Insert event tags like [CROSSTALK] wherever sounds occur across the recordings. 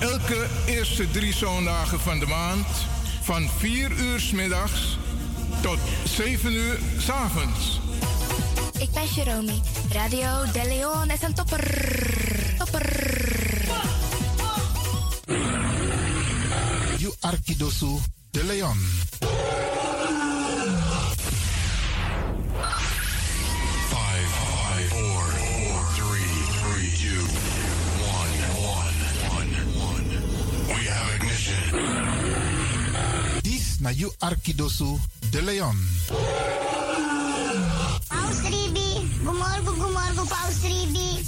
elke eerste drie zondagen van de maand van 4 uur s middags tot 7 uur s avonds. Ik ben Jerome. Radio De Leon is een topper. Topper. You Arkidosu de You Arkidosu de Leon. Paus Ribi, gumorgo, gumorgo, Paus Ribi.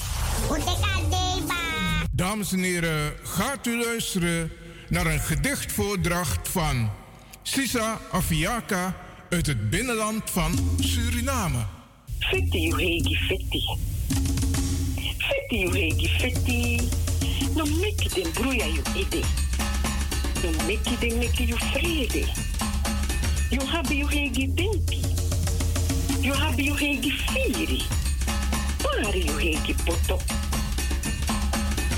Uteka deba. Dames en heren, gaat u luisteren naar een gedichtvoordracht van Sisa Afiaka uit het binnenland van Suriname. Fitti uhegi fitti. Fitti uhegi fitti. No meki den bruya you ide. No den meki you vrede. You habi you hegi dinki. You habi you hegi firi. Pari you hegi poto.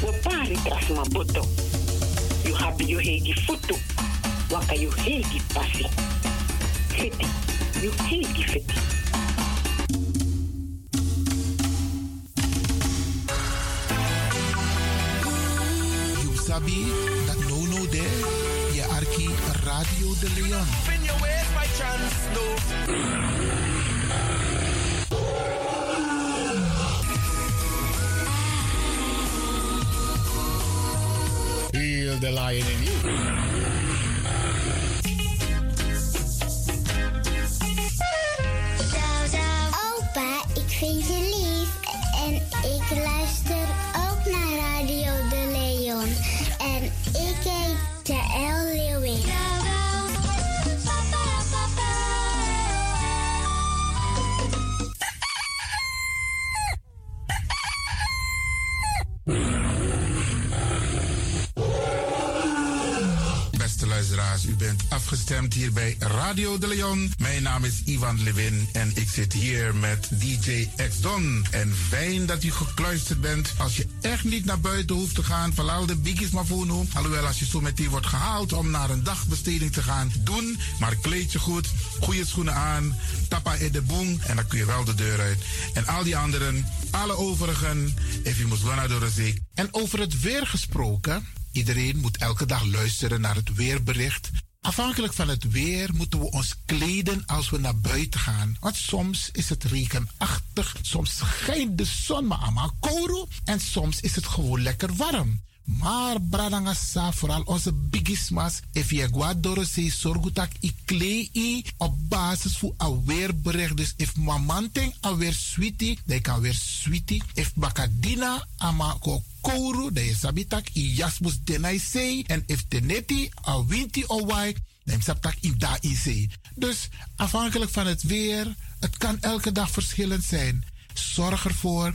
Wa pari tras ma boto. You habi you hegi futu. Waka you hegi pasi. Fitti. You hegi fitti. You sabi dat no no there. Radio de Leon. Feel the lion in you. Vind je lief. En ik luister ook naar Radio De Leon. En ik heet Jaël Leeuwin. Afgestemd hier bij Radio de Leon. Mijn naam is Ivan Levin en ik zit hier met DJ X Don. En fijn dat u gekluisterd bent. Als je echt niet naar buiten hoeft te gaan, verlaal de biggies maar voor nu. Alhoewel, als je zo meteen wordt gehaald om naar een dagbesteding te gaan, doen. Maar kleed je goed, goede schoenen aan, tappa in de boom en dan kun je wel de deur uit. En al die anderen, alle overigen, if you must naar de zee. En over het weer gesproken. Iedereen moet elke dag luisteren naar het weerbericht. Afhankelijk van het weer moeten we ons kleden als we naar buiten gaan. Want soms is het regenachtig, soms schijnt de zon maar allemaal kouro en soms is het gewoon lekker warm. Maar bradangasa, vooral onze bigismas, if je guadoro se sorgutak i klei op basis van een weerbericht. Dus if mamanting alweer sweetie, dan kan weer sweetie. If bakadina ama ko kouru, dan je sabitak i jasmus denai sei. En if teneti a winti o wai, dan je sabitak i da in. Dus afhankelijk van het weer, het kan elke dag verschillend zijn. Zorg ervoor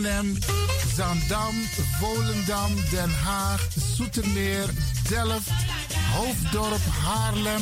Zandam, Volendam, Den Haag, Zoetermeer, Delft, Hoofddorp, Haarlem,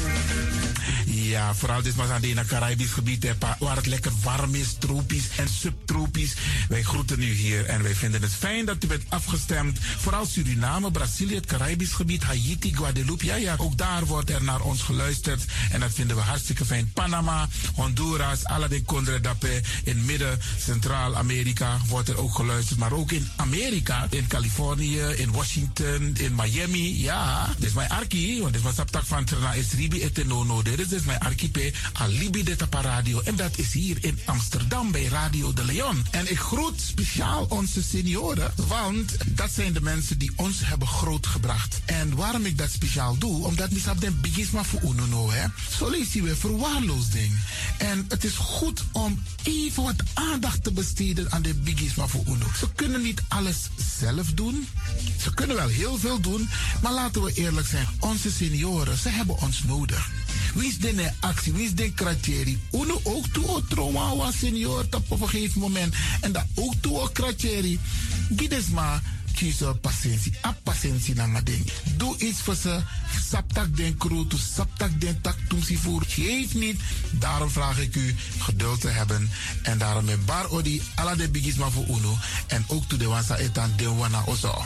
Ja, vooral dit was aan het Caribisch gebied, waar het lekker warm is, tropisch en subtropisch. Wij groeten u hier en wij vinden het fijn dat u bent afgestemd. Vooral Suriname, Brazilië, het Caribisch gebied, Haiti, Guadeloupe. Ja, ja, ook daar wordt er naar ons geluisterd. En dat vinden we hartstikke fijn. Panama, Honduras, Aladdin Condre Dapé. In midden, Centraal-Amerika wordt er ook geluisterd. Maar ook in Amerika, in Californië, in Washington, in Miami. Ja, dit is mijn arki, want dit mijn saptak van Trana Esribi Etenono. Dit is dus mijn archipel Alibi de Radio. En dat is hier in Amsterdam bij Radio de Leon. En ik groet speciaal onze senioren, want dat zijn de mensen die ons hebben grootgebracht. En waarom ik dat speciaal doe, omdat misap den bigisma voor uno hè. Je weer verwaarloosding. En het is goed om even wat aandacht te besteden aan de bigisma voor uno. Ze kunnen niet alles zelf doen. Ze kunnen wel heel veel doen, maar laten we eerlijk zijn. Onze senioren, ze hebben ons nodig. Wie is de is de kratjeri? Uno ook toe o trauma wa senior op een gegeven moment. En dat ook toe o kratjeri. Gides maar kiezen patiëntie. A patiëntie na ding. Doe iets voor ze. Saptak den kroto, saptak den tak tumsi voer. Geef niet. Daarom vraag ik u geduld te hebben. En daarom met bar odi ala de bigisma voor uno. En ook toe de wansa etan de wana ozo.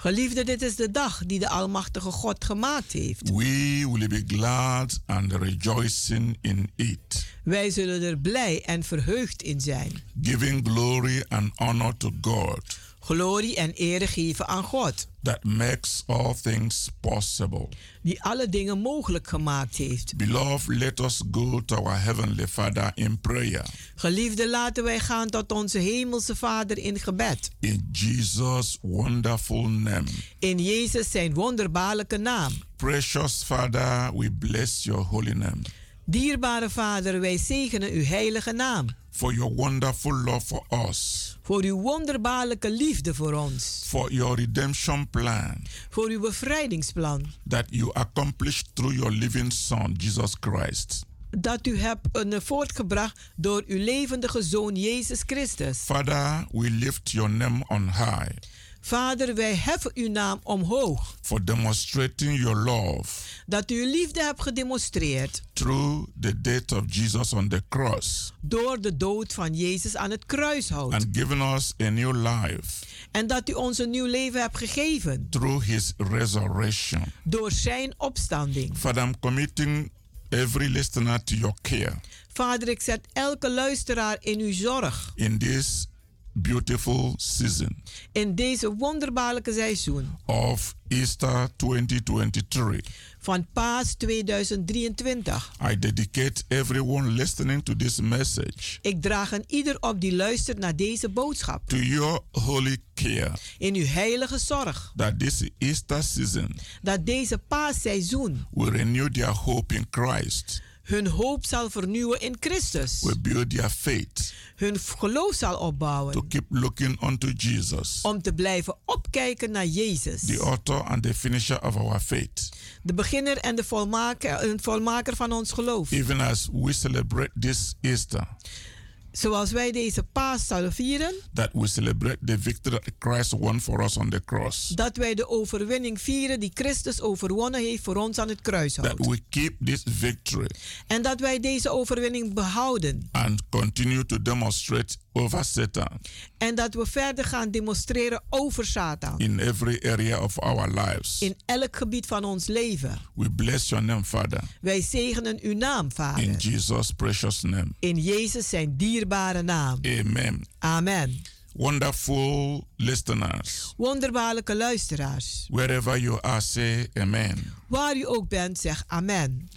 Geliefde, dit is de dag die de Almachtige God gemaakt heeft. We will be glad and rejoicing in it, Wij zullen er blij en verheugd in zijn. giving glory and honor to God Glorie en ere geven aan God, that makes all things possible. die alle dingen mogelijk gemaakt heeft. Beloved, let us go to our Heavenly Father in prayer. Geliefde, laten wij gaan tot onze Hemelse Vader in gebed. In Jesus' wonderful name. In Jezus zijn wonderbaarlijke naam. Precious Father, we bless your holy name. Dierbare Vader, wij zegenen uw heilige naam. For your wonderful love for us. Voor uw wonderbaarlijke liefde voor ons. For your redemption plan. Voor uw bevrijdingsplan. That you accomplished through your living Son, Jesus Christ. Dat u hebt uh, voortgebracht door uw levendige Zoon Jezus Christus. Father, we lift your name on high. Vader, wij heffen uw naam omhoog. For demonstrating your love. Dat u uw liefde hebt gedemonstreerd. Through the death of Jesus on the cross. Door de dood van Jezus aan het kruishout. And given us a new life. En dat u ons een nieuw leven hebt gegeven. Through his resurrection. Door zijn opstanding. Father, I'm committing every listener to your care. Vader, ik zet elke luisteraar in uw zorg. In this beautiful season. In deze wonderbaarlijke seizoen. Of Easter 2023. Van Paas 2023. I dedicate everyone listening to this message. Ik draag aan ieder op die luistert naar deze boodschap. To your holy care. In uw heilige zorg. That this Easter season. Dat deze paasseizoen. Will renew their hope in Christ. Hun hoop zal vernieuwen in Christus. Will build their faith. Hun geloof zal opbouwen. To keep looking unto Jesus. Om te blijven opkijken naar Jezus. The author and the finisher of our faith. De beginner en de volmaker, volmaker van ons geloof. Even as we celebrate this Easter. Zoals wij deze paas zullen vieren. That we celebrate the victory that Christ won for us on the cross. Dat wij de overwinning vieren die Christus overwonnen heeft voor ons aan het kruishout. That we keep this victory. En dat wij deze overwinning behouden. And continue to demonstrate over Satan. En dat we verder gaan demonstreren over Satan. In every area of our lives. In elk gebied van ons leven. We bless your name, Father. Wij zegenen uw naam, Vader. In Jesus precious name. In Jezus zijn dierbare naam. Amen. Amen. Wonderful listeners. Wonderbaarlijke luisteraars. Wherever you are, say amen. Waar u ook bent, zeg amen.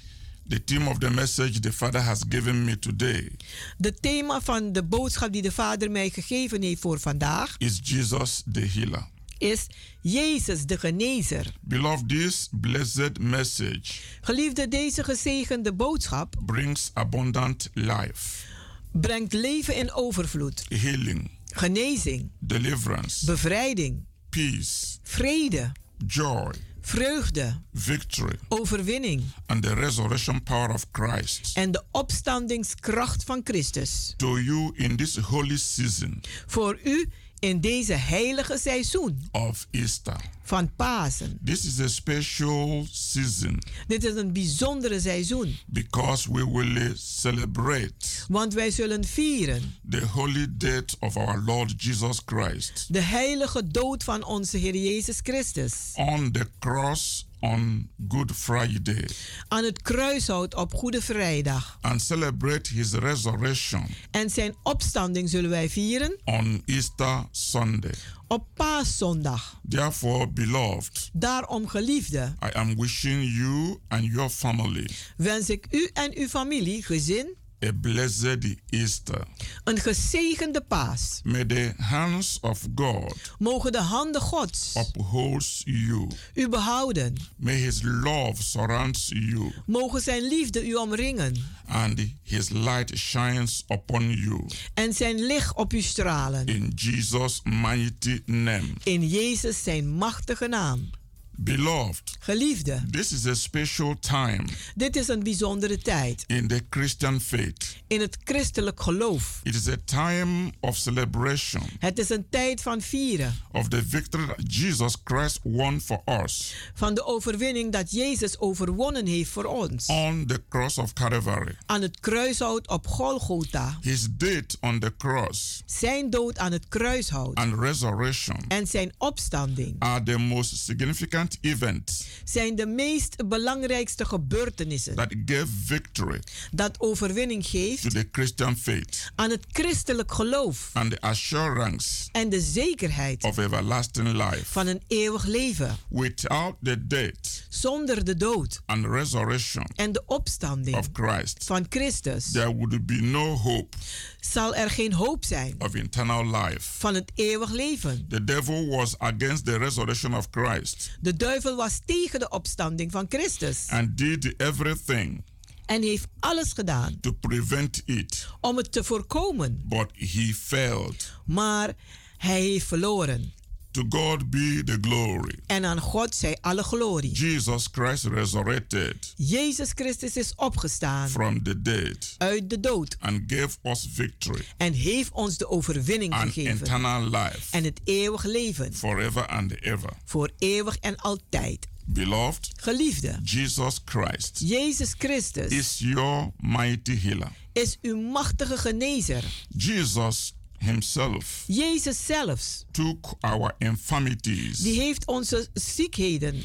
The theme of the message the Father has given me today. De thema van de boodschap die de Vader mij gegeven heeft voor vandaag is Jesus the healer. Is Jezus de genezer. Beloved, this blessed message. Geliefde, deze gezegende boodschap brings abundant life. Brengt leven in overvloed. Healing. Genezing. Deliverance. Bevrijding. Peace. Vrede. Joy. Vreugde. Victory. Overwinning. And the resurrection power of Christ. En de opstandingskracht van Christus. To you in this holy season. Voor u in deze heilige seizoen. Of Easter. Van Pasen. This is a special season. Dit is een bijzondere seizoen. Because we will celebrate. Want wij zullen vieren. The holy death of our Lord Jesus Christ. De heilige dood van onze Heer Jezus Christus. On the cross on Good Friday. Aan het kruishout op Goede Vrijdag. And celebrate his resurrection. En zijn opstanding zullen wij vieren. On Easter Sunday. Op Paaszondag. Therefore, beloved. Daarom geliefde. I am wishing you and your family. Wens ik u en uw familie, gezin. A blessed Easter. Een gezegende paas. May the hands of God. Mogen de handen Gods. Upholds you. U behouden. May his love surrounds you. Mogen zijn liefde u omringen. And his light shines upon you. En zijn licht op u stralen. In Jesus mighty name. In Jezus zijn machtige naam. Beloved, Geliefde, this is a special time dit is een bijzondere tijd in the Christian faith. in het christelijk geloof. It is a time of celebration Het is een tijd van vieren of the victory that Jesus Christ won for us van de overwinning dat Jezus overwonnen heeft voor ons. on the cross of Calvary. Aan het kruishout op Golgotha. His death on the cross Zijn dood aan het kruishout and resurrection en zijn opstanding are the most significant events zijn de meest belangrijkste gebeurtenissen that gave victory dat overwinning to geeft the Christian faith aan het christelijk geloof and the assurance en de zekerheid of everlasting life. van een eeuwig leven Without the death zonder de dood and resurrection en de opstanding of Christ, van Christus there would be no hope zal er geen hoop zijn of eternal life. van het eeuwig leven. The devil was against the resurrection of Christ De duivel was tegen de opstanding van Christus and did everything en heeft alles gedaan to prevent it, om het te voorkomen, but he failed. maar hij heeft verloren. To God be the glory. En aan God zij alle glorie. Jesus Christ resurrected Jezus Christus is opgestaan from the dead uit de dood and gave us victory en heeft ons de overwinning and gegeven eternal life en het eeuwig leven forever and ever. voor eeuwig en altijd. Beloved, Geliefde, Jesus Christ Jezus Christus is your mighty healer. is uw machtige genezer. Jesus himself Jezus zelfs, took our infirmities. die heeft onze ziekheden.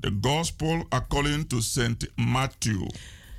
The gospel according to St. Matthew,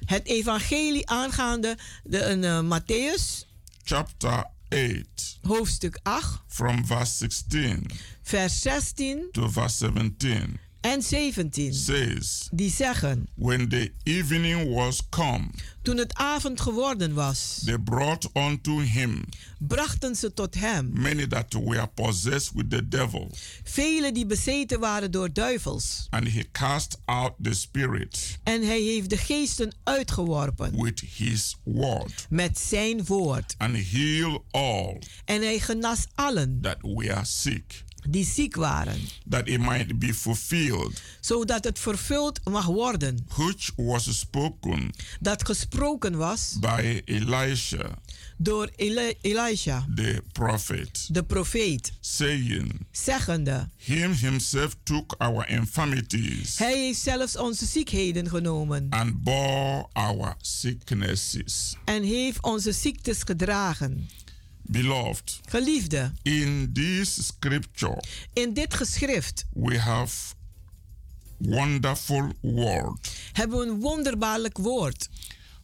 Het evangelie aangaande de, een, eh, Matthäus, chapter 8, hoofdstuk 8, from verse 16 vers 16 to verse 17, en 17. says, Die zeggen, When the evening was come, toen het avond geworden was, they brought unto him brachten ze tot hem many that were possessed with the devil, velen die bezeten waren door duivels. and he cast out the spirit En hij heeft de geesten uitgeworpen with his word, met zijn woord. and healed all En hij genas allen that were sick, die ziek waren, that it might be fulfilled, zodat het vervuld mag worden which was spoken dat gesproken was by Elisha door Eli Elisha, the prophet, de profeet, saying, zeggende: Him himself took our infirmities Hij heeft zelfs onze ziekheden genomen and bore our sicknesses. en heeft onze ziektes gedragen. Beloved, Geliefde, in this scripture in dit geschrift we have wonderful word. hebben we een wonderbaarlijk woord.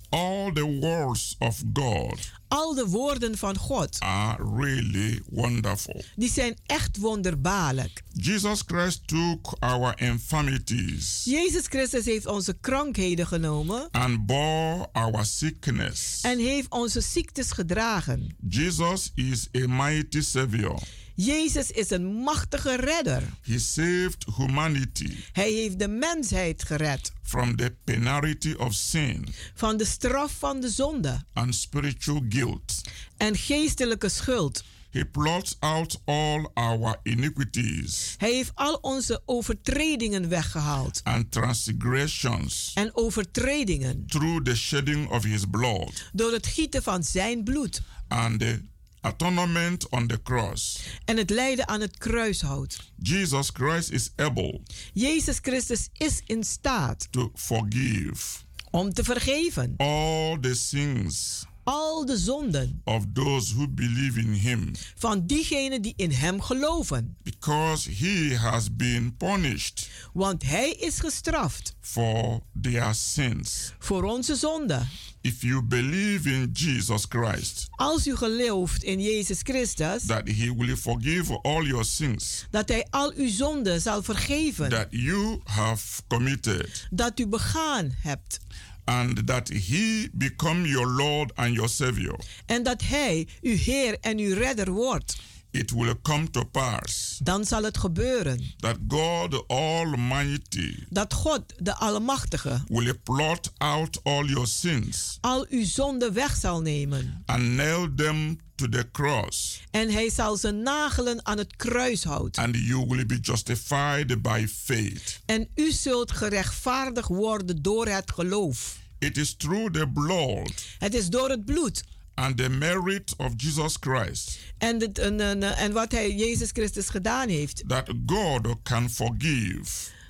All the words of God Al de woorden van God, are really wonderful. die zijn echt wonderbaarlijk. Jesus Christ took our infirmities Jezus Christus heeft onze krankheden genomen and bore our sickness. en heeft onze ziektes gedragen. Jesus is a mighty savior. Jezus is een machtige redder. He saved humanity Hij heeft de mensheid gered from the penalty of sin van de straf van de zonde and spiritual guilt. en geestelijke schuld. He blots out all our iniquities Hij heeft al onze overtredingen weggehaald and transgressions en overtredingen through the shedding of his blood door het gieten van zijn bloed and the atonement on the cross. en het lijden aan het kruishout. Jesus Christ is able Jezus Christus is in staat to forgive om te vergeven all the sins al de zonden of those who believe in him van diegenen die in hem geloven. because he has been punished Want hij is gestraft for their sins. voor onze zonden. If you believe in Jesus Christ, Als u gelooft in Jezus Christus, that he will forgive all your sins dat hij al uw zonden zal vergeven that you have committed dat u begaan hebt. And that he become your Lord and your Savior, En dat hij uw Heer en uw Redder wordt. it will come to pass Dan zal het gebeuren. that God Almighty dat God, de Almachtige, will blot out all your sins al uw zonden weg zal nemen. and nail them to the cross. En hij zal ze nagelen aan het kruishout. And you will be justified by faith. En u zult gerechtvaardigd worden door het geloof. It is through the blood Het is door het bloed and the merit of Jesus Christ en, het, en, en, en wat hij Jezus Christus gedaan heeft. that God can forgive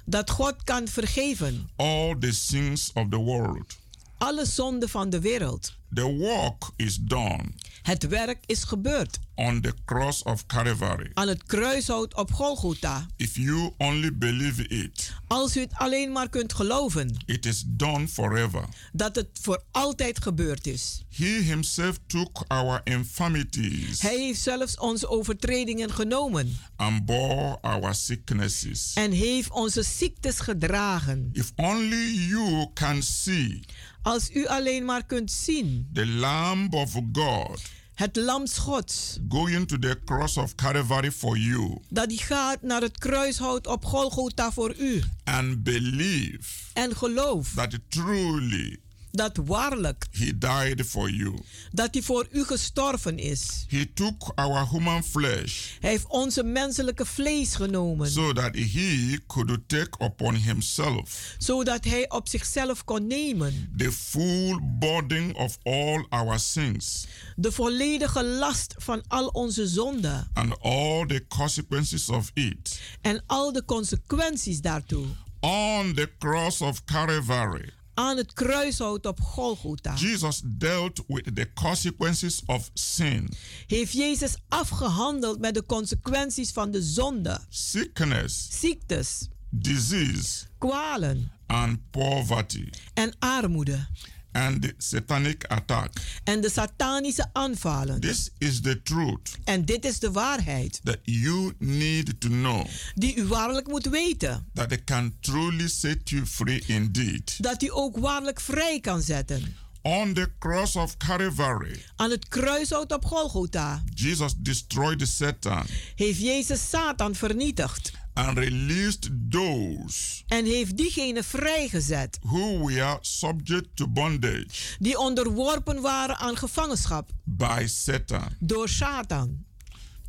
Dat God kan vergeven. all the sins of the world. Alle zonden van de wereld. The work is done Het werk is gebeurd. on the cross of Calvary. Aan het kruishout op Golgotha. If you only believe it, Als u het alleen maar kunt geloven. it is done forever. Dat het voor altijd gebeurd is. He himself took our infirmities Hij heeft zelfs onze overtredingen genomen. and bore our sicknesses. En heeft onze ziektes gedragen. If only you can see Als u alleen maar kunt zien. the Lamb of God Het lam Gods. going to the cross of Calvary for you Dat die gaat naar het kruishout op Golgotha voor u. and believe En geloof that truly dat waarlijk he died for you. dat hij voor u gestorven is. He took our human flesh Hij heeft onze menselijke vlees genomen. so that he could take upon himself Zodat hij op zichzelf kon nemen. the full burden of all our sins De volledige last van al onze zonden. and all the consequences of it. En al de consequenties daartoe. On the cross of Calvary, Aan het kruishout op Golgotha. Jesus dealt with the consequences of sin, Heeft Jezus afgehandeld met de consequenties van de zonde. sickness, Ziektes. disease, Kwalen. and poverty, En armoede. And the satanic attack. En de satanische aanvallen. This is the truth En dit is de waarheid. that you need to know Die u waarlijk moet weten. that it can truly set you free indeed. Dat u ook waarlijk vrij kan zetten. On the cross of Calvary, Aan het kruishout op Golgotha Jesus destroyed Satan heeft Jezus Satan vernietigd. And released those En heeft diegenen vrijgezet who were subject to bondage die onderworpen waren aan gevangenschap by Satan. door Satan.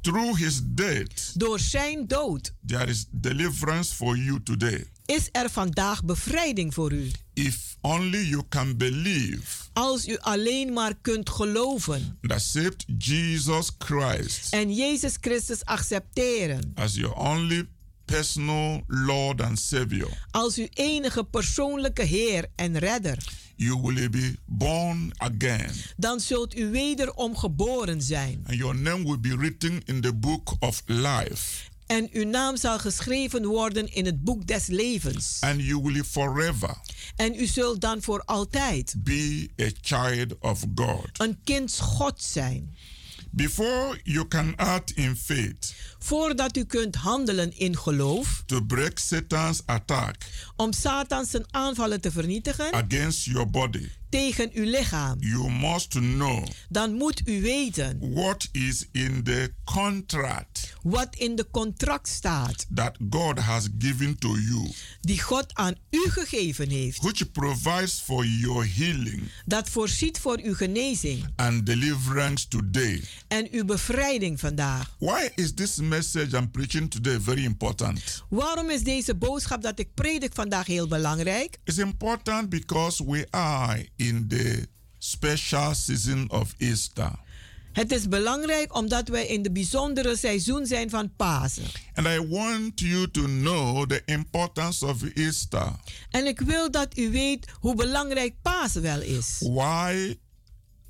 Through his death, Door zijn dood there is deliverance for you today. is er vandaag bevrijding voor u. If only you can believe Als u alleen maar kunt geloven accept Jesus Christ en Jezus Christus accepteren as your only personal Lord and Savior, als uw enige persoonlijke Heer en Redder, you will be born again. dan zult u wederom geboren zijn. And your name will be written in the book of life. En uw naam zal geschreven worden in het boek des levens. And you will forever En u zult dan voor altijd be a child of God. een kind God zijn. Before you can act in faith Voordat u kunt handelen in geloof, to break Satan's attack om Satan zijn aanvallen te vernietigen against your body, tegen uw lichaam, you must know dan moet u weten what is in the contract wat in de contract staat that God has given to you, die God aan u gegeven heeft. which provides for your healing Dat voorziet voor uw genezing and deliverance today. en uw bevrijding vandaag. Why is this message I'm preaching today very important? Waarom is deze boodschap dat ik predik vandaag heel belangrijk? It's important because we are in the special season of Easter. Het is belangrijk omdat wij in de bijzondere seizoen zijn van Pasen. And I want you to know the importance of Easter. En ik wil dat u weet hoe belangrijk Pasen wel is. Why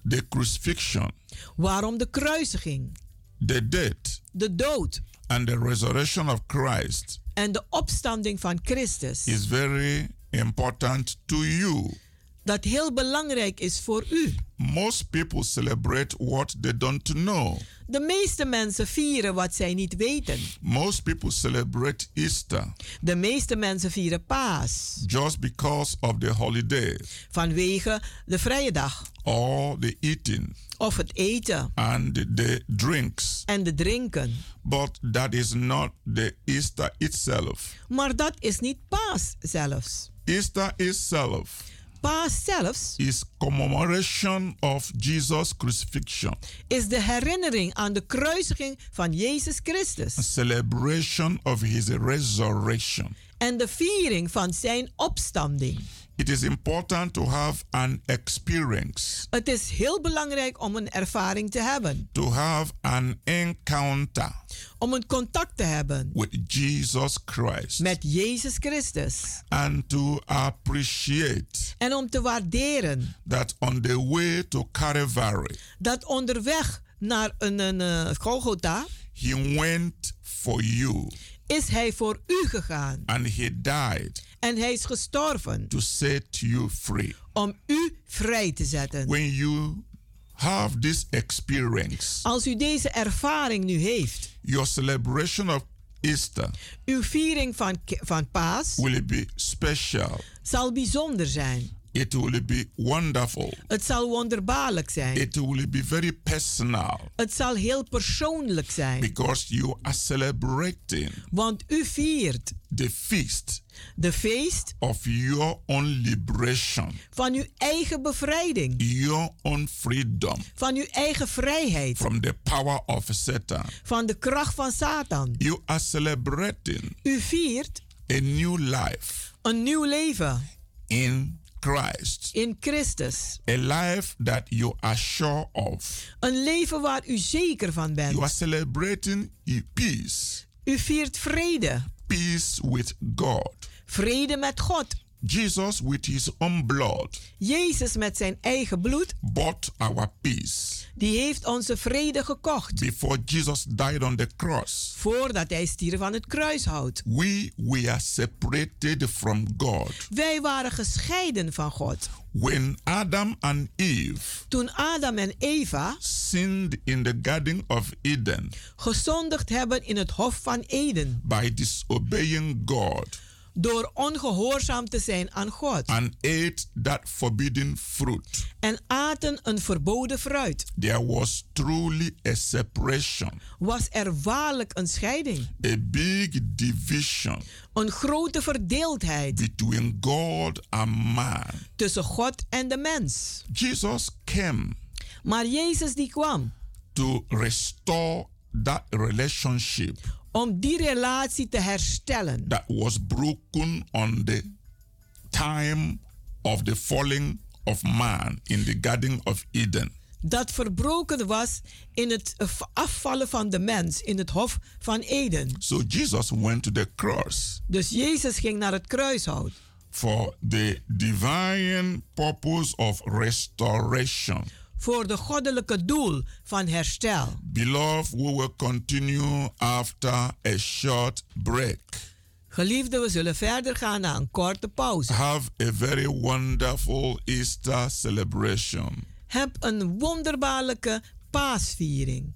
the crucifixion, Waarom de kruisiging, the death, de dood and the resurrection of Christ en de opstanding van Christus. is very important to you. Dat heel belangrijk is voor u. Most people celebrate what they don't know. De meeste mensen vieren wat zij niet weten. Most people celebrate Easter De meeste mensen vieren Paas just because of the holiday vanwege de vrije dag or the eating of het eten and the drinks. en de drinken. But that is not the Easter itself. Maar dat is niet Paas zelfs. Easter itself paas zelfs is commemoration of Jesus' crucifixion, is de herinnering aan de kruisiging van Jezus Christus a celebration of his resurrection. en de viering van zijn opstanding. It is important to have an experience, Het is heel belangrijk om een ervaring te hebben, to have an encounter om een contact te hebben with Jesus Christ, met Jezus Christus. And to appreciate en om te waarderen that on the way to Calvary, dat onderweg naar een, een eh, Golgotha he went for you. is hij voor u gegaan. And he died en hij is gestorven to set you free. om u vrij te zetten. When you have this experience, Als u deze ervaring nu heeft, your celebration of Easter uw viering van, van paas will be special. zal bijzonder zijn. It will be wonderful. Het zal wonderbaarlijk zijn. It will be very personal Het zal heel persoonlijk zijn. because you are celebrating Want u viert the feast de feest of your own liberation, van uw eigen bevrijding, your own freedom van uw eigen vrijheid, from the power of Satan. van de kracht van Satan. You are celebrating U viert a new life een nieuw leven in Christ, in Christus. a life that you are sure of. Een leven waar u zeker van You are bent. celebrating peace, U viert vrede. peace with God. Vrede met God. Jesus, with his own blood, Jezus met zijn eigen bloed, bought our peace. die heeft onze vrede gekocht. Before Jesus died on the cross, Voordat hij stierf aan het kruishout. we were separated from God. Wij waren gescheiden van God. When Adam and Eve Toen Adam en Eva sinned in the Garden of Eden gezondigd hebben in het Hof van Eden. by disobeying God Door ongehoorzaam te zijn aan God. and ate that forbidden fruit, En aten een verboden fruit. there was truly a separation, Was er waarlijk een scheiding. a big division Een grote verdeeldheid between God and man. tussen God en de mens. Jesus came Maar Jezus die kwam to restore that relationship om die relatie te herstellen. that was broken on the time of the falling of man in the Garden of Eden. Dat verbroken was in het afvallen van de mens in het Hof van Eden. So Jesus went to the cross Dus Jezus ging naar het kruishout. for the divine purpose of restoration. Voor de goddelijke doel van herstel. Beloved, we will continue after a short break. Geliefden, we zullen verder gaan na een korte pauze. Have a very wonderful Easter celebration. Heb een wonderbaarlijke paasviering.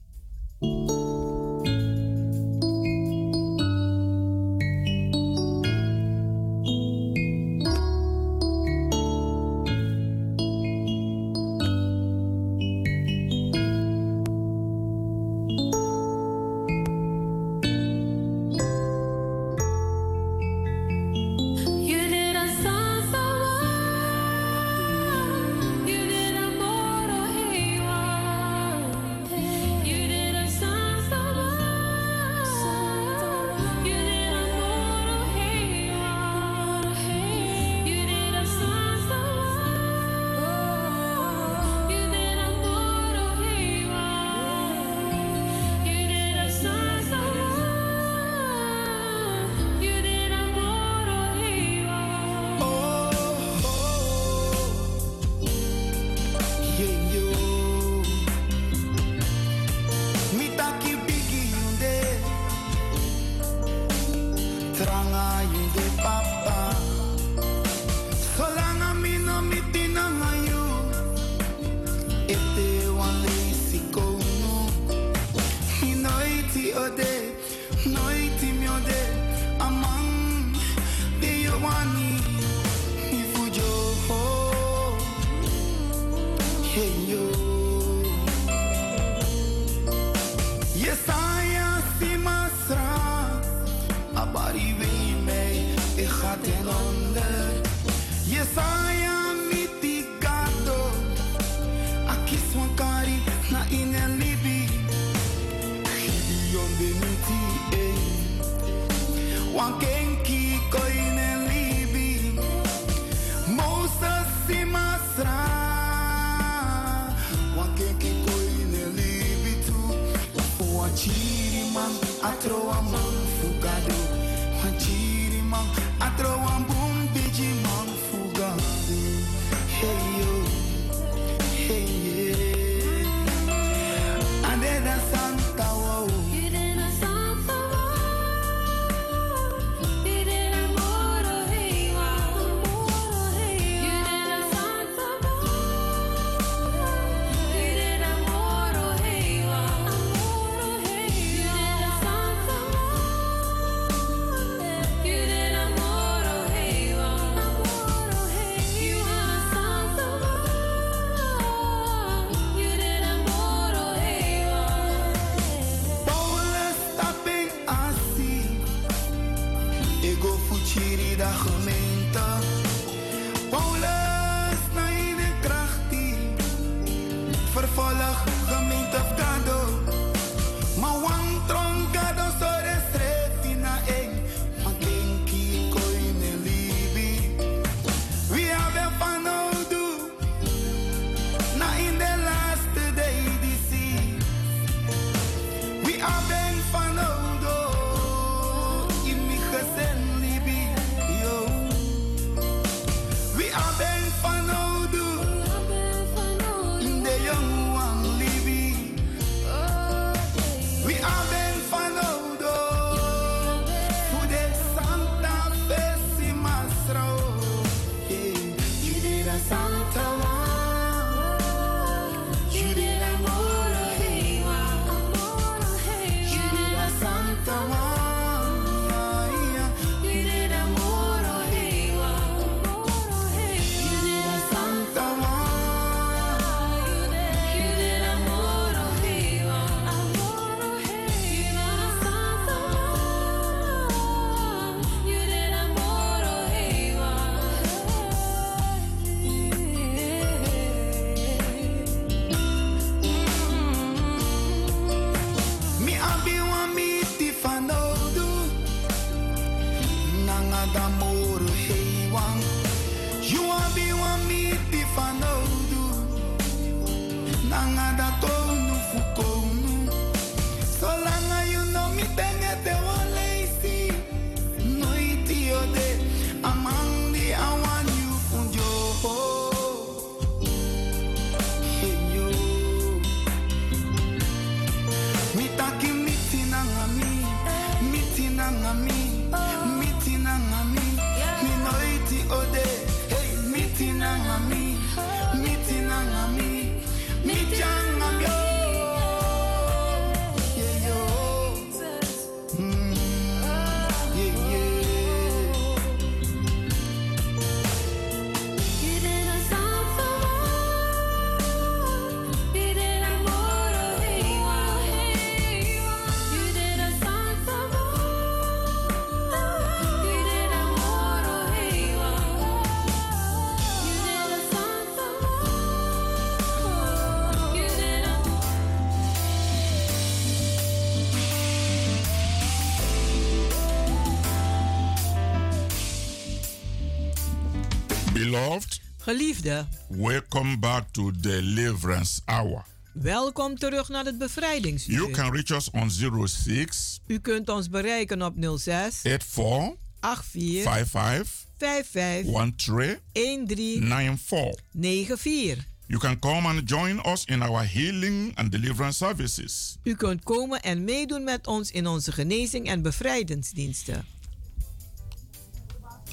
Geliefde, welcome back to Deliverance Hour. welkom terug naar het bevrijdingsuur. You can reach us on 06 U kunt ons bereiken op 06 84 84 55 55 13 13 94. 94. You can come and join us in our healing and deliverance services. U kunt komen en meedoen met ons in onze genezing en bevrijdingsdiensten.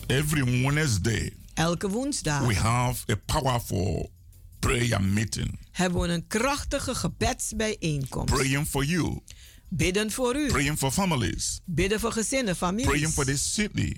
Every Wednesday, Elke woensdag we have a powerful prayer meeting. hebben we een krachtige gebedsbijeenkomst. Praying for you, Bidden voor u. praying for families, Bidden voor gezinnen, praying families. for the city,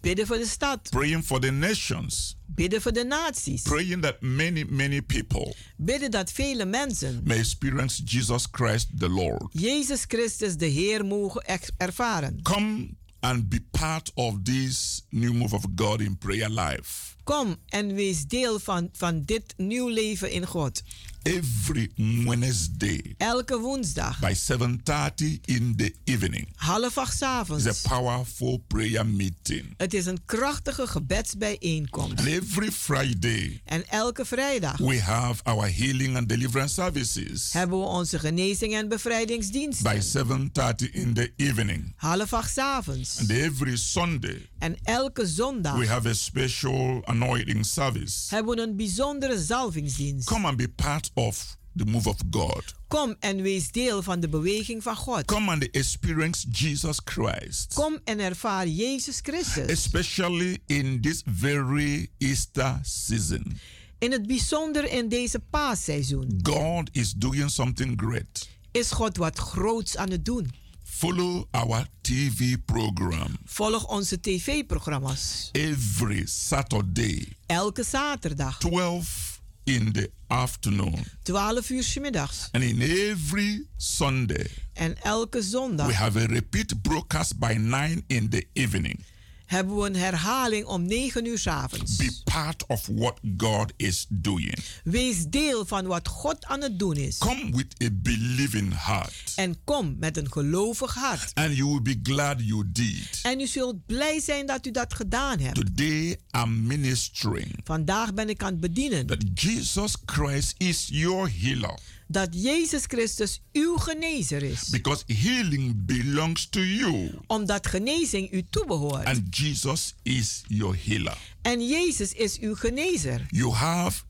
Bidden voor de stad. praying for the nations, Bidden voor de naties. praying that many, many people Bidden dat vele mensen may experience Jesus Christ the Lord. Jezus Christus de Heer mogen ervaren. Come and be part of this new move of God in prayer life. Kom en wees deel van, van dit nieuw leven in God. Every Wednesday Elke woensdag, by 7:30 in the evening half acht avonds. a powerful prayer meeting. Het is een krachtige gebedsbijeenkomst. And every Friday En elke vrijdag we have our healing and deliverance services hebben we onze genezing en bevrijdingsdiensten. by 7:30 in the evening. Half acht avonds. And every Sunday En elke zondag we have a special anointing service. hebben we een bijzondere zalvingsdienst. Come and be part of the move of God. Kom en wees deel van de beweging van God. Come and experience Jesus Christ. Kom en ervaar Jezus Christus. Especially in this very Easter season. In het bijzonder in deze paasseizoen God is doing something great. is God wat groots aan het doen. Follow our TV program Volg onze tv-programma's. every Saturday, Elke zaterdag, 12 in the afternoon. 12 uur 's middags. And in every Sunday, En elke zondag we have a repeat broadcast by 9 in the evening. Hebben we een herhaling om 9 uur 's avonds. Be part of what God is doing. Wees deel van wat God aan het doen is. Come with a believing heart, En kom met een gelovig hart. and you will be glad you did. En u zult blij zijn dat u dat gedaan hebt. Today, I'm ministering Vandaag ben ik aan het bedienen that Jesus Christ is your healer dat Jezus Christus uw genezer is. because healing belongs to you, Omdat genezing u toebehoort. and Jesus is your healer. En Jezus is uw genezer. You have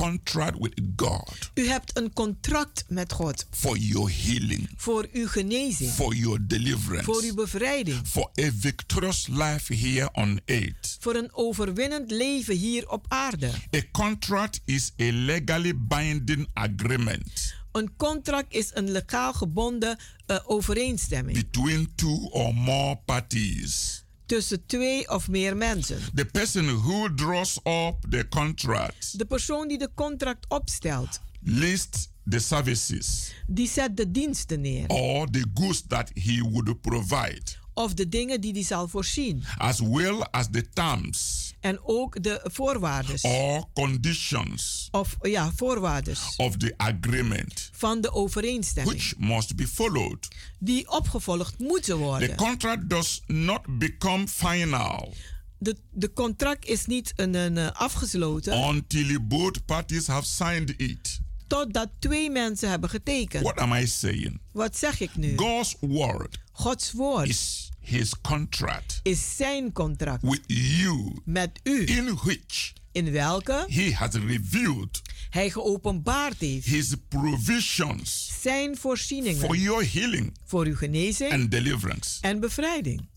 contract with God U hebt een contract met God for your healing, voor uw genezing, for your deliverance, voor uw bevrijding, for a victorious life here on earth. voor een overwinnend leven hier op aarde. A contract is a legally binding agreement Een contract is een legaal gebonden eh, overeenstemming between two or more parties. Tussen twee of meer mensen. The person who draws up the contract De persoon die de contract opstelt, lists the services die zet de diensten neer or the goods that he would provide, of de dingen die hij zal voorzien. as well as the terms En ook de voorwaarden or conditions of ja, voorwaarden of the agreement, van de overeenstemming which must be followed. die opgevolgd moeten The worden. contract does not become final De, de contract is niet een, een, eh, afgesloten until both parties have signed it. totdat twee mensen hebben getekend. What am I saying? Wat zeg ik nu? God's word Gods woord is his contract is zijn contract with you, met u, in which in welke he has revealed hij geopenbaard heeft his provisions zijn voorzieningen for your healing voor uw genezing and deliverance, en bevrijding.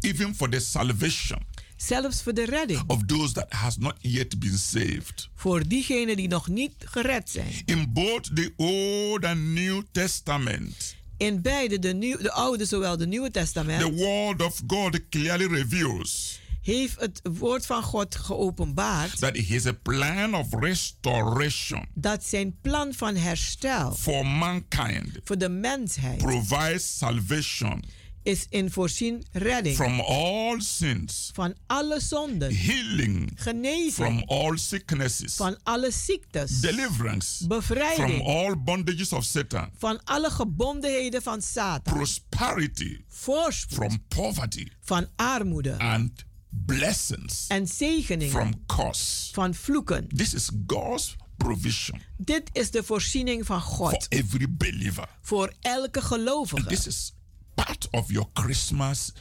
even for the salvation Zelfs voor de redding. of those that has not yet been saved. Voor diegenen die nog niet gered zijn. In both the Old and New Testament, In beide, de, nieuw, de Oude zowel de Nieuwe the Testament, word of God clearly reveals heeft het woord van God geopenbaard that has a plan of restoration dat zijn plan van herstel for mankind. voor de mensheid. Provides salvation is in voorzien redding. From all sins, van alle zonden, healing. Genezing. From all sicknesses, van alle ziektes, deliverance. From bevrijding all bondages of Satan, van alle gebondenheden van Satan, prosperity. Voorspoed. From poverty, van armoede. And blessings. En zegeningen. From curse. van vloeken. This is God's provision. Dit is de voorziening van for God every believer. voor elke And gelovige. this is part of your Christmas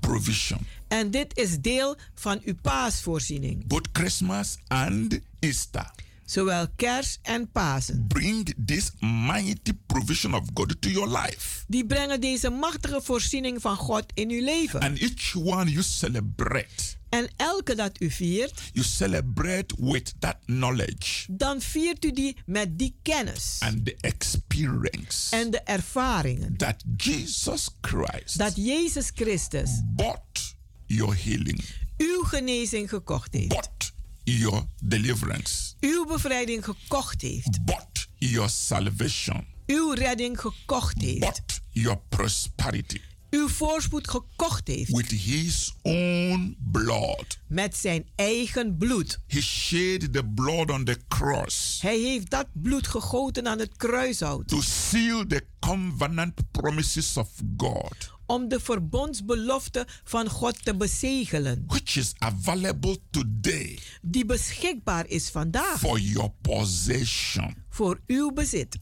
provision. En dit is deel van uw paasvoorziening. Both Christmas and Easter Zowel kers en Pasen. bring this mighty provision of God to your life. Die brengen deze machtige voorziening van God in uw leven. And each one you celebrate, En elke dat u viert, you celebrate with that knowledge dan viert u die met die kennis and the experience en de ervaringen. that Jesus Christ Dat Jezus Christus bought your healing, uw genezing gekocht heeft. bought your deliverance, Uw bevrijding gekocht heeft. bought your salvation, Uw redding gekocht heeft. bought your prosperity, uw voorspoed gekocht heeft with his own blood. met zijn eigen bloed. He shed the blood on the cross Hij heeft dat bloed gegoten aan het kruishout to seal the covenant promises of God, om de verbondsbelofte van God te bezegelen, which is available today die beschikbaar is vandaag for your possession. voor uw bezit.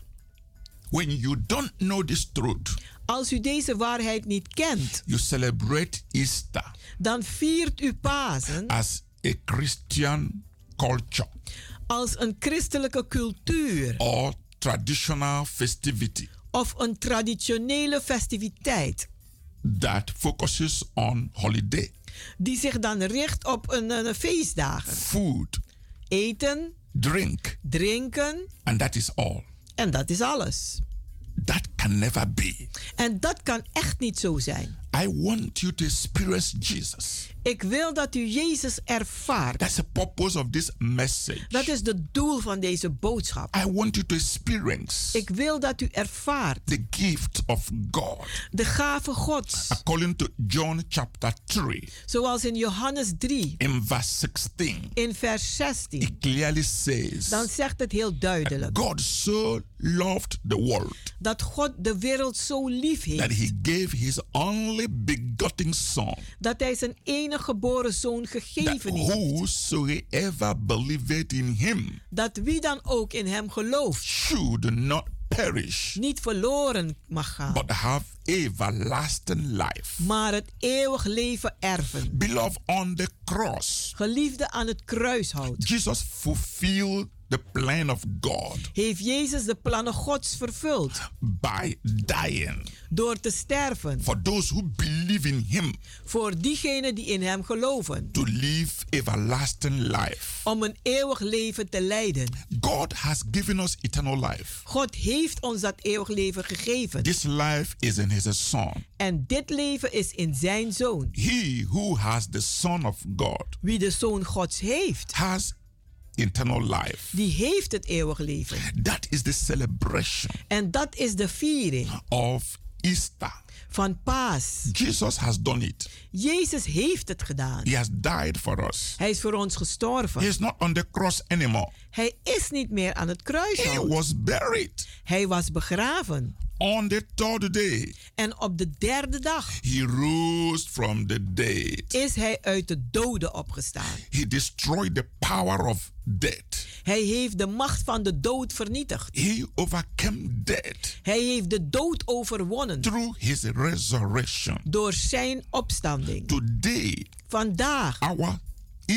When you don't know this truth, Als u deze waarheid niet kent, you celebrate Easter dan viert u Pasen as a Christian culture als een christelijke cultuur or traditional festivity of een traditionele festiviteit that focuses on holiday, die zich dan richt op een, een feestdagen. food, Eten, drink, drinken and that is all. en dat is alles. That can never be. En dat kan echt niet zo zijn. I want you to experience Jesus. Ik wil dat u Jezus ervaart. That's the purpose of this message. Dat is het doel van deze boodschap. I want you to experience Ik wil dat u ervaart the gift of God. de gave Gods. According to John chapter 3, Zoals in Johannes 3, in verse 16, in vers 16. it clearly says, Dan zegt het heel duidelijk God so loved the world dat God de wereld zo lief that heeft. he gave his only begotten Son, Dat hij zijn enige geboren zoon that gegeven heeft. whosoever believeth in him Dat wie dan ook in hem gelooft, should not perish, niet verloren mag gaan. but have everlasting life. maar het eeuwig leven erven. Beloved, on the cross, Geliefde aan het kruishout. Jesus fulfilled the plan of God Heeft Jezus de plannen Gods vervuld by dying door te sterven for those who believe in him voor diegenen die in hem geloven. to live everlasting life. Om een eeuwig leven te leiden. God has given us eternal life. God heeft ons dat eeuwig leven gegeven. This life is in his son. En dit leven is in zijn zoon. He who has the son of God Wie de zoon Gods heeft, has eternal life. die heeft het eeuwig leven. That is the celebration En dat is de viering of Easter. van Paas. Jesus has done it. Jezus heeft het gedaan. He has died for us. Hij is voor ons He gestorven. is not on the cross anymore. Hij is niet meer aan het He kruishout. was buried. Hij was begraven. On the third day, En op de derde dag he rose from the dead. is hij uit de doden opgestaan. He destroyed the power of death. Hij heeft de macht van de dood vernietigd. He overcame death Hij heeft de dood overwonnen through his resurrection. door zijn opstanding. Today, Vandaag, our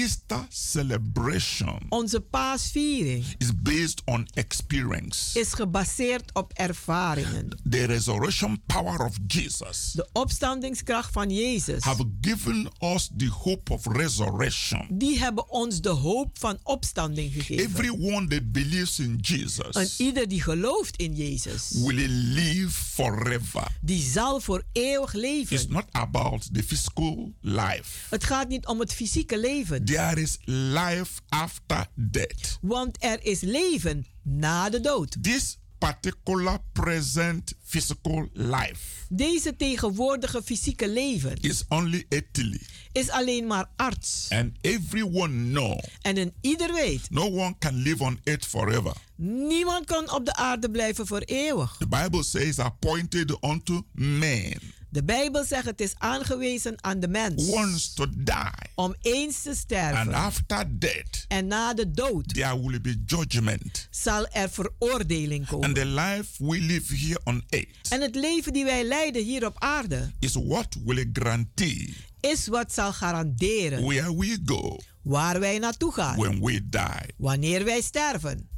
Easter celebration onze paasviering is based on experience. is gebaseerd op ervaringen. The resurrection power of Jesus De opstandingskracht van Jezus, have given us the hope of resurrection. die hebben ons de hoop van opstanding gegeven. Everyone that believes in En Jesus ieder die gelooft in Jezus, will live forever. die zal voor eeuwig It's leven. not about the physical life. Het gaat niet om het fysieke leven, There is life after death. want er is leven na de dood. This particular present physical life Deze tegenwoordige fysieke leven is only earthly. is alleen maar arts. And everyone know En een ieder weet, no one can live on earth forever. niemand kan op de aarde blijven voor eeuwig. The Bible says appointed unto men De Bijbel zegt het is aangewezen aan de mens once to die. om eens te And sterven. after death, En na de dood there will be judgment. zal er veroordeling And komen. the life we live here on earth En het leven die wij leiden hier op aarde is what will guarantee is wat zal garanderen where we go waar wij naartoe gaan when we die. wanneer wij sterven.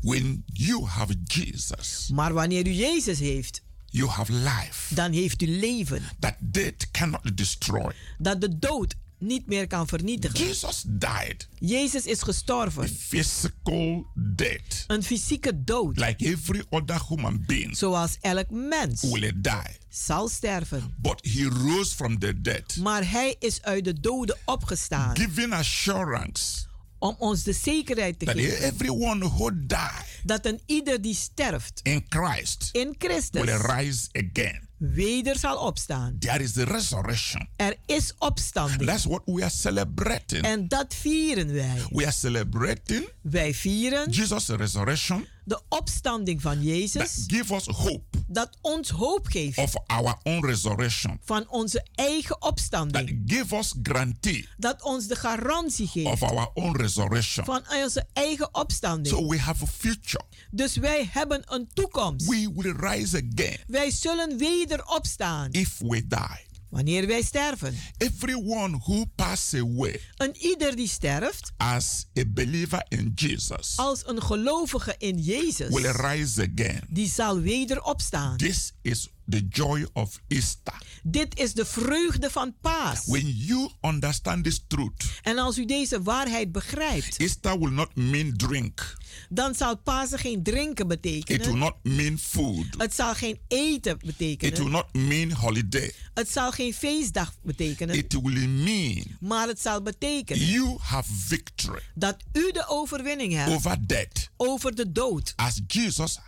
When you have Jesus, Maar wanneer u Jezus heeft, you have life dan heeft u leven that death cannot destroy. dat de dood niet meer kan vernietigen. Jesus died Jezus is gestorven. physical death, Een fysieke dood. like every other human being Zoals elk mens will die. zal sterven. But he rose from the dead, Maar hij is uit de doden opgestaan. giving assurance Om ons de zekerheid te that geven. everyone who die Dat een ieder die sterft in Christ in Christus will rise again. weder zal opstaan. There is the resurrection. Er is opstanding. That's what we are celebrating. En dat vieren wij. We are celebrating Wij vieren Jesus' resurrection de opstanding van Jezus. give us hope Dat ons hoop geeft of our own resurrection. van onze eigen That opstanding. give us guarantee Dat ons de garantie of geeft our own resurrection. van onze eigen opstanding. So we have a future. Dus wij hebben een toekomst. We will rise again Wij zullen weder opstaan if we die. Wanneer wij sterven. Everyone who passes away En ieder die sterft as a believer in Jesus als een gelovige in Jezus, will rise again. die zal weder opstaan. This is the joy of Easter. Dit is de vreugde van Paas. When you understand this truth, En als u deze waarheid begrijpt, Easter will not mean drink. dan zal Pasen geen drinken It will betekenen. not mean food. Het zal geen eten It will betekenen. not mean holiday. Het zal geen feestdag betekenen. It will mean Maar het zal betekenen you have victory dat u de overwinning hebt over death over de dood. as Jesus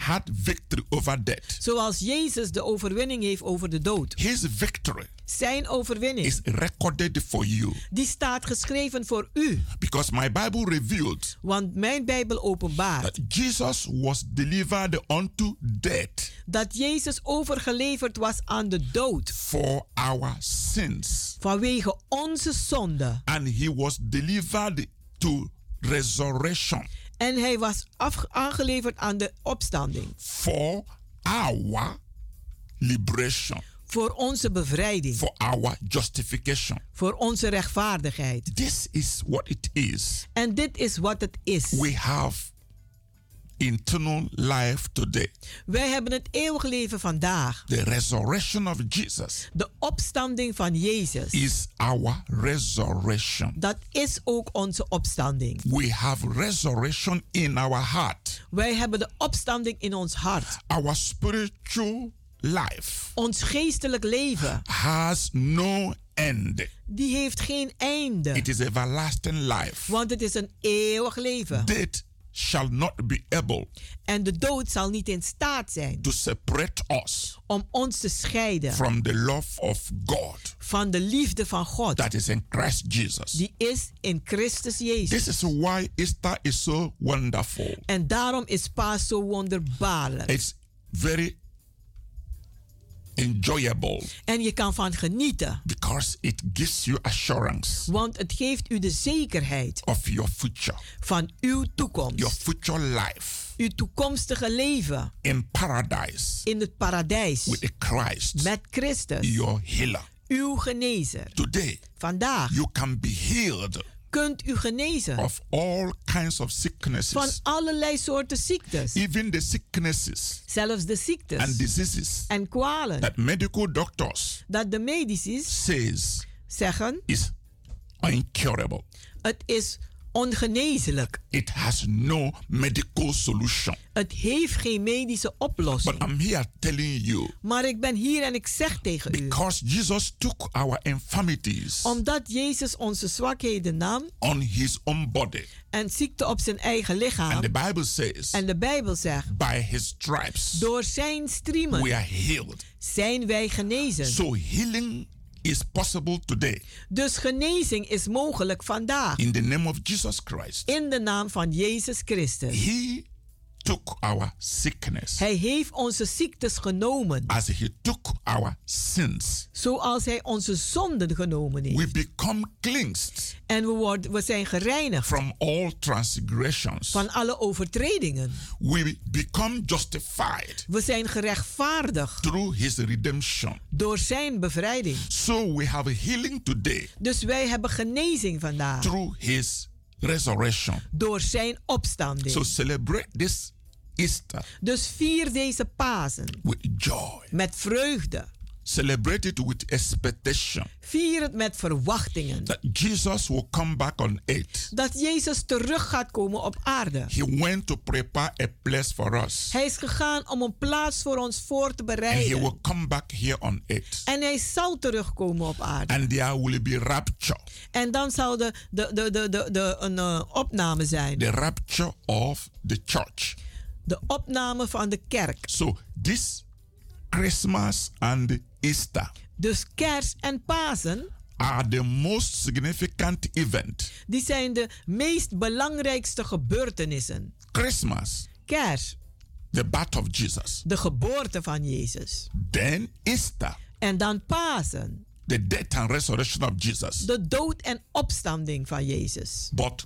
had victory over death. Zoals Jezus de overwinning heeft over de dood. His victory Zijn overwinning, is recorded for you die staat geschreven voor u. because my Bible revealed Want mijn Bijbel openbaart that Jesus was delivered unto death dat Jezus overgeleverd was aan de dood for our sins vanwege onze zonde. and he was delivered to resurrection En hij was aangeleverd aan de opstanding. for our liberation, Voor onze bevrijding. for our justification. Voor onze rechtvaardigheid. This is what it is. En dit is wat het is. We have eternal life today. Wij hebben het eeuwige leven vandaag. The resurrection of Jesus De opstanding van Jezus. is our resurrection. Dat is ook onze opstanding. We have resurrection in our heart. Wij hebben de opstanding in ons hart. Our spiritual life Ons geestelijk leven. has no end. Die heeft geen einde. It is everlasting life. Want het is een eeuwig leven. Death shall not be able En de dood zal niet in staat zijn to separate us om ons te scheiden from the love of God van de liefde van God. that is in Christ Jesus. Die is in Christus This is why Easter is so wonderful. En daarom is Paas zo wonderbaarlijk. It's very enjoyable En je kan van genieten. because it gives you assurance Want het geeft u de zekerheid of your future, van uw toekomst. your future life Uw toekomstige leven in paradise in het paradijs. with Christ, Met Christus. your healer. Uw genezer. Today, Vandaag you can be healed kunt u genezen of all kinds of van sicknesses, allerlei soorten ziektes. even the sicknesses Zelfs de ziektes and diseases en kwalen. that medical doctors Dat de medici says zeggen, is incurable. het is ongeneeslijk. It has no medical solution. Het heeft geen medische oplossing. But I'm here telling you Maar ik ben hier en ik zeg tegen u, because Jesus took our infirmities omdat Jezus onze zwakheden nam on his own body. en ziekte op zijn eigen lichaam. And the Bible says, En de Bijbel zegt, by his stripes door zijn striemen we are healed. zijn wij genezen. So healing is possible today Dus genezing is mogelijk vandaag. in the name of Jesus Christ. In de naam van Jezus Christus. He took our sickness Hij heeft onze ziektes genomen. as he took our sins. Zoals hij onze zonden genomen heeft. We become cleansed En we, worden, we zijn gereinigd from all transgressions. van alle overtredingen. We become justified We zijn gerechtvaardigd through his redemption. door zijn bevrijding. So we have healing today Dus wij hebben genezing vandaag through his resurrection. door zijn opstanding. So celebrate this Easter Dus vier deze Pasen with joy. met vreugde. Celebrate it with expectation Vier het met verwachtingen. that Jesus will come back on earth. Dat Jezus terug gaat komen op aarde. He went to prepare a place for us. Hij is gegaan om een plaats voor ons voor te And he bereiden. will come back here on earth. En hij zal terugkomen op aarde. And there will be rapture. En dan zal de, de, de, de, de, de, een eh, opname zijn. The rapture of the church. De opname van de kerk. So this Christmas and Easter Dus kerst en Pasen, are the most significant event. die zijn de meest belangrijkste gebeurtenissen. Christmas, Kerst, the birth of Jesus. de geboorte van Jezus. Then Easter, En dan Pasen, the death and resurrection of Jesus. de dood en opstanding van Jezus. But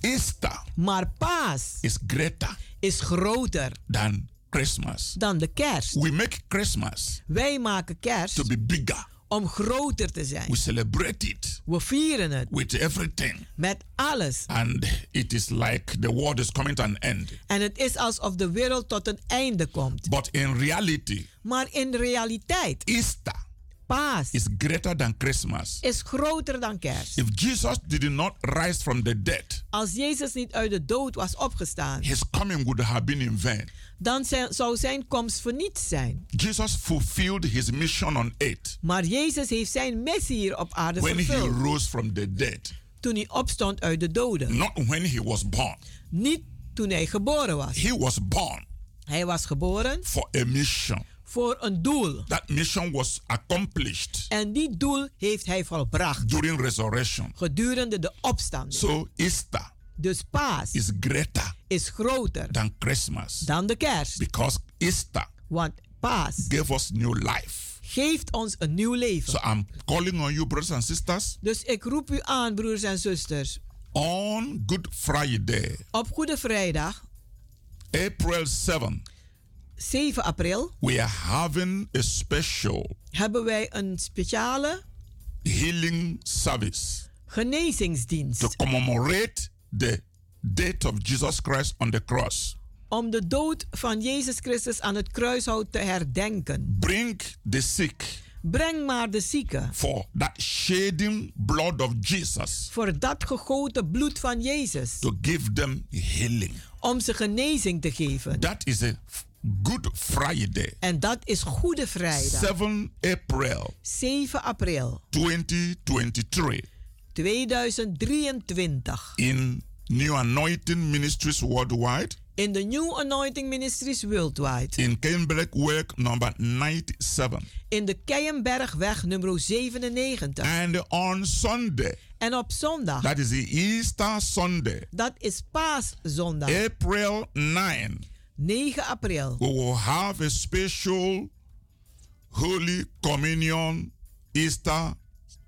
Easter Maar Paas is greater is groter than Christmas. dan de kerst. We make Christmas Wij maken kerst to be bigger. om groter te zijn. We celebrate it We vieren het with everything. met alles. And it is like the world is coming to an end. En het is alsof de wereld tot een einde komt. But in reality, Maar in realiteit, Easter Paas is greater than Christmas. is groter dan kerst. If Jesus did not rise from the dead, Als Jezus niet uit de dood was opgestaan, his coming would have been in vain. dan zijn- zou zijn komst verniet zijn. Jesus fulfilled his mission on earth Maar Jezus heeft zijn missie hier op aarde when he vervuld. rose from the dead, Toen hij opstond uit de doden. not when he was born. Niet toen hij geboren was. He was born Hij was geboren for a mission. Voor een doel. That mission was accomplished En die doel heeft hij volbracht during resurrection. gedurende de opstanding. So Easter Dus paas is greater is groter than Christmas dan de kerst. because Easter Want paas gave us new life. geeft ons een nieuw leven. So I'm calling on you, brothers and sisters, Dus ik roep u aan, broers en zusters. on Good Friday, Op Goede Vrijdag, April 7, 7 april, we are having a special hebben wij een speciale healing service genezingsdienst. to commemorate the death of Jesus Christ on the cross. Om de dood van Jezus Christus aan het kruishout te herdenken. Bring the sick Breng maar de zieken. for that shedding blood of Jesus Voor dat gegoten bloed van Jezus. to give them healing. Om ze genezing te geven. That is a Good Friday, En dat is Goede Vrijdag. 7 April 7 april 2023 2023. in New Anointing Ministries Worldwide In de New Anointing Ministries Worldwide. in Cambridge number 97. In de Keienbergweg nummer 97. And on Sunday, En op zondag. that is the Easter Sunday, Dat is paaszondag. April 9, 9 april. we will have a special Holy Communion Easter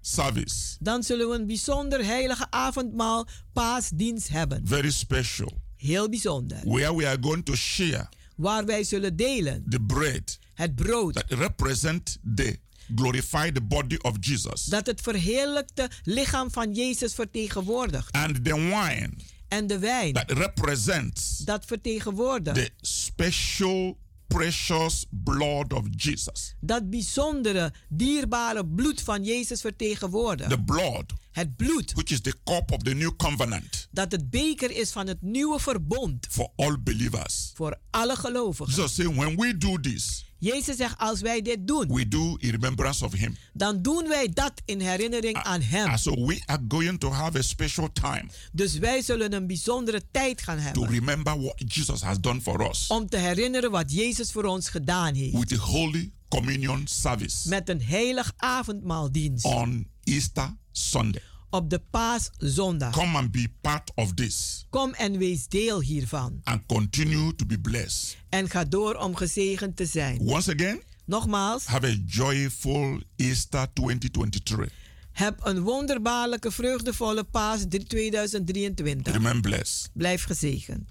service. Dan zullen we een bijzonder heilige avondmaal paasdienst hebben. Very special. Heel bijzonder. Where we are going to share Waar wij zullen delen. the bread Het brood. that represent the glorified body of Jesus Dat het verheerlijkte lichaam van Jezus vertegenwoordigt. and the wine En de wijn. that represents Dat vertegenwoordigt. the special precious blood of Jesus. Dat bijzondere, dierbare bloed van Jezus vertegenwoordigt. The blood Het bloed. which is the cup of the new covenant Dat het beker is van het nieuwe verbond. for all believers. Voor alle gelovigen. Jesus saying, when we do this, Jezus zegt, als wij dit doen, we do in remembrance of Him. dan doen wij dat in herinnering aan Hem. And so we are going to have a special time Dus wij zullen een bijzondere tijd gaan to hebben. remember what Jesus has done for us Om te herinneren wat Jezus voor ons gedaan heeft. with the Holy Communion service Met een heilig avondmaaldienst. on Easter Sunday. Op de paaszondag. Come and be part of this Kom en wees deel hiervan. and continue to be blessed. En ga door om gezegend te zijn. Once again, Nogmaals, have a joyful Easter 2023. heb een wonderbaarlijke, vreugdevolle paas 2023. Remain blessed. Blijf gezegend.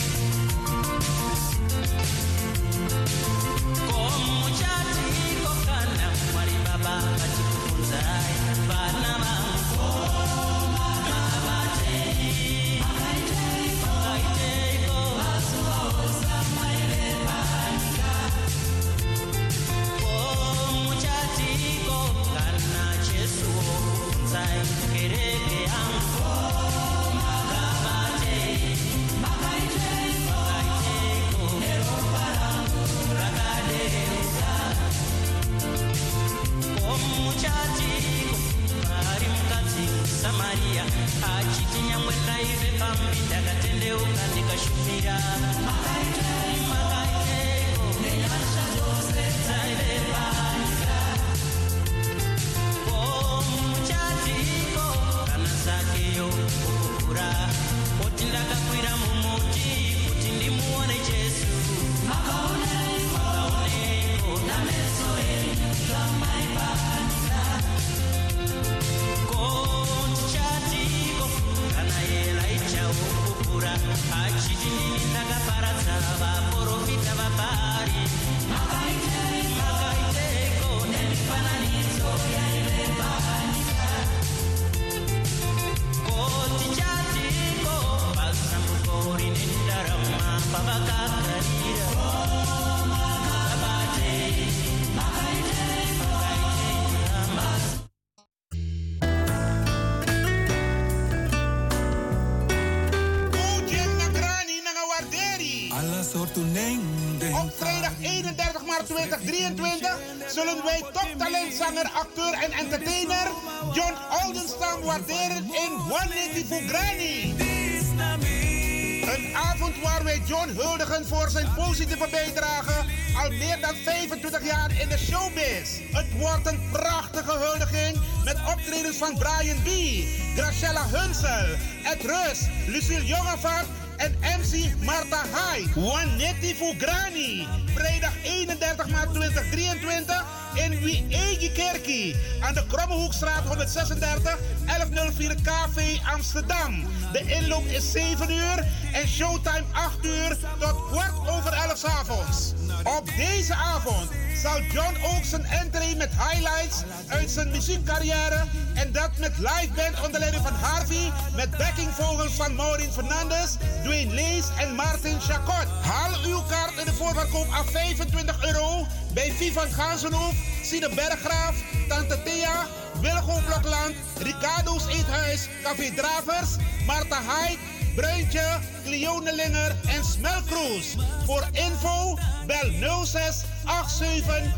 De inloop is 7 uur en showtime 8 uur tot kwart over 11 's avonds. Op deze avond zal John ook zijn entree met highlights uit zijn muziekcarrière en dat met live band onder leiding van Harvey met backingvogels van Maureen Fernandes, Dwayne Lees en Martin Chacot. Haal uw kaart in de voorverkoop af 25 euro bij Vivan Gansenhoef, Sine Berggraaf, Tante Thea, Wilgo Blokland, Ricardo's Eethuis, Café Dravers, Marta Hyde, Bruintje, Cleonelinger en Smelkroes. Voor info bel 06 87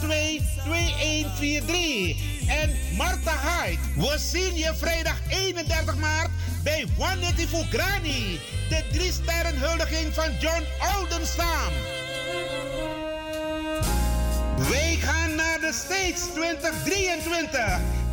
02 2143. En Marta Hyde, we zien je vrijdag 31 maart bij for Granny. De drie sterren huldiging van John Oldenstam. Wij gaan naar de States 2023.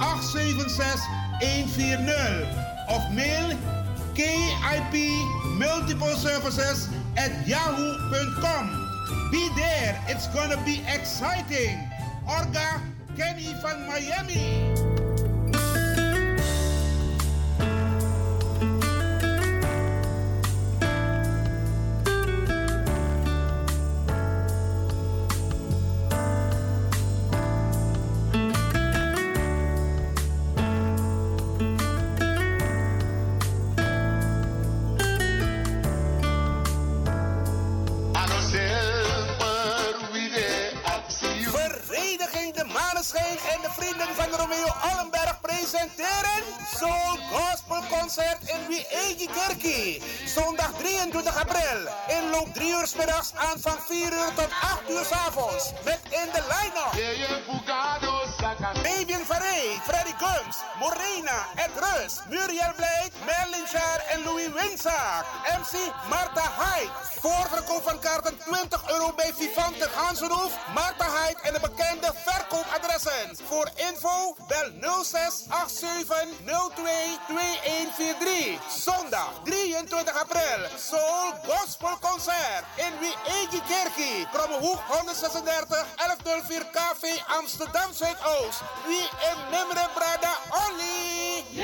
876 140 of mail KIP Multiple Services at yahoo.com. Be there, it's gonna be exciting. Orga Kenny van Miami. 28 april in loop 3 uur middags aan van 4 uur tot 8 uur s avonds. Met in de line-up. Fabian Ferrey, Freddy Gums, Morena en Rus, Muriel Blake, Merlin Schaar en Louis Winsaak. MC Marta Hyde. Voorverkoop van kaarten 20 euro bij Vivante Gansenhoef, Marta Hyde en de bekende verkoopadressen. Voor info bel 06 87 02 2143. Zondag 23 april. Soul Gospel Concert in Wiegi Kerkie. Krommehoek 136 1104 KV Amsterdam Zuidoost. Wie en Memre Brada Olly.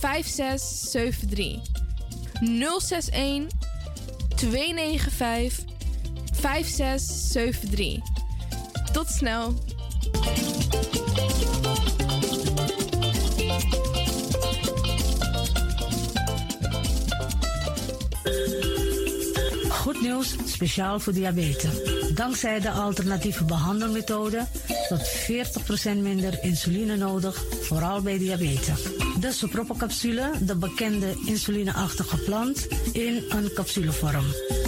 5673. 061 295 5673. Tot snel. Goed nieuws, speciaal voor diabetes. Dankzij de alternatieve behandelmethode tot 40% minder insuline nodig, vooral bij diabetes. De soproppencapsule, de bekende insulineachtige plant, in een capsulevorm.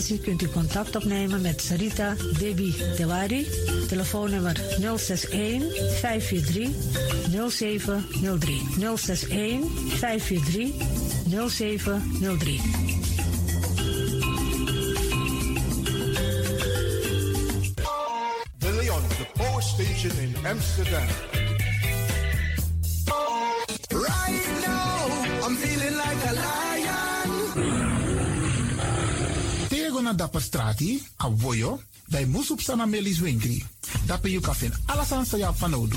kunt u contact opnemen met Sarita Debi Dewari. Telefoonnummer 061 543 0703. 061 543 0703. De Leon, power station in Amsterdam. Na dapper strati, a voyo, bij Moesop Sana Melis Winkri. Dapper you alles aan sa van Odu.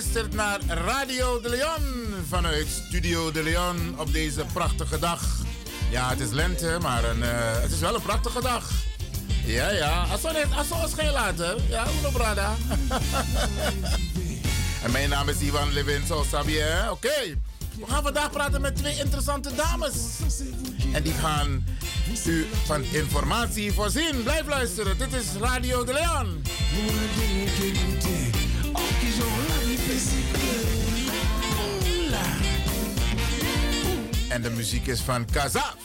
Luistert naar Radio de Leon vanuit Studio de Leon op deze prachtige dag. Ja, het is lente, maar een, eh, het is wel een prachtige dag. Ja, ja. Als ons geen later. Ja, uno brada. [LAUGHS] en mijn naam is Ivan Levin, zo sabi je, hè? Oké. We gaan vandaag praten met twee interessante dames. En die gaan u van informatie voorzien. Blijf luisteren. Dit is Radio de Leon. En de muziek is van Kazaf.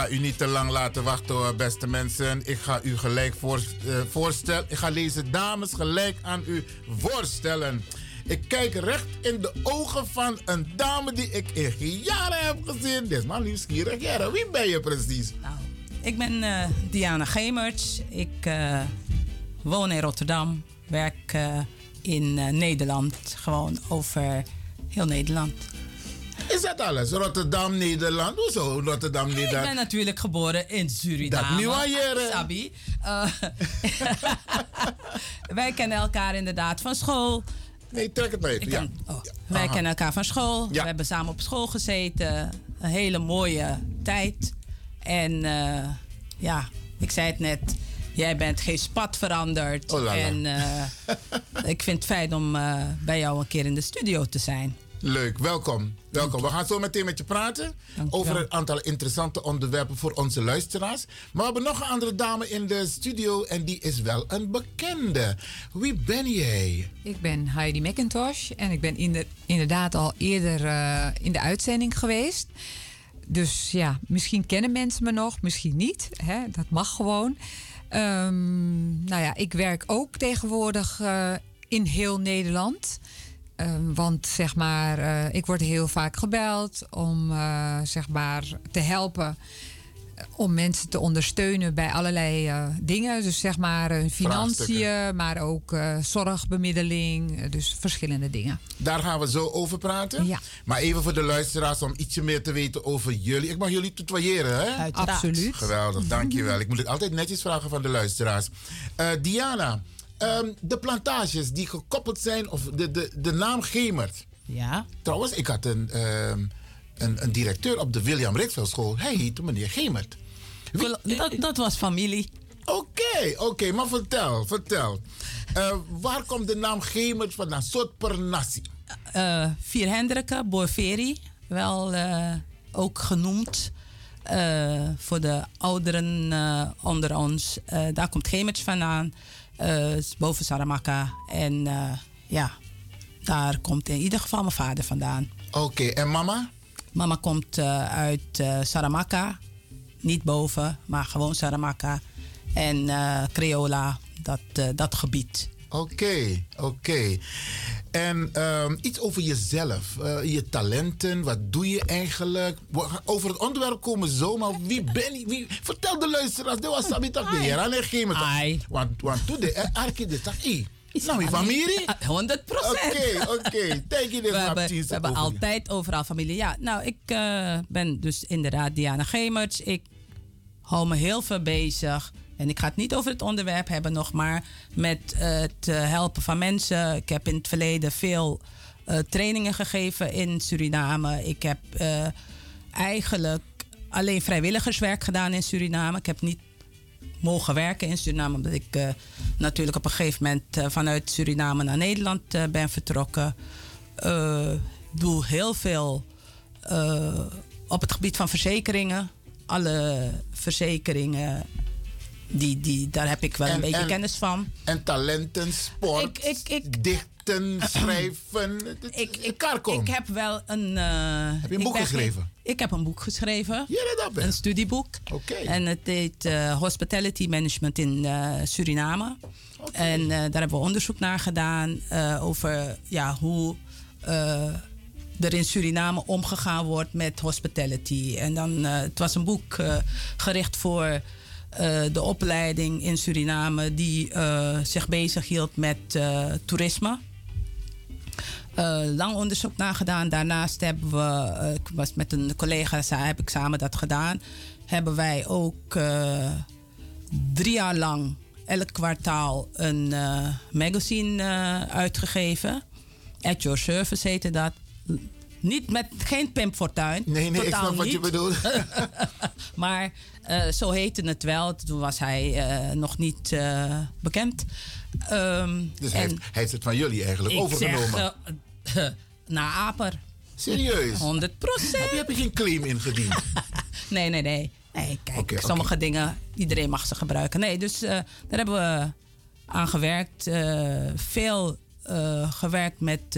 Ga u niet te lang laten wachten, beste mensen. Ik ga u gelijk voor, eh, voorstellen. Ik ga deze dames gelijk aan u voorstellen. Ik kijk recht in de ogen van een dame die ik in jaren heb gezien. Dit is maar nieuwsgierig. Jaren, wie ben je precies? Ik ben eh, Diana Gemerts. Ik eh, woon in Rotterdam. Werk in Nederland. Gewoon over heel Nederland. Is dat alles? Rotterdam, Nederland? Hoezo Rotterdam, Ik Nederland? ben natuurlijk geboren in Suriname. Dat. Sabi. Eh, [LAUGHS] wij kennen elkaar inderdaad van school. Nee, trek het maar even. Ik Ja. oh, wij Aha. kennen elkaar van school. Ja. We hebben samen op school gezeten. Een hele mooie tijd. En eh, ja, ik zei het net. Jij bent geen spat veranderd. Oh la la. En eh, [LAUGHS] ik vind het fijn om bij jou een keer in de studio te zijn. Leuk, welkom. Welkom. We gaan zo meteen met je praten over een aantal interessante onderwerpen voor onze luisteraars. Maar we hebben nog een andere dame in de studio en die is wel een bekende. Wie ben jij? Ik ben Heidi McIntosh en ik ben inder- inderdaad al eerder eh, in de uitzending geweest. Dus ja, misschien kennen mensen me nog, misschien niet. Hè? Dat mag gewoon. Ehm, nou ja, ik werk ook tegenwoordig eh, in heel Nederland. Ehm, want zeg maar, eh, ik word heel vaak gebeld om eh, zeg maar te helpen. eh, Om mensen te ondersteunen bij allerlei dingen. Dus zeg maar hun financiën, maar ook zorgbemiddeling. Dus verschillende dingen. Daar gaan we zo over praten. Ja. Maar even voor de luisteraars om ietsje meer te weten over jullie. Ik mag jullie tutoyeren, hè? Uiteraard. Absoluut. Geweldig, dankjewel. Ik moet het altijd netjes vragen van de luisteraars. Diana, ehm, de plantages die gekoppeld zijn, of de, de, de naam Gemert. Ja. Trouwens, ik had een, ehm, een, een directeur op de William Rixveld school. Hij heette meneer Gemert. Dat, dat was familie. Oké, oké, maar vertel, vertel. Eh, waar komt de naam Gemert vandaan? Soort per nasi. eh Vier Hendrikken, Borveri, wel eh, ook genoemd. eh, voor de ouderen eh, onder ons. Eh, daar komt Gemerts vandaan, eh, boven Saramaka. En eh, ja, daar komt in ieder geval mijn vader vandaan. Oké, en mama? Mama komt eh, uit eh, Saramaka. Niet boven, maar gewoon Saramaka. En eh Creola, dat, eh, dat gebied. Oké, oké. En ehm, iets over jezelf, eh, je talenten, wat doe je eigenlijk? Over het onderwerp komen we zo, maar wie ben je? Wie, vertel de luisteraars, dit was Sabitak de heer, en Want, want toen de arke de tak, i. Nou, mijn familie? 100% Oké, oké. Thank you, We hebben, we hebben altijd overal familie. Ja, nou, ik eh, ben dus inderdaad Diana Gemerts. Ik hou me heel veel bezig. En ik ga het niet over het onderwerp hebben nog, maar met eh, het eh, helpen van mensen. Ik heb in het verleden veel eh, trainingen gegeven in Suriname. Ik heb eigenlijk alleen vrijwilligerswerk gedaan in Suriname. Ik heb niet mogen werken in Suriname. Omdat ik natuurlijk op een gegeven moment vanuit Suriname naar Nederland ben vertrokken. Doe heel veel op het gebied van verzekeringen. Alle verzekeringen, die, die, daar heb ik wel een En- beetje en- kennis van. En talenten, sport, dichten, [CLEARS THROAT] schrijven. Ik, ik, ik heb wel een. heb je een boek geschreven? Ik heb een boek geschreven. dat Een studieboek. Oké. En het heet eh, Hospitality Management in eh, Suriname. En eh, daar hebben we onderzoek naar gedaan eh, over ja, hoe eh, er in Suriname omgegaan wordt met hospitality. En dan, eh, het was een boek eh, gericht voor eh, de opleiding in Suriname die eh, zich bezighield met eh, toerisme. Lang onderzoek naar gedaan. Daarnaast hebben we, ik was met een collega, heb ik samen dat gedaan. Hebben wij ook drie jaar lang elk kwartaal een magazine uitgegeven. At Your Service heette dat. Niet met geen Pimp Fortuyn. Nee, nee, ik snap wat je bedoelt. [LAUGHS] [LAUGHS] maar eh, zo heette het wel. Toen was hij eh, nog niet eh, bekend. Ehm, Dus hij heeft, hij heeft het van jullie eigenlijk overgenomen. Zeg, [LAUGHS] na Aper. Serieus? 100 procent. Heb je geen claim ingediend? [LAUGHS] nee, nee, nee. Nee, kijk, sommige dingen, iedereen mag ze gebruiken. Nee, dus daar hebben we aan gewerkt. Veel gewerkt met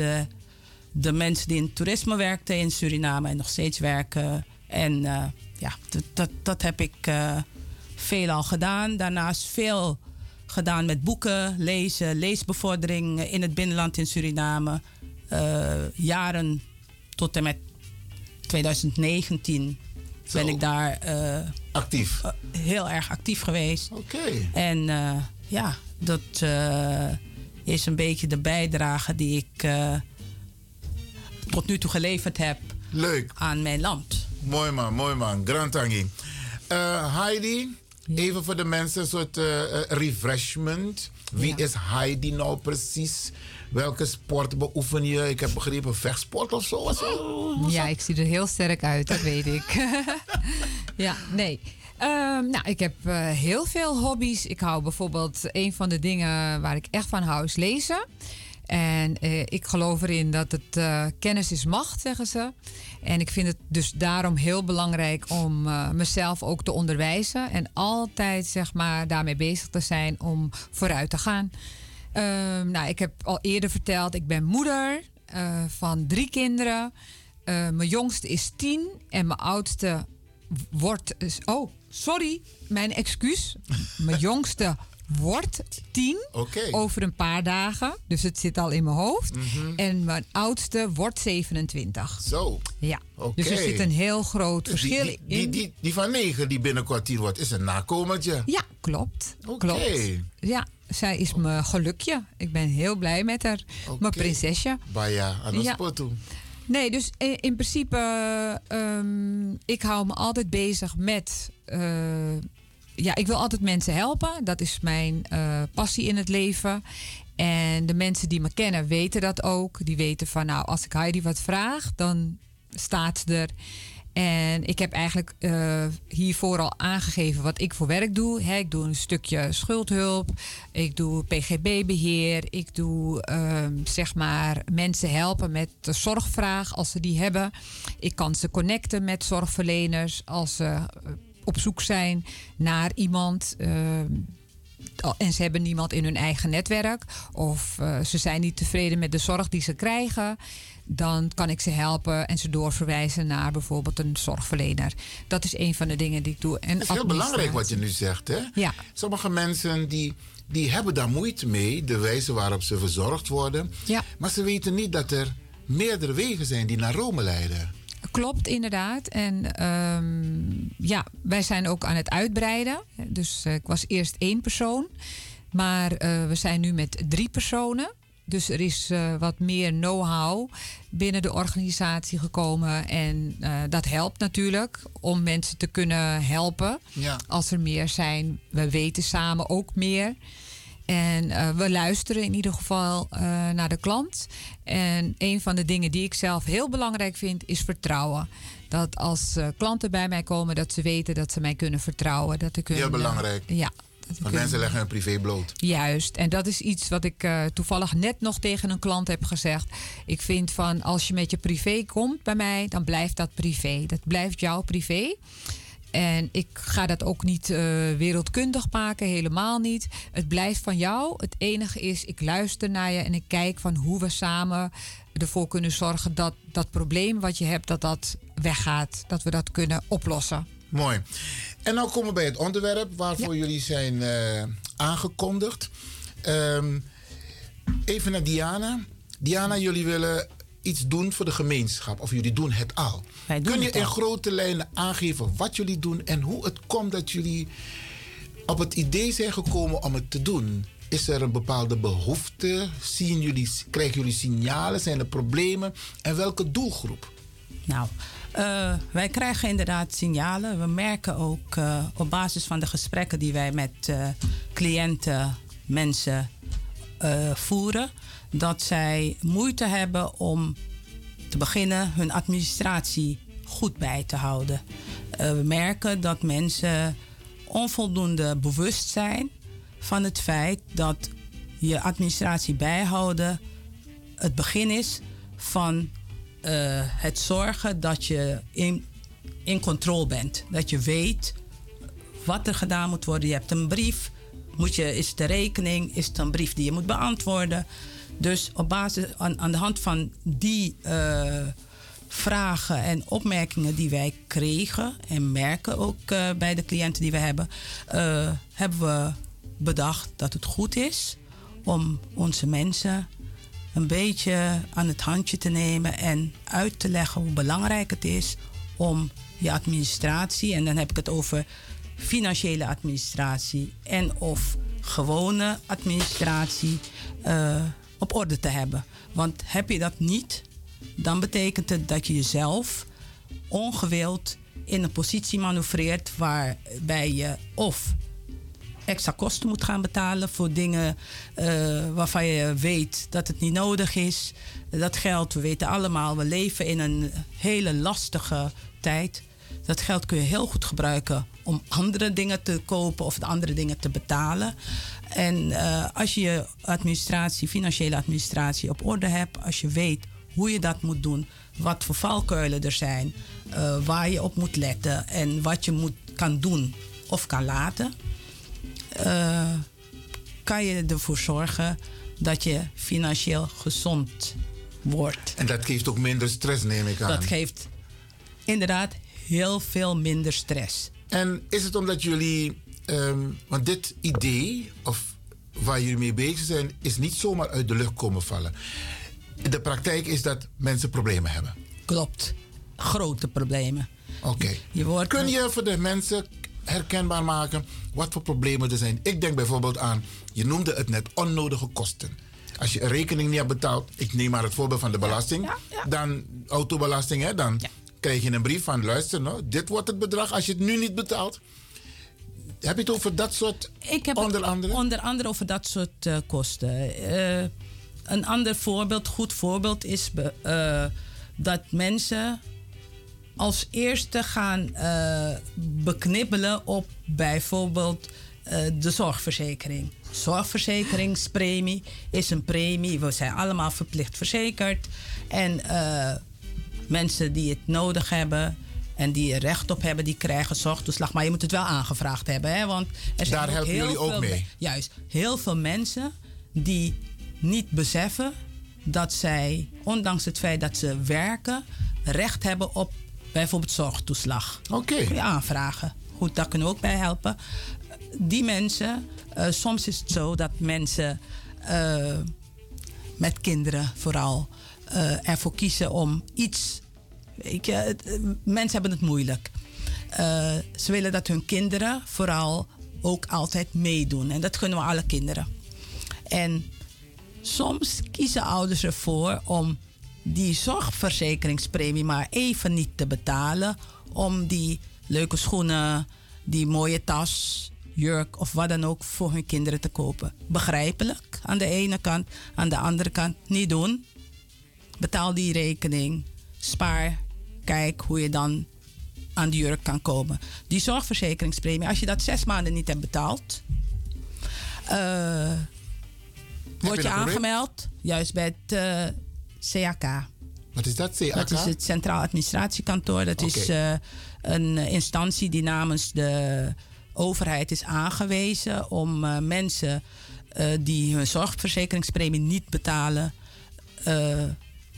de mensen die in toerisme werkten in Suriname en nog steeds werken. En ja, dat, dat, dat heb ik eh veelal gedaan. Daarnaast veel gedaan met boeken, lezen, leesbevordering in het binnenland in Suriname. Eh, jaren tot en met 2019 ben ik daar eh, actief. heel erg actief geweest. Oké. En ja, dat is een beetje de bijdrage die ik tot nu toe geleverd heb Leuk. aan mijn land. Mooi man, mooi man. Grand Tangi. Eh, Heidi, even voor de mensen een soort eh, eh, refreshment. Wie is Heidi nou precies? Welke sport beoefen je? Ik heb begrepen vechtsport of zo. Ja, ik zie er heel sterk uit, dat weet ik. [LAUGHS] ja, nee. Ehm, nou, ik heb heel veel hobby's. Ik hou bijvoorbeeld, een van de dingen waar ik echt van hou is lezen. En eh, ik geloof erin dat het eh, kennis is macht, zeggen ze. En ik vind het dus daarom heel belangrijk om eh, mezelf ook te onderwijzen. En altijd zeg maar daarmee bezig te zijn om vooruit te gaan. Ehm, nou, ik heb al eerder verteld, ik ben moeder eh, van drie kinderen. Mijn jongste is tien en mijn oudste wordt. Oh, sorry, mijn excuus. mijn jongste wordt tien over een paar dagen. Dus het zit al in mijn hoofd. En mijn oudste wordt 27. Zo. Ja. Oké. Dus er zit een heel groot Dus die- verschil die, in. die, die, die van negen die binnenkort hier wordt, is een nakomertje. Ja, klopt. Oké. Klopt. Ja, zij is mijn gelukje. Ik ben heel blij met haar. Mijn prinsesje. Baya, aan ja. toe. Nee, dus in, in principe, ehm, ik hou me altijd bezig met. eh, ja, ik wil altijd mensen helpen. Dat is mijn eh, passie in het leven. En de mensen die me kennen weten dat ook. Die weten van, nou, als ik Heidi wat vraag, dan staat ze er. En ik heb eigenlijk eh, hiervoor al aangegeven wat ik voor werk doe. Ik doe een stukje schuldhulp. Ik doe PGB-beheer. Ik doe ehm, zeg maar mensen helpen met de zorgvraag als ze die hebben. Ik kan ze connecten met zorgverleners als ze eh, op zoek zijn naar iemand. al- en ze hebben niemand in hun eigen netwerk. Of eh, ze zijn niet tevreden met de zorg die ze krijgen. Dan kan ik ze helpen en ze doorverwijzen naar bijvoorbeeld een zorgverlener. Dat is een van de dingen die ik doe. En Het is heel belangrijk wat je nu zegt, hè? Ja. Sommige mensen die, die hebben daar moeite mee, de wijze waarop ze verzorgd worden. Ja. Maar ze weten niet dat er meerdere wegen zijn die naar Rome leiden. Klopt, inderdaad. En ehm, ja, wij zijn ook aan het uitbreiden. Dus eh, ik was eerst één persoon. Maar eh, we zijn nu met drie personen. Dus er is eh, wat meer know-how binnen de organisatie gekomen. En dat helpt natuurlijk om mensen te kunnen helpen. Ja. Als er meer zijn. We weten samen ook meer. En eh, we luisteren in ieder geval eh, naar de klant. En een van de dingen die ik zelf heel belangrijk vind, is vertrouwen. Dat als eh, klanten bij mij komen, dat ze weten dat ze mij kunnen vertrouwen. Dat ik Heel hun, eh, belangrijk. ja. Want mensen leggen hun privé bloot. Juist, en dat is iets wat ik toevallig net nog tegen een klant heb gezegd. Ik vind van als je met je privé komt bij mij, dan blijft dat privé. Dat blijft jouw privé. En ik ga dat ook niet eh, wereldkundig maken, helemaal niet. Het blijft van jou. Het enige is, ik luister naar je en ik kijk van hoe we samen ervoor kunnen zorgen dat dat probleem wat je hebt, dat dat weggaat. Dat we dat kunnen oplossen. Mooi. En nou komen we bij het onderwerp waarvoor jullie zijn eh, aangekondigd. Ehm, even naar Diana. Diana, jullie willen iets doen voor de gemeenschap. Of jullie doen het al. doen Kun je in grote lijnen aangeven wat jullie doen en hoe het komt dat jullie op het idee zijn gekomen om het te doen? Is er een bepaalde behoefte? Zien jullie, krijgen jullie signalen? Zijn er problemen? En welke doelgroep? Nou, eh, wij krijgen inderdaad signalen. We merken ook eh, op basis van de gesprekken die wij met eh, cliënten, mensen voeren, dat zij moeite hebben om te beginnen hun administratie goed bij te houden. Eh, we merken dat mensen onvoldoende bewust zijn van het feit dat je administratie bijhouden het begin is van eh, het zorgen dat je in, in controle bent. Dat je weet wat er gedaan moet worden. Je hebt een brief. Moet je, is het de rekening? Is het een brief die je moet beantwoorden? Dus op basis, aan, de hand van die eh, vragen en opmerkingen die wij kregen en merken ook eh, bij de cliënten die we hebben, eh, hebben we bedacht dat het goed is om onze mensen een beetje aan het handje te nemen en uit te leggen hoe belangrijk het is om je administratie, en dan heb ik het over financiële administratie en of gewone administratie, op orde te hebben. Want heb je dat niet, dan betekent het dat je jezelf ongewild in een positie manoeuvreert waarbij je of extra kosten moet gaan betalen voor dingen eh, waarvan je weet dat het niet nodig is. Dat geld, we weten allemaal, we leven in een hele lastige tijd. Dat geld kun je heel goed gebruiken om andere dingen te kopen of de andere dingen te betalen. En eh, als je je administratie, financiële administratie op orde hebt, als je weet hoe je dat moet doen, wat voor valkuilen er zijn, eh, waar je op moet letten en wat je moet, kan doen of kan laten, eh, kan je ervoor zorgen dat je financieel gezond wordt. En dat geeft ook minder stress, neem ik aan. Dat geeft inderdaad heel veel minder stress. En is het omdat jullie, ehm, want dit idee, of waar jullie mee bezig zijn, is niet zomaar uit de lucht komen vallen. De praktijk is dat mensen problemen hebben. Klopt. Grote problemen. Oké. Kun je voor de mensen herkenbaar maken wat voor problemen er zijn? Ik denk bijvoorbeeld aan, je noemde het net, onnodige kosten. Als je een rekening niet hebt betaald, ik neem maar het voorbeeld van de belasting, dan autobelasting, hè, dan krijg je een brief van luister, nou, dit wordt het bedrag als je het nu niet betaalt. Heb je het over dat soort Ik heb onder andere? onder andere over dat soort eh, kosten. Eh, een ander voorbeeld, goed voorbeeld, is eh, dat mensen als eerste gaan beknibbelen op bijvoorbeeld de zorgverzekering. Zorgverzekeringspremie is een premie. We zijn allemaal verplicht verzekerd. En mensen die het nodig hebben en die er recht op hebben, die krijgen zorgtoeslag. Maar je moet het wel aangevraagd hebben. Hè? Want er zijn Daar ook helpen heel jullie ook mee. Juist, heel veel mensen die niet beseffen dat zij, ondanks het feit dat ze werken, recht hebben op bijvoorbeeld zorgtoeslag. Oké. Kun je aanvragen. Goed, daar kunnen we ook bij helpen. Die mensen, eh, soms is het zo dat mensen eh, met kinderen vooral eh, ervoor kiezen om iets. Het- eh, mensen hebben het moeilijk. Eh, ze willen dat hun kinderen vooral ook altijd meedoen. En dat gunnen we alle kinderen. En soms kiezen ouders ervoor om die zorgverzekeringspremie maar even niet te betalen. Om die leuke schoenen, die mooie tas, jurk of wat dan ook voor hun kinderen te kopen. Begrijpelijk aan de ene kant. Aan de andere kant niet doen. Betaal die rekening. Spaar. Kijk hoe je dan aan die jurk kan komen. Die zorgverzekeringspremie, als je dat zes maanden niet hebt betaald, eh, word je aangemeld, juist bij het eh, CAK. Wat is dat, CAK? Dat is het Centraal Administratiekantoor. Dat is eh, een instantie die namens de overheid is aangewezen om mensen die hun zorgverzekeringspremie niet betalen,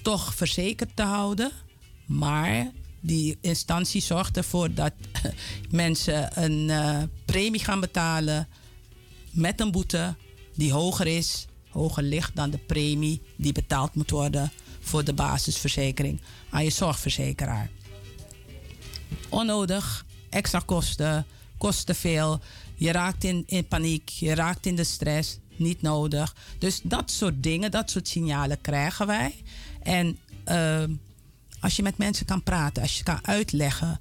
toch verzekerd te houden. Maar die instantie zorgt ervoor dat [LAUGHS] mensen een eh, premie gaan betalen met een boete die hoger is, hoger ligt dan de premie die betaald moet worden voor de basisverzekering aan je zorgverzekeraar. Onnodig, extra kosten, kost te veel. Je raakt in, in paniek, je raakt in de stress, niet nodig. Dus dat soort dingen, dat soort signalen krijgen wij. En ehm, als je met mensen kan praten, als je kan uitleggen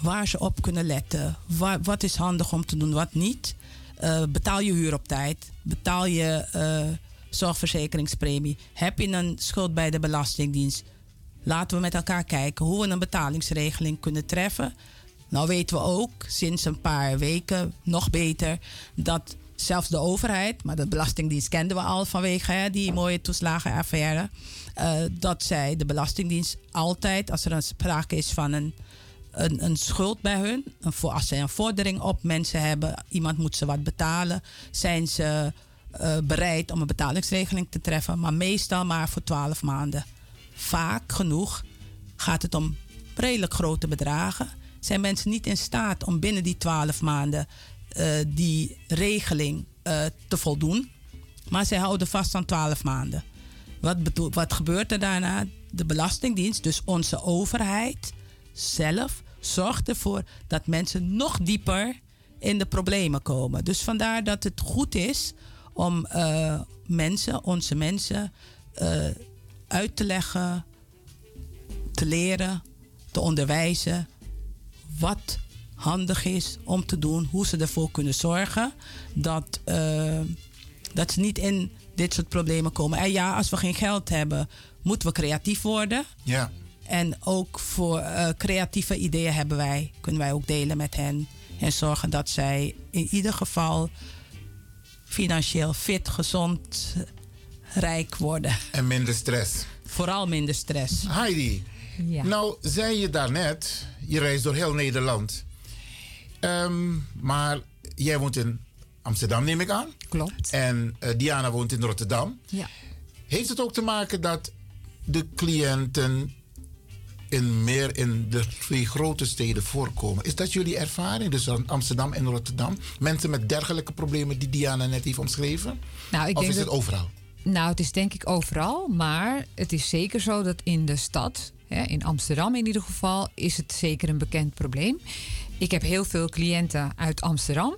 waar ze op kunnen letten, wa- wat is handig om te doen, wat niet. Eh, betaal je huur op tijd, betaal je eh, zorgverzekeringspremie. Heb je een schuld bij de Belastingdienst? Laten we met elkaar kijken hoe we een betalingsregeling kunnen treffen. Nou weten we ook sinds een paar weken nog beter dat zelfs de overheid, maar de Belastingdienst kenden we al vanwege hè, die mooie toeslagenaffaire, eh, dat zij de Belastingdienst altijd, als er een sprake is van een, een, een schuld bij hun, een, als zij een vordering op mensen hebben, iemand moet ze wat betalen, zijn ze eh, bereid om een betalingsregeling te treffen, maar meestal maar voor 12 maanden. Vaak genoeg gaat het om redelijk grote bedragen. Zijn mensen niet in staat om binnen die 12 maanden eh, die regeling te voldoen. Maar zij houden vast aan 12 maanden. Wat, wat gebeurt er daarna? De Belastingdienst, dus onze overheid zelf, zorgt ervoor dat mensen nog dieper in de problemen komen. Dus vandaar dat het goed is om eh, mensen, onze mensen, eh, uit te leggen, te leren, te onderwijzen wat handig is om te doen, hoe ze ervoor kunnen zorgen dat, eh, dat ze niet in dit soort problemen komen. En ja, als we geen geld hebben, moeten we creatief worden. Ja. En ook voor eh, creatieve ideeën hebben wij, kunnen wij ook delen met hen. En zorgen dat zij in ieder geval financieel fit, gezond, rijk worden. En minder stress. Vooral minder stress. Heidi, nou zei je daarnet, je reist door heel Nederland. Ehm, maar jij woont in Amsterdam, neem ik aan. Klopt. En eh, Diana woont in Rotterdam. Ja. Heeft het ook te maken dat de cliënten in meer in de twee grote steden voorkomen? Is dat jullie ervaring? Dus Amsterdam en Rotterdam? Mensen met dergelijke problemen die Diana net heeft omschreven? Nou, ik of denk is het dat- overal? Nou, het is denk ik overal. Maar het is zeker zo dat in de stad, hè, in Amsterdam in ieder geval, is het zeker een bekend probleem. Ik heb heel veel cliënten uit Amsterdam.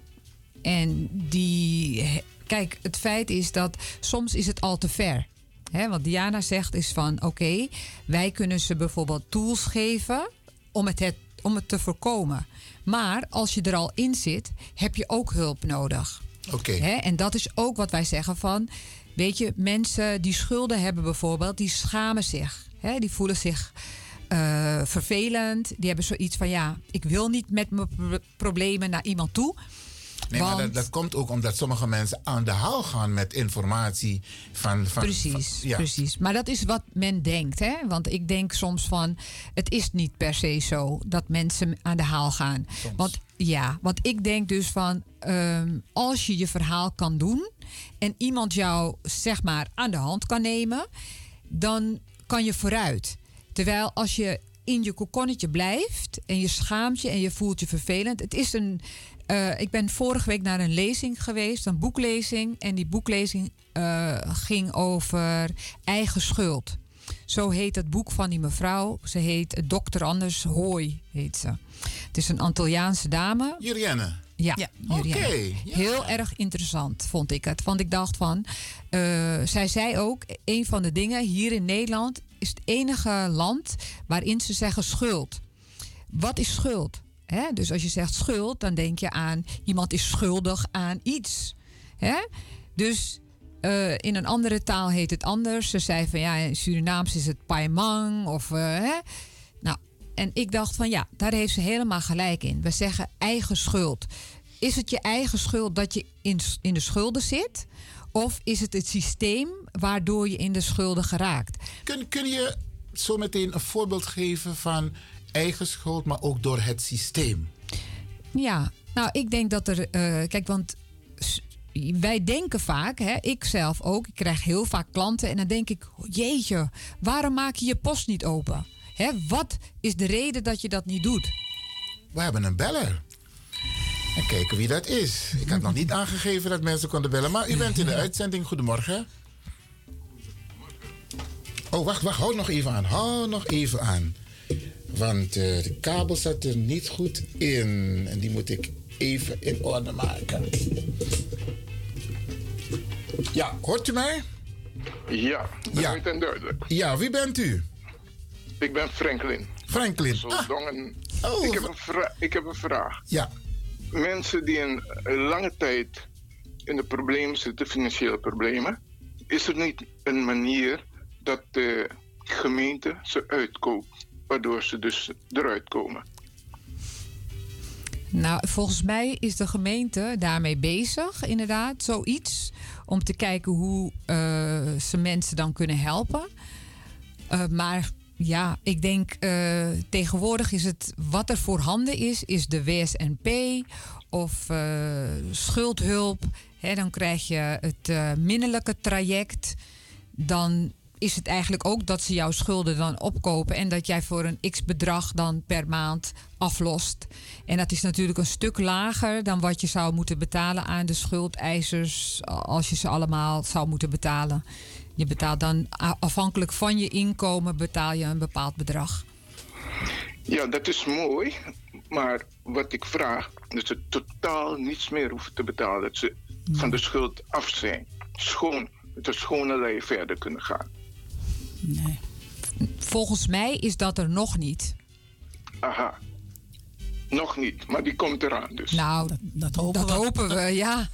En die. Kijk, het feit is dat soms is het al te ver. Hè, wat Diana zegt is van oké, wij kunnen ze bijvoorbeeld tools geven om het, het, om het te voorkomen. Maar als je er al in zit, heb je ook hulp nodig. Oké. En dat is ook wat wij zeggen van... Weet je, mensen die schulden hebben bijvoorbeeld, die schamen zich. Hè, die voelen zich eh, vervelend. Die hebben zoiets van, ja, ik wil niet met mijn pro- problemen naar iemand toe. Nee, maar dat, dat komt ook omdat sommige mensen aan de haal gaan met informatie van. van Precies, van- ja. precies. Maar dat is wat men denkt. Hè? Want ik denk soms van, het is niet per se zo dat mensen aan de haal gaan. Want ja, want ik denk dus van, ehm, als je je verhaal kan doen en iemand jou zeg maar aan de hand kan nemen, dan kan je vooruit. Terwijl als je in je kokonnetje blijft en je schaamt je en je voelt je vervelend. Het is een. Eh, ik ben vorige week naar een lezing geweest, een boeklezing. En die boeklezing eh, ging over eigen schuld. Zo heet het boek van die mevrouw. Ze heet Dr. Anders Hooi, heet ze. Het is een Antilliaanse dame. Jurienne. Ja, Oké, Jurienne. Heel erg interessant vond ik het. Want ik dacht van, eh, zij zei ook, een van de dingen hier in Nederland is het enige land waarin ze zeggen schuld. Wat is schuld? Hè? Dus als je zegt schuld, dan denk je aan iemand is schuldig aan iets. Hè? Dus eh, in een andere taal heet het anders. Ze zei van ja, in Surinaams is het paimang of eh, hè? Nou, en ik dacht van ja, daar heeft ze helemaal gelijk in. We zeggen eigen schuld. Is het je eigen schuld dat je in, in de schulden zit? Of is het het systeem waardoor je in de schulden geraakt? Kun, kun je zo meteen een voorbeeld geven van eigen schuld, maar ook door het systeem? Ja, nou, ik denk dat er. eh, kijk, want wij denken vaak, hè, ik zelf ook, ik krijg heel vaak klanten en dan denk ik: jeetje, waarom maak je je post niet open? Hè, wat is de reden dat je dat niet doet? We hebben een beller. En kijken wie dat is. Ik had nog niet aangegeven dat mensen konden bellen, maar u bent in de uitzending. Goedemorgen. Oh, wacht, wacht. Hou nog even aan. Hou nog even aan. Want eh, de kabel zat er niet goed in. En die moet ik even in orde maken. Ja, hoort u mij? Ja, duidelijk en duidelijk. Ja, wie bent u? Ik ben Franklin. Franklin. Ah. Oh, ik, heb een ik heb een vraag. Ja. Mensen die een, een lange tijd in de problemen zitten, financiële problemen, is er niet een manier dat de gemeente ze uitkoopt, waardoor ze dus eruit komen? Nou, volgens mij is de gemeente daarmee bezig, inderdaad, zoiets. Om te kijken hoe eh, ze mensen dan kunnen helpen. Eh, maar ja, ik denk eh, tegenwoordig is het wat er voorhanden is, is de WSNP of schuldhulp. Hè, dan krijg je het minnelijke traject. Dan is het eigenlijk ook dat ze jouw schulden dan opkopen en dat jij voor een x bedrag dan per maand aflost. En dat is natuurlijk een stuk lager dan wat je zou moeten betalen aan de schuldeisers als je ze allemaal zou moeten betalen. Je betaalt dan afhankelijk van je inkomen betaal je een bepaald bedrag. Ja, dat is mooi, maar wat ik vraag, dat ze totaal niets meer hoeven te betalen, dat ze van de schuld af zijn. Schoon, met een schone lei verder kunnen gaan. Volgens mij is dat er nog niet. Aha. Nog niet, maar die komt eraan dus. Nou, dat, hopen, we. ja.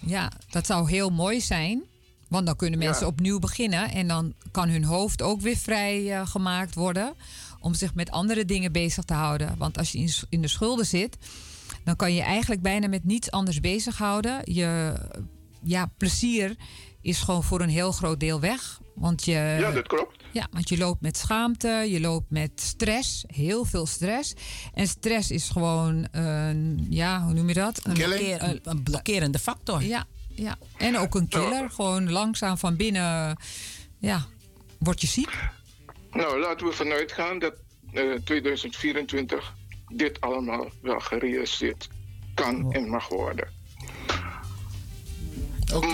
Ja, dat zou heel mooi zijn. Want dan kunnen mensen opnieuw beginnen. En dan kan hun hoofd ook weer vrij eh, gemaakt worden. Om zich met andere dingen bezig te houden. Want als je in de schulden zit. dan kan je eigenlijk bijna met niets anders bezighouden. Je ja, plezier is gewoon voor een heel groot deel weg. Want je, Ja, dat klopt. Ja, want je loopt met schaamte, je loopt met stress, heel veel stress. En stress is gewoon, een, ja, hoe noem je dat? Een, een- een blokkerende factor. Ja, ja. En ook een killer. Gewoon langzaam van binnen, ja, word je ziek. Nou, laten we vanuit gaan dat eh, 2024 dit allemaal wel gerealiseerd kan en mag worden.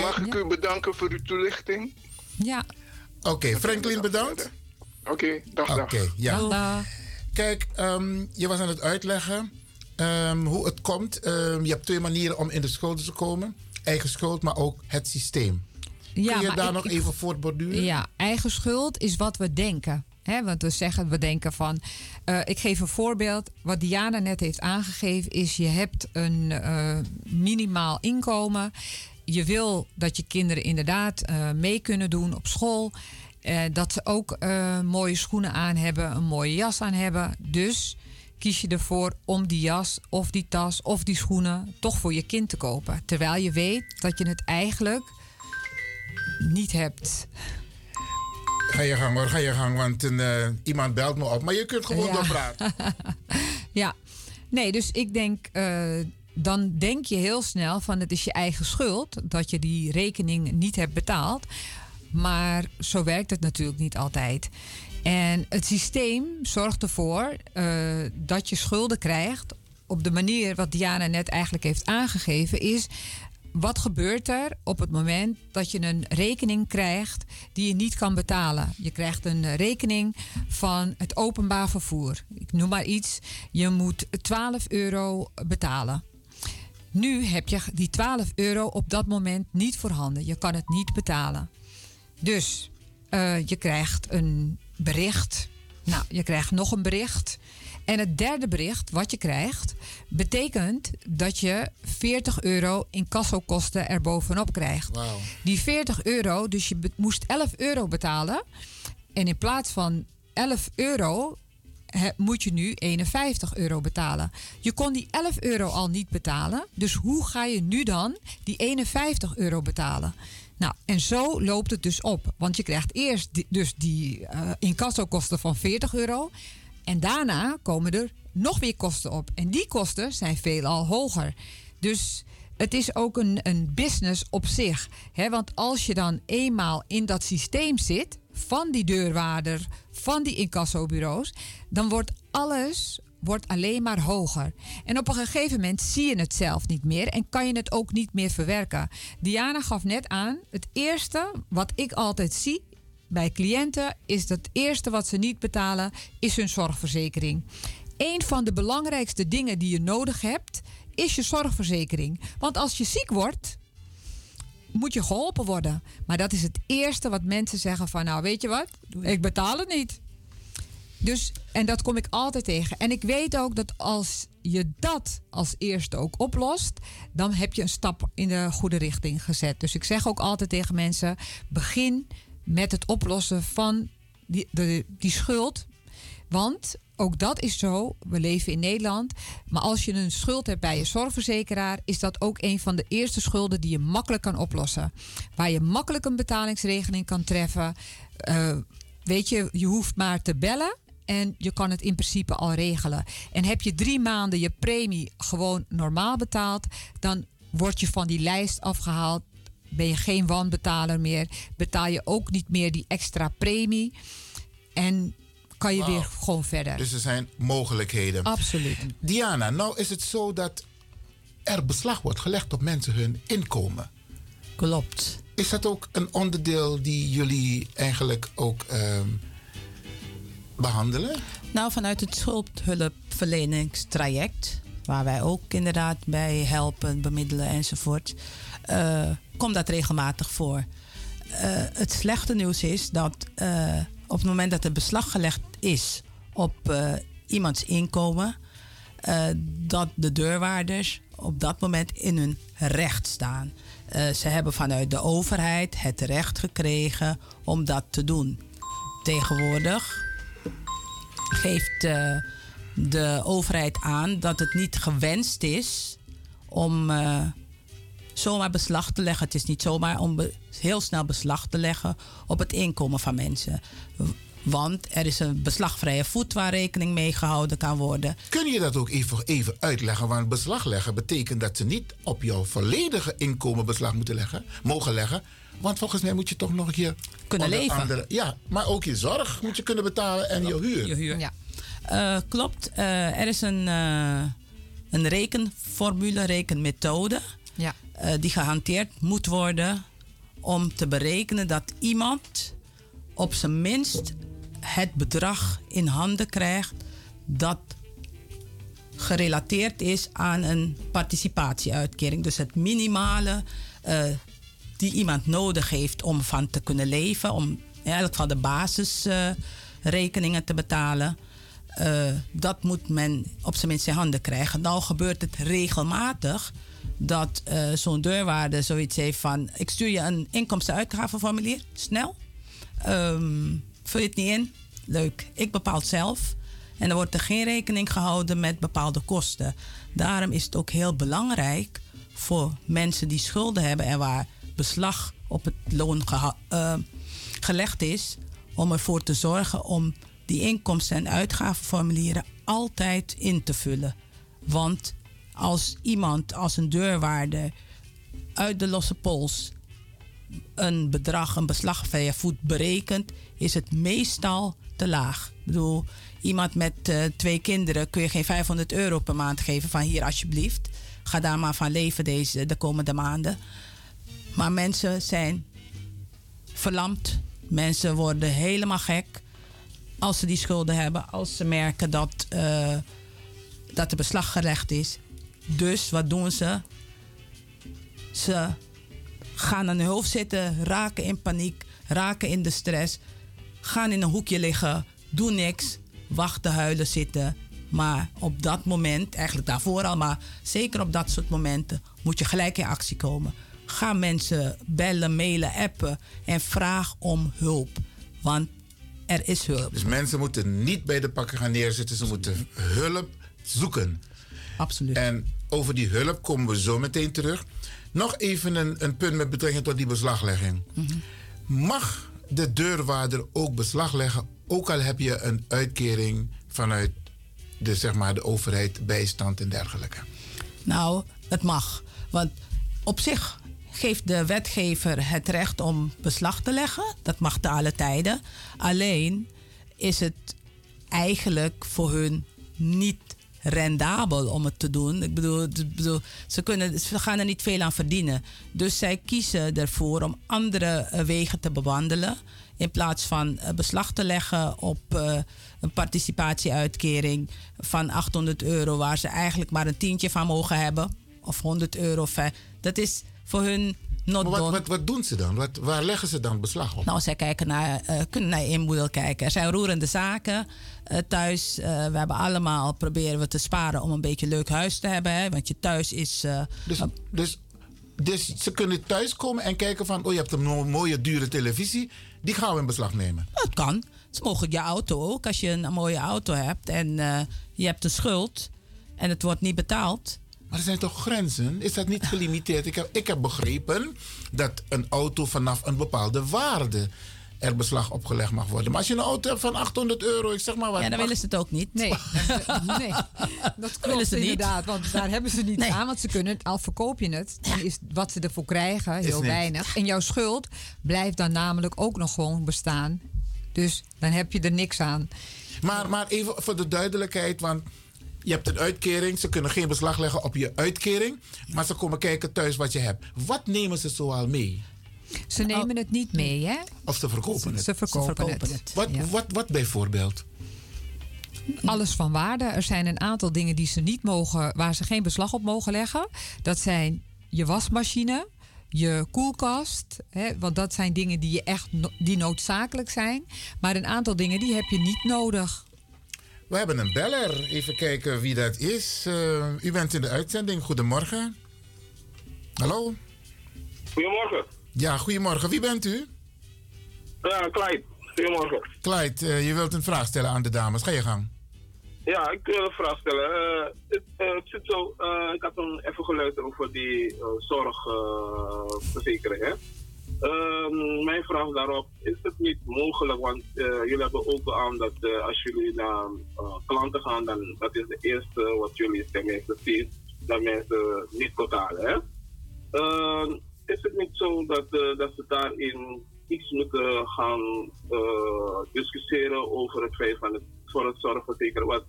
Mag ik u bedanken voor uw toelichting? Ja. Oké, Franklin bedankt. Oké, dag, dag. Oké, ja. Kijk, ehm, je was aan het uitleggen ehm, hoe het komt. Ehm, je hebt twee manieren om in de schulden te komen. Eigen schuld, maar ook het systeem. Ja, Kun je daar ik- nog ik- even voortborduren? Ja, eigen schuld is wat we denken. Hè, want we zeggen, we denken van. eh, ik geef een voorbeeld. Wat Diana net heeft aangegeven, is je hebt een eh, minimaal inkomen. Je wil dat je kinderen inderdaad eh, mee kunnen doen op school. Eh, dat ze ook eh, mooie schoenen aan hebben, een mooie jas aan hebben. Dus kies je ervoor om die jas of die tas of die schoenen toch voor je kind te kopen. Terwijl je weet dat je het eigenlijk niet hebt. Ga je gang hoor, ga je gang, want een, iemand belt me op. Maar je kunt gewoon Ja. doorpraten. [LAUGHS] Ja, nee, dus ik denk, dan denk je heel snel van het is je eigen schuld dat je die rekening niet hebt betaald. Maar zo werkt het natuurlijk niet altijd. En het systeem zorgt ervoor eh, dat je schulden krijgt op de manier wat Diana net eigenlijk heeft aangegeven, is wat gebeurt er op het moment dat je een rekening krijgt die je niet kan betalen? Je krijgt een rekening van het openbaar vervoer. Ik noem maar iets. Je moet 12 euro betalen. Nu heb je die 12 euro op dat moment niet voorhanden. Je kan het niet betalen. Dus eh, je krijgt een bericht. Nou, je krijgt nog een bericht. En het derde bericht wat je krijgt, betekent dat je 40 euro in kassokosten erbovenop krijgt. Die 40 euro, dus je moest 11 euro betalen. En in plaats van 11 euro he- moet je nu 51 euro betalen. Je kon die 11 euro al niet betalen. Dus hoe ga je nu dan die 51 euro betalen? Nou, en zo loopt het dus op. Want je krijgt eerst die, dus die eh incassokosten van 40 euro. En daarna komen er nog weer kosten op. En die kosten zijn veelal hoger. Dus het is ook een, een business op zich. Hè? Want als je dan eenmaal in dat systeem zit, van die deurwaarder, van die incassobureaus, dan wordt alles wordt alleen maar hoger. En op een gegeven moment zie je het zelf niet meer en kan je het ook niet meer verwerken. Diana gaf net aan, het eerste wat ik altijd zie bij cliënten is dat het eerste wat ze niet betalen is hun zorgverzekering. Een van de belangrijkste dingen die je nodig hebt is je zorgverzekering. Want als je ziek wordt, moet je geholpen worden. Maar dat is het eerste wat mensen zeggen van nou weet je wat, ik betaal het niet. Dus, en dat kom ik altijd tegen. En ik weet ook dat als je dat als eerste ook oplost, dan heb je een stap in de goede richting gezet. Dus ik zeg ook altijd tegen mensen: begin met het oplossen van die, de, die schuld. Want ook dat is zo. We leven in Nederland. Maar als je een schuld hebt bij je zorgverzekeraar, is dat ook een van de eerste schulden die je makkelijk kan oplossen. Waar je makkelijk een betalingsregeling kan treffen. Eh, weet je, je hoeft maar te bellen. En je kan het in principe al regelen. En heb je drie maanden je premie gewoon normaal betaald, dan word je van die lijst afgehaald. Ben je geen wanbetaler meer. Betaal je ook niet meer die extra premie. En kan je weer gewoon verder. Dus er zijn mogelijkheden. Absoluut. Diana, nou is het zo dat er beslag wordt gelegd op mensen hun inkomen. Klopt. Is dat ook een onderdeel die jullie eigenlijk ook ehm, behandelen? Nou, vanuit het schuldhulpverleningstraject, waar wij ook inderdaad bij helpen, bemiddelen enzovoort, eh, komt dat regelmatig voor. Eh, het slechte nieuws is dat eh, op het moment dat er beslag gelegd is op eh, iemands inkomen, eh, dat de deurwaarders op dat moment in hun recht staan. Eh, ze hebben vanuit de overheid het recht gekregen om dat te doen. Tegenwoordig geeft de overheid aan dat het niet gewenst is om zomaar beslag te leggen. Het is niet zomaar om heel snel beslag te leggen op het inkomen van mensen. Want er is een beslagvrije voet waar rekening mee gehouden kan worden. Kun je dat ook even, even uitleggen? Want beslag leggen betekent dat ze niet op jouw volledige inkomen beslag moeten leggen, mogen leggen. Want volgens mij moet je toch nog een keer Kunnen leven. andere- ja, maar ook je zorg moet je kunnen betalen en je huur. Je huur. Ja. Eh, klopt. Eh, er is een, eh, een rekenformule, rekenmethode. Ja. Eh, die gehanteerd moet worden om te berekenen dat iemand op zijn minst het bedrag in handen krijgt dat gerelateerd is aan een participatieuitkering. Dus het minimale eh, die iemand nodig heeft om van te kunnen leven, om in elk geval de basisrekeningen te betalen. eh, dat moet men op zijn minst in handen krijgen. Nou gebeurt het regelmatig dat eh, zo'n deurwaarde zoiets heeft van... ik stuur je een inkomsten-uitgavenformulier, snel. Ehm, vul je het niet in? Leuk. Ik bepaal het zelf. En dan wordt er geen rekening gehouden met bepaalde kosten. Daarom is het ook heel belangrijk voor mensen die schulden hebben en waar beslag op het loon eh, gelegd is, om ervoor te zorgen om die inkomsten- en uitgavenformulieren altijd in te vullen. Want als iemand, als een deurwaarder uit de losse pols een bedrag, een beslagvrije voet berekent, is het meestal te laag. Ik bedoel, iemand met eh, twee kinderen kun je geen 500 euro per maand geven van hier alsjeblieft. Ga daar maar van leven deze, de komende maanden. Maar mensen zijn verlamd. Mensen worden helemaal gek als ze die schulden hebben. Als ze merken dat, eh, dat er beslag gelegd is. Dus wat doen ze? Ze gaan aan hun hoofd zitten, raken in paniek, raken in de stress, gaan in een hoekje liggen, doen niks, wachten, huilen, zitten. Maar op dat moment, eigenlijk daarvoor al, maar zeker op dat soort momenten, moet je gelijk in actie komen. Ga mensen bellen, mailen, appen en vraag om hulp. Want er is hulp. Dus mensen moeten niet bij de pakken gaan neerzitten, ze moeten hulp zoeken. Absoluut. En over die hulp komen we zo meteen terug. Nog even een, een punt met betrekking tot die beslaglegging. Mag de deurwaarder ook beslag leggen, ook al heb je een uitkering vanuit de, zeg maar, de overheid, bijstand en dergelijke? Nou, het mag. Want op zich geeft de wetgever het recht om beslag te leggen. Dat mag te alle tijden. Alleen is het eigenlijk voor hun niet rendabel om het te doen. Ik bedoel, ze, kunnen, ze gaan er niet veel aan verdienen. Dus zij kiezen ervoor om andere eh, wegen te bewandelen. In plaats van eh, beslag te leggen op eh, een participatieuitkering van 800 euro, waar ze eigenlijk maar een tientje van mogen hebben. Of 100 euro. Dat is voor hun not wat, wat, wat doen ze dan? Wat, waar leggen ze dan beslag op? Nou, zij kijken naar, eh, kunnen naar inboedel kijken. Er zijn roerende zaken eh, thuis. Eh, we hebben allemaal proberen we te sparen om een beetje een leuk huis te hebben. Hè? Want je thuis is. Dus, dus, dus ze kunnen thuiskomen en kijken van... oh, je hebt een mo- mooie, dure televisie. Die gaan we in beslag nemen. Dat kan. Ze mogen je auto ook. Als je een, mooie auto hebt en je hebt een schuld en het wordt niet betaald. Maar er zijn toch grenzen? Is dat niet gelimiteerd? Ik heb, ik heb begrepen dat een auto vanaf een bepaalde waarde er beslag opgelegd mag worden. Maar als je een auto hebt van 800 euro, ik zeg maar wat. Ja, dan willen ze het ook niet. Nee, [LAUGHS] nee. dat willen klopt ze niet. inderdaad. Want daar hebben ze niet aan. Want ze kunnen het, al verkoop je het, dan is wat ze ervoor krijgen heel weinig. En jouw schuld blijft dan namelijk ook nog gewoon bestaan. Dus dan heb je er niks aan. Maar, maar even voor de duidelijkheid, want je hebt een uitkering. Ze kunnen geen beslag leggen op je uitkering. Maar ze komen kijken thuis wat je hebt. Wat nemen ze zoal mee? Ze nemen het niet mee, hè? Of ze verkopen het? Ze verkopen, het. Wat, wat, wat bijvoorbeeld? Alles van waarde. Er zijn een aantal dingen die ze niet mogen, waar ze geen beslag op mogen leggen. Dat zijn je wasmachine, je koelkast. Hè, want dat zijn dingen die, je echt no- die noodzakelijk zijn. Maar een aantal dingen die heb je niet nodig. We hebben een beller. Even kijken wie dat is. Eh, u bent in de uitzending. Goedemorgen. Hallo? Goedemorgen. Ja, goedemorgen. Wie bent u? Ja, Clyde. Goedemorgen. Clyde, eh, je wilt een vraag stellen aan de dames. Ga je gang. Ja, ik wil een vraag stellen. Eh, het, het zit zo, ik had toen even geluisterd over die zorgverzekering. hè. Ehm, mijn vraag daarop, is het niet mogelijk, want eh, jullie hebben ook aan dat eh, als jullie naar eh, klanten gaan, dan dat is de eerste wat jullie tenminste zien, dat mensen niet betalen. Hè? Ehm, is het niet zo dat, dat ze daarin iets moeten gaan discussiëren over het feit van het, voor het zorgverzekeren? Wat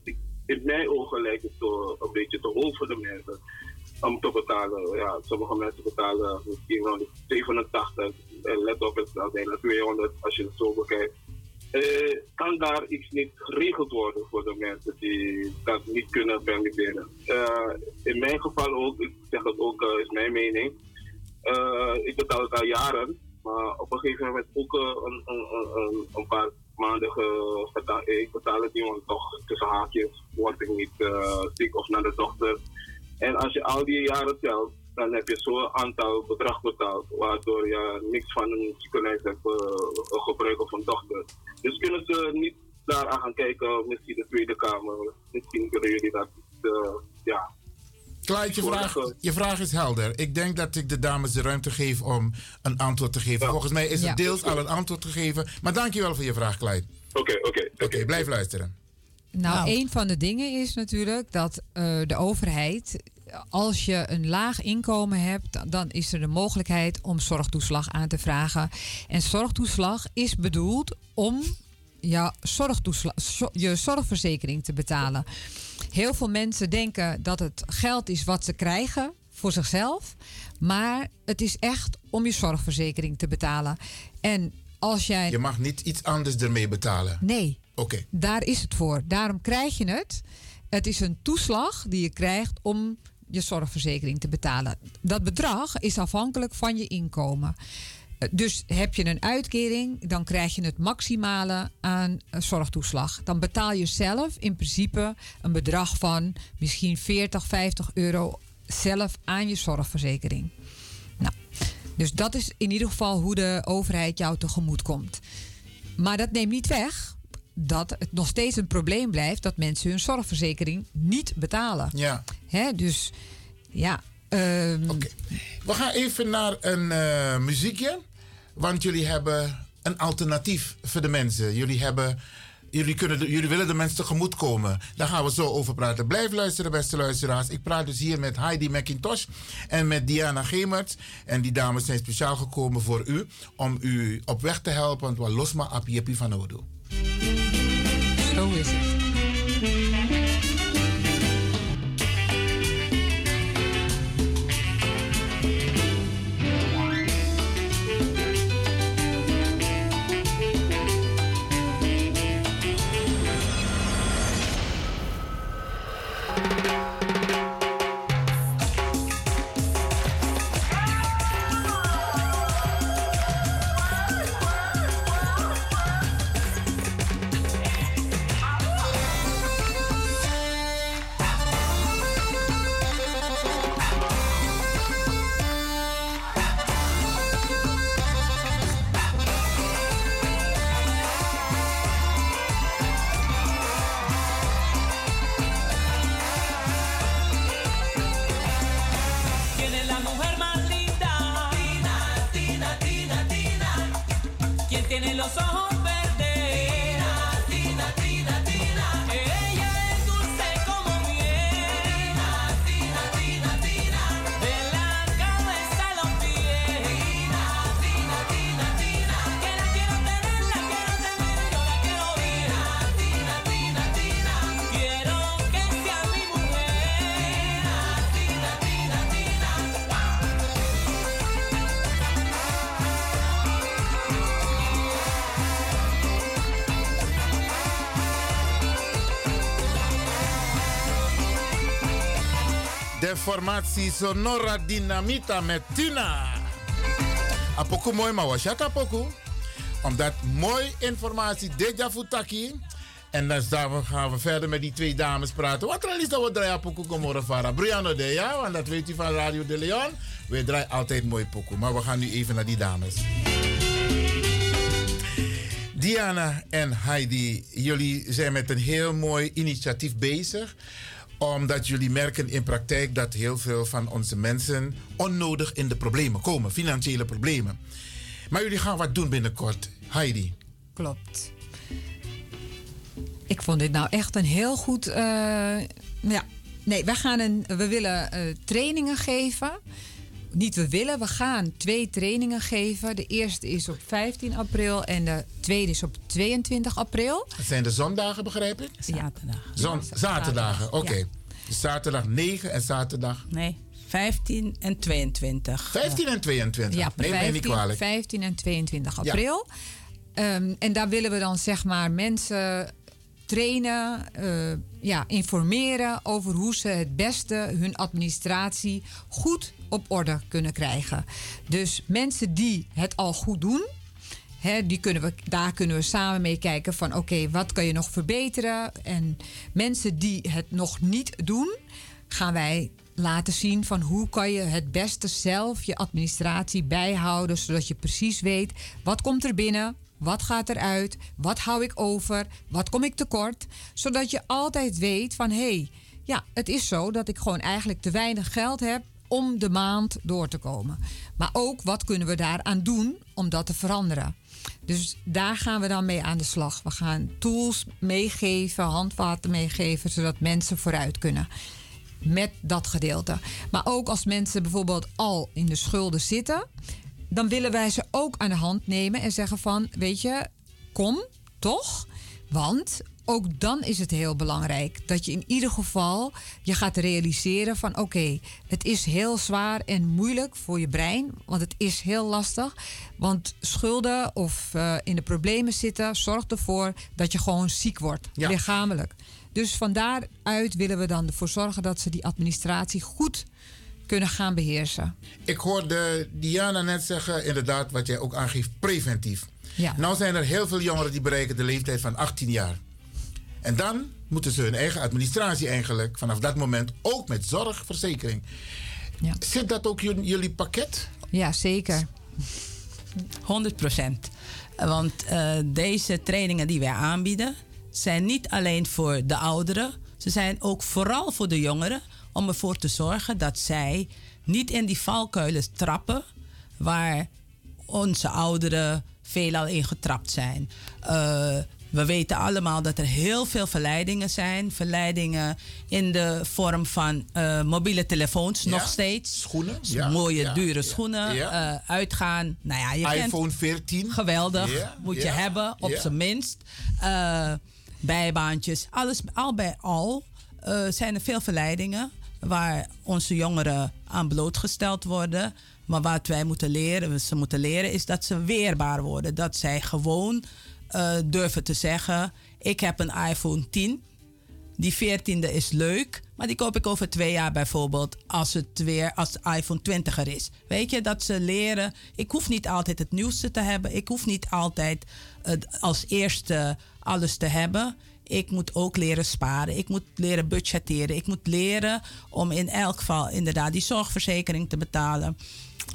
in mijn ogen lijkt het zo een beetje te voor de mensen om te betalen. Ja, sommige mensen betalen misschien wel 87 en let op, het is uiteindelijk 200 als je het zo bekijkt. Eh, kan daar iets niet geregeld worden voor de mensen die dat niet kunnen permitteren? Eh, in mijn geval ook, ik zeg het ook, eh, is mijn mening. Eh, ik betaal het al jaren, maar op een gegeven moment ook eh, een, een, een, een, paar maanden. Ik betaal het niet, want toch tussen haakjes word ik niet eh, ziek of naar de dokter. En als je al die jaren telt, dan heb je zo'n aantal bedrag betaald, waardoor je niks van een ziekenhuis hebt eh, gebruikt of een dokter. Dus kunnen ze niet daaraan gaan kijken, misschien de Tweede Kamer, misschien kunnen jullie dat, eh, ja. Clyde, je vraag, je vraag is helder. Ik denk dat ik de dames de ruimte geef om een antwoord te geven. Volgens mij is Ja. er deels al een antwoord gegeven. Maar dankjewel voor je vraag, Clyde. Oké, oké. Oké, blijf luisteren. Nou, een van de dingen is natuurlijk dat eh, de overheid, als je een laag inkomen hebt, dan is er de mogelijkheid om zorgtoeslag aan te vragen. En zorgtoeslag is bedoeld om ja, zorgtoesla- zo- je zorgverzekering te betalen. Heel veel mensen denken dat het geld is wat ze krijgen voor zichzelf, maar het is echt om je zorgverzekering te betalen. En als jij. Je mag niet iets anders ermee betalen. Nee. Oké. Daar is het voor. Daarom krijg je het. Het is een toeslag die je krijgt om je zorgverzekering te betalen. Dat bedrag is afhankelijk van je inkomen. Dus heb je een uitkering, dan krijg je het maximale aan zorgtoeslag. Dan betaal je zelf in principe een bedrag van misschien 40, 50 euro zelf aan je zorgverzekering. Dus dat is in ieder geval hoe de overheid jou tegemoet komt. Maar dat neemt niet weg dat het nog steeds een probleem blijft dat mensen hun zorgverzekering niet betalen. Ja. Hè, dus ja. ehm, We gaan even naar een eh, muziekje. Want jullie hebben een alternatief voor de mensen. Jullie, hebben, jullie, kunnen jullie willen de mensen tegemoet komen. Daar gaan we zo over praten. Blijf luisteren, beste luisteraars. Ik praat dus hier met Heidi McIntosh en met Diana Gemert. En die dames zijn speciaal gekomen voor u. Om u op weg te helpen. Want we los maar apie apie van Odo. Zo is het. Formatie Sonora Dinamita met Tina. Apoku mooi, maar was dat apoku? Omdat mooi informatie deja futaki. En dan gaan we verder met die twee dames praten. Wat er is dat we draaien apoku komora vara. Briano de ja, want dat weet u van Radio de Leon. We draaien altijd mooi pokoe. Maar we gaan nu even naar die dames. Diana en Heidi, jullie zijn met een heel mooi initiatief bezig. Omdat jullie merken in praktijk dat heel veel van onze mensen onnodig in de problemen komen, financiële problemen. Maar jullie gaan wat doen binnenkort, Heidi. Klopt. Ik vond dit nou echt een heel goed. eh, ja, nee, we, gaan een, we willen eh, trainingen geven. Niet we willen, we gaan twee trainingen geven. De eerste is op 15 april en de tweede is op 22 april. Het zijn de zondagen, begrijp ik? Zaterdag. Zon, zaterdagen, oké. ja. Dus Zaterdag 9 en zaterdag Nee, 15 en 22. 15 en 22. Ja, Neem mij niet 15, kwalijk. 15 en 22 Ja. april. Ehm, en daar willen we dan zeg maar mensen trainen, eh, ja, informeren over hoe ze het beste hun administratie goed op orde kunnen krijgen. Dus mensen die het al goed doen, die kunnen we, daar kunnen we samen mee kijken van oké, wat kan je nog verbeteren? En mensen die het nog niet doen, gaan wij laten zien van hoe kan je het beste zelf je administratie bijhouden, zodat je precies weet wat komt er binnen, wat gaat eruit, wat hou ik over, wat kom ik tekort, zodat je altijd weet van hé, hey, ja, het is zo dat ik gewoon eigenlijk te weinig geld heb om de maand door te komen. Maar ook wat kunnen we daaraan doen om dat te veranderen. Dus daar gaan we dan mee aan de slag. We gaan tools meegeven, handvaten meegeven, zodat mensen vooruit kunnen. Met dat gedeelte. Maar ook als mensen bijvoorbeeld al in de schulden zitten, dan willen wij ze ook aan de hand nemen en zeggen van, weet je, kom toch? Want ook dan is het heel belangrijk dat je in ieder geval je gaat realiseren van oké, het is heel zwaar en moeilijk voor je brein, want het is heel lastig. Want schulden of eh, in de problemen zitten zorgt ervoor dat je gewoon ziek wordt, Ja. lichamelijk. Dus van daaruit willen we dan ervoor zorgen dat ze die administratie goed kunnen gaan beheersen. Ik hoorde Diana net zeggen, inderdaad, wat jij ook aangeeft, preventief. Ja. Nou zijn er heel veel jongeren die bereiken de leeftijd van 18 jaar. En dan moeten ze hun eigen administratie eigenlijk vanaf dat moment ook met zorgverzekering. Zit dat ook in jullie pakket? Ja, zeker. 100 procent. Want eh, deze trainingen die wij aanbieden, zijn niet alleen voor de ouderen, ze zijn ook vooral voor de jongeren, om ervoor te zorgen dat zij niet in die valkuilen trappen waar onze ouderen veelal in getrapt zijn. Eh, we weten allemaal dat er heel veel verleidingen zijn. Verleidingen in de vorm van eh, mobiele telefoons Ja. nog steeds. Schoenen. S- Ja, Mooie, ja, dure schoenen. eh, uitgaan. Nou ja, je iPhone 14. Geweldig. Moet je hebben, op zijn minst. Eh, bijbaantjes. Alles al bij al zijn er veel verleidingen waar onze jongeren aan blootgesteld worden. Maar wat wij moeten leren, ze moeten leren, is dat ze weerbaar worden. Dat zij gewoon eh, durven te zeggen: Ik heb een iPhone 10. Die 14e is leuk, maar die koop ik over twee jaar bijvoorbeeld als het weer als de iPhone 20 er is. Weet je, dat ze leren. Ik hoef niet altijd het nieuwste te hebben. Ik hoef niet altijd als eerste alles te hebben. Ik moet ook leren sparen. Ik moet leren budgetteren. Ik moet leren om in elk geval inderdaad die zorgverzekering te betalen.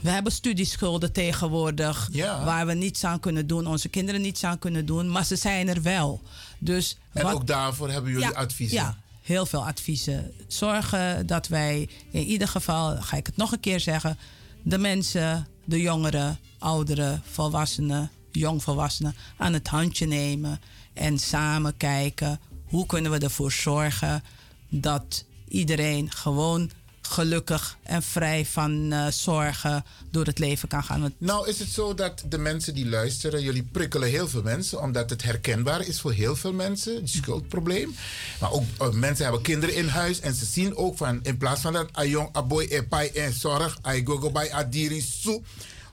We hebben studieschulden tegenwoordig Ja. waar we niets aan kunnen doen, onze kinderen niets aan kunnen doen, maar ze zijn er wel. Dus En wat- ook daarvoor hebben jullie ja, adviezen. Ja, heel veel adviezen. Zorgen dat wij in ieder geval, ga ik het nog een keer zeggen, de mensen, de jongeren, ouderen, volwassenen, jongvolwassenen aan het handje nemen en samen kijken hoe kunnen we ervoor zorgen dat iedereen gewoon gelukkig en vrij van eh, zorgen door het leven kan gaan. Want Nou is het zo dat de mensen die luisteren, jullie prikkelen heel veel mensen, omdat het herkenbaar is voor heel veel mensen, het schuldprobleem. Maar ook eh, mensen hebben kinderen in huis en ze zien ook van, in plaats van dat a jong aboy epai en zorg, I go go bij adiri soe.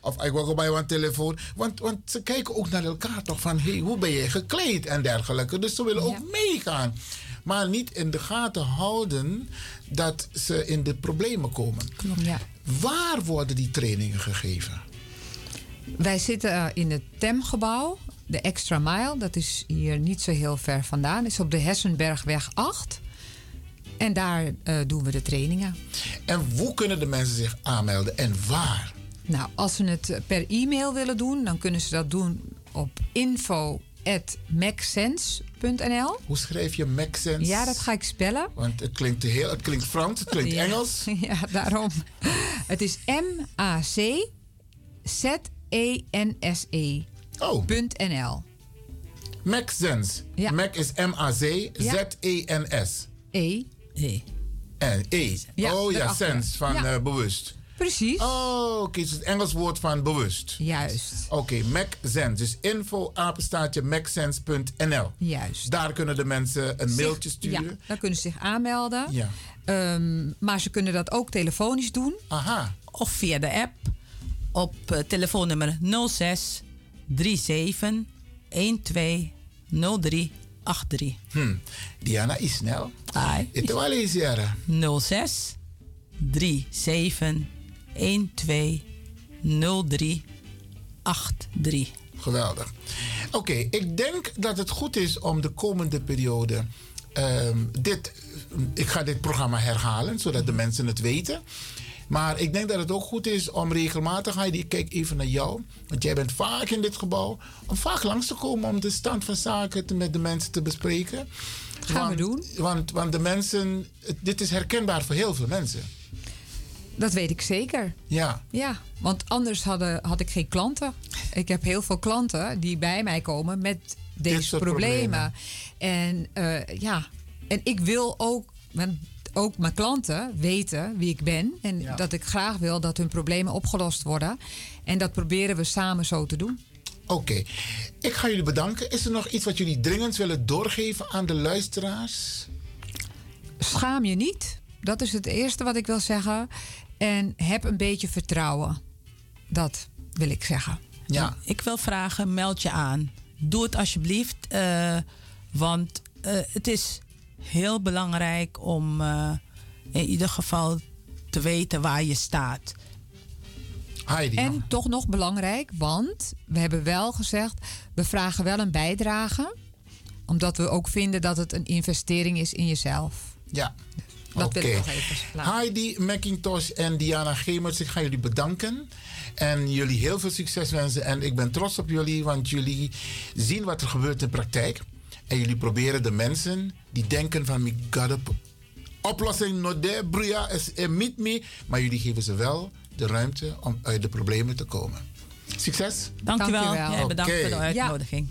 Of I go go bij een telefoon. Want, want ze kijken ook naar elkaar toch van, hey, hoe ben je gekleed en dergelijke. Dus ze willen ook meegaan. Maar niet in de gaten houden dat ze in de problemen komen. Ja. Waar worden die trainingen gegeven? Wij zitten eh, in het TEM-gebouw, de Extra Mile. Dat is hier niet zo heel ver vandaan. is op de Hessenbergweg 8. En daar eh, doen we de trainingen. En hoe kunnen de mensen zich aanmelden en waar? Nou, als ze het per e-mail willen doen, dan kunnen ze dat doen op Hoe schrijf je MacSense? Ja, dat ga ik spellen. Want het klinkt, heel, het klinkt Frans, het klinkt [LAUGHS] Ja. Engels. [LAUGHS] Ja, daarom. Het is M-A-C-Z-E-N-S-E. Oh. .nl. MacSense. Mac is M-A-C-Z-E-N-S. E. E. En E. Ja, oh ja, sense van Ja. eh, bewust. Precies. Oh, oké. Het is het Engels woord van bewust. Juist. Oké, MacSense. Dus info apenstaartje macsense.nl. Juist. Daar kunnen de mensen een mailtje Ja, sturen. dan kunnen ze zich aanmelden. Ja. Ehm, maar ze kunnen dat ook telefonisch doen. Aha. Of via de app op eh, telefoonnummer 06 37 12 03 83. Hm. Diana is snel. Ai. Het wel eens jaren. 06 37 12 03 83. Geweldig. Oké, ik denk dat het goed is om de komende periode ehm, dit. Ik ga dit programma herhalen, zodat de mensen het weten. Maar ik denk dat het ook goed is om regelmatig, Heidi, ik kijk even naar jou, want jij bent vaak in dit gebouw, om vaak langs te komen om de stand van zaken te- met de mensen te bespreken. Gaan we doen. Want, want de mensen, dit is herkenbaar voor heel veel mensen. Dat weet ik zeker. Ja. Ja, want anders hadden, had ik geen klanten. Ik heb heel veel klanten die bij mij komen met deze problemen. En eh, ja, en ik wil ook, want ook mijn klanten weten wie ik ben. En Ja. dat ik graag wil dat hun problemen opgelost worden. En dat proberen we samen zo te doen. Oké, ik ga jullie bedanken. Is er nog iets wat jullie dringend willen doorgeven aan de luisteraars? Schaam je niet. Dat is het eerste wat ik wil zeggen. En heb een beetje vertrouwen. Dat wil ik zeggen. Ja. Ik wil vragen, meld je aan. Doe het alsjeblieft. eh, want eh, het is heel belangrijk om eh, in ieder geval te weten waar je staat. Heidi. En toch nog belangrijk, want we hebben wel gezegd, we vragen wel een bijdrage. Omdat we ook vinden dat het een investering is in jezelf. Ja. Dat wil ik Oké. nog even laten. Heidi McIntosh en Diana Gemers, ik ga jullie bedanken. En jullie heel veel succes wensen. En ik ben trots op jullie, want jullie zien wat er gebeurt in praktijk. En jullie proberen de mensen die denken van... "Me God, op oplossing no de bruya is meet me. Maar jullie geven ze wel de ruimte om uit de problemen te komen. Succes. Dankjewel. Dankjewel. Jij bedankt Oké. voor de uitnodiging.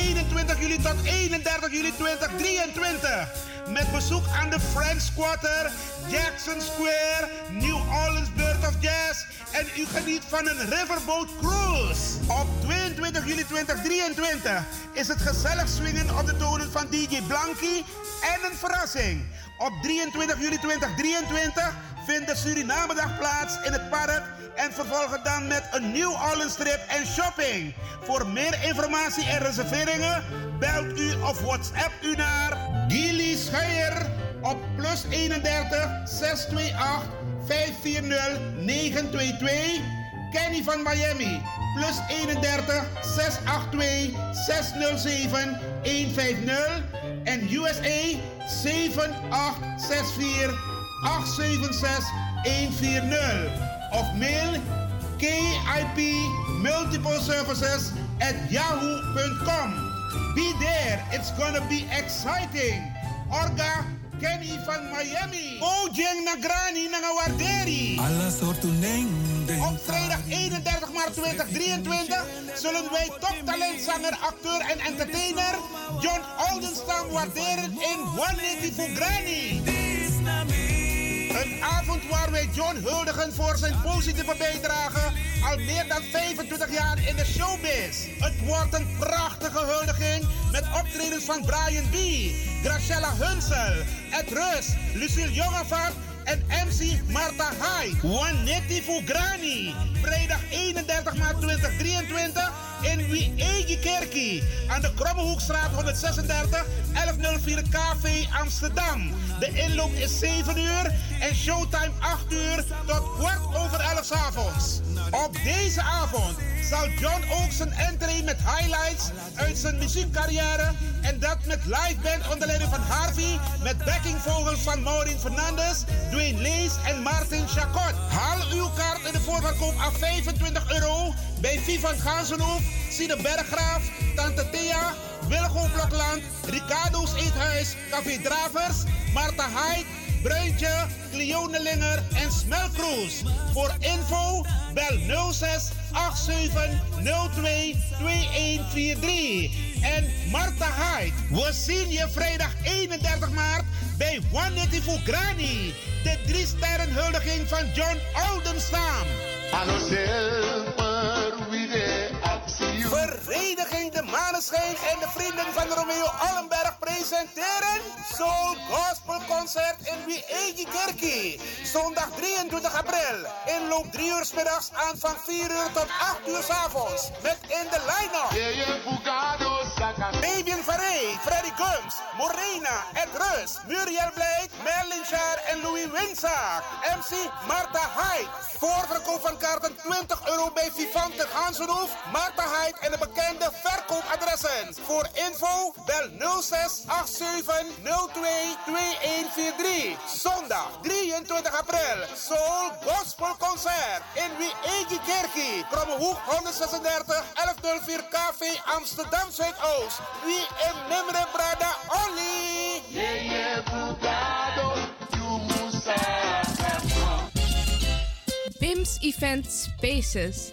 21 juli tot 31 juli 2023. Met bezoek aan de French Quarter, Jackson Square, New Orleans Bird of Jazz. En u geniet van een Riverboat Cruise. Op 22 juli 2023 is het gezellig swingen op de tonen van DJ Blanky en een verrassing. Op 23 juli 2023 vindt de Surinamedag plaats in het park en vervolgen dan met een nieuw Orleans trip en shopping. Voor meer informatie en reserveringen belt u of WhatsApp u naar Gilly Scheier op plus 31 628 540 922. Kenny van Miami plus 31 682 607 150 en USA 7864 876 140 of mail KIP Multiple Services at yahoo.com. Be there, it's gonna be exciting. Orga Kenny van Miami. Ojeng Nagrani Nangawarderi. Alla soorten Op vrijdag 31 maart 2023 zullen wij toptalentzanger, acteur en entertainer John Oldenstam waarderen in 180 Fugrani. Een avond waar wij John huldigen voor zijn positieve bijdrage al meer dan 25 jaar in de showbiz. Het wordt een prachtige huldiging met optredens van Brian B., Graciela Hunsel, Ed Rus, Lucille Jongevaart en MC Marta Hyde. Juanetti Fugrani. Vrijdag 31 maart 2023 in Wiegi Kerkie. Aan de Krommehoekstraat 136 1104 KV Amsterdam. De inloop is 7 uur en showtime 8 uur tot kwart over 11 's avonds. Op deze avond zal John ook zijn entree met highlights uit zijn muziekcarrière en dat met live band onder leiding van Harvey met backingvogels van Maureen Fernandes, Dwayne Lees en Martin Chacot. Haal uw kaart in de voorverkoop af 25 euro bij Vivan Gansenhoef, Sine Berggraaf, Tante Thea, Wilgo Blokland, Ricardo's Eethuis, Café Dravers, Marta Hyde, Bruintje, Cleone Linger en Smelkroes. Voor info bel 06 87 02 2143. En Marta Hyde, we zien je vrijdag 31 maart bij One Fugrani. De drie sterren huldiging van John Oldenstam. with a Vereniging De Maneschijn en de vrienden van Romeo Allenberg presenteren Soul Gospel Concert in Wiegi Kerkie. Zondag 23 april. Inloop 3 uur 's middags aan van 4 uur tot 8 uur 's avonds. Met in de line-up. Fabian Farey, Freddy Gums, Morena, Ed Rus, Muriel Blijt, Merlin Schaar en Louis Winsaak. MC Marta Hyde. Voorverkoop van kaarten 20 euro bij Vivante Gansenhoef, Marta Hyde en de bekende verkoopadressen. Voor info bel 06 87 02 2143. Zondag 23 april. Soul Gospel Concert in Wiegi Kerkie. Krommehoek 136 1104 KV Amsterdam Zuidoost. Wie in Nimre Brada Oli. BIMS Event Spaces.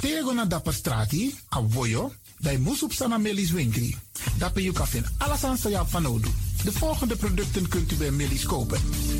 Tego na dapper strati, a voyo, bij Moesop Sana Melis Winkri. Dapper you kan alles aan. De volgende producten kunt u bij Melis kopen.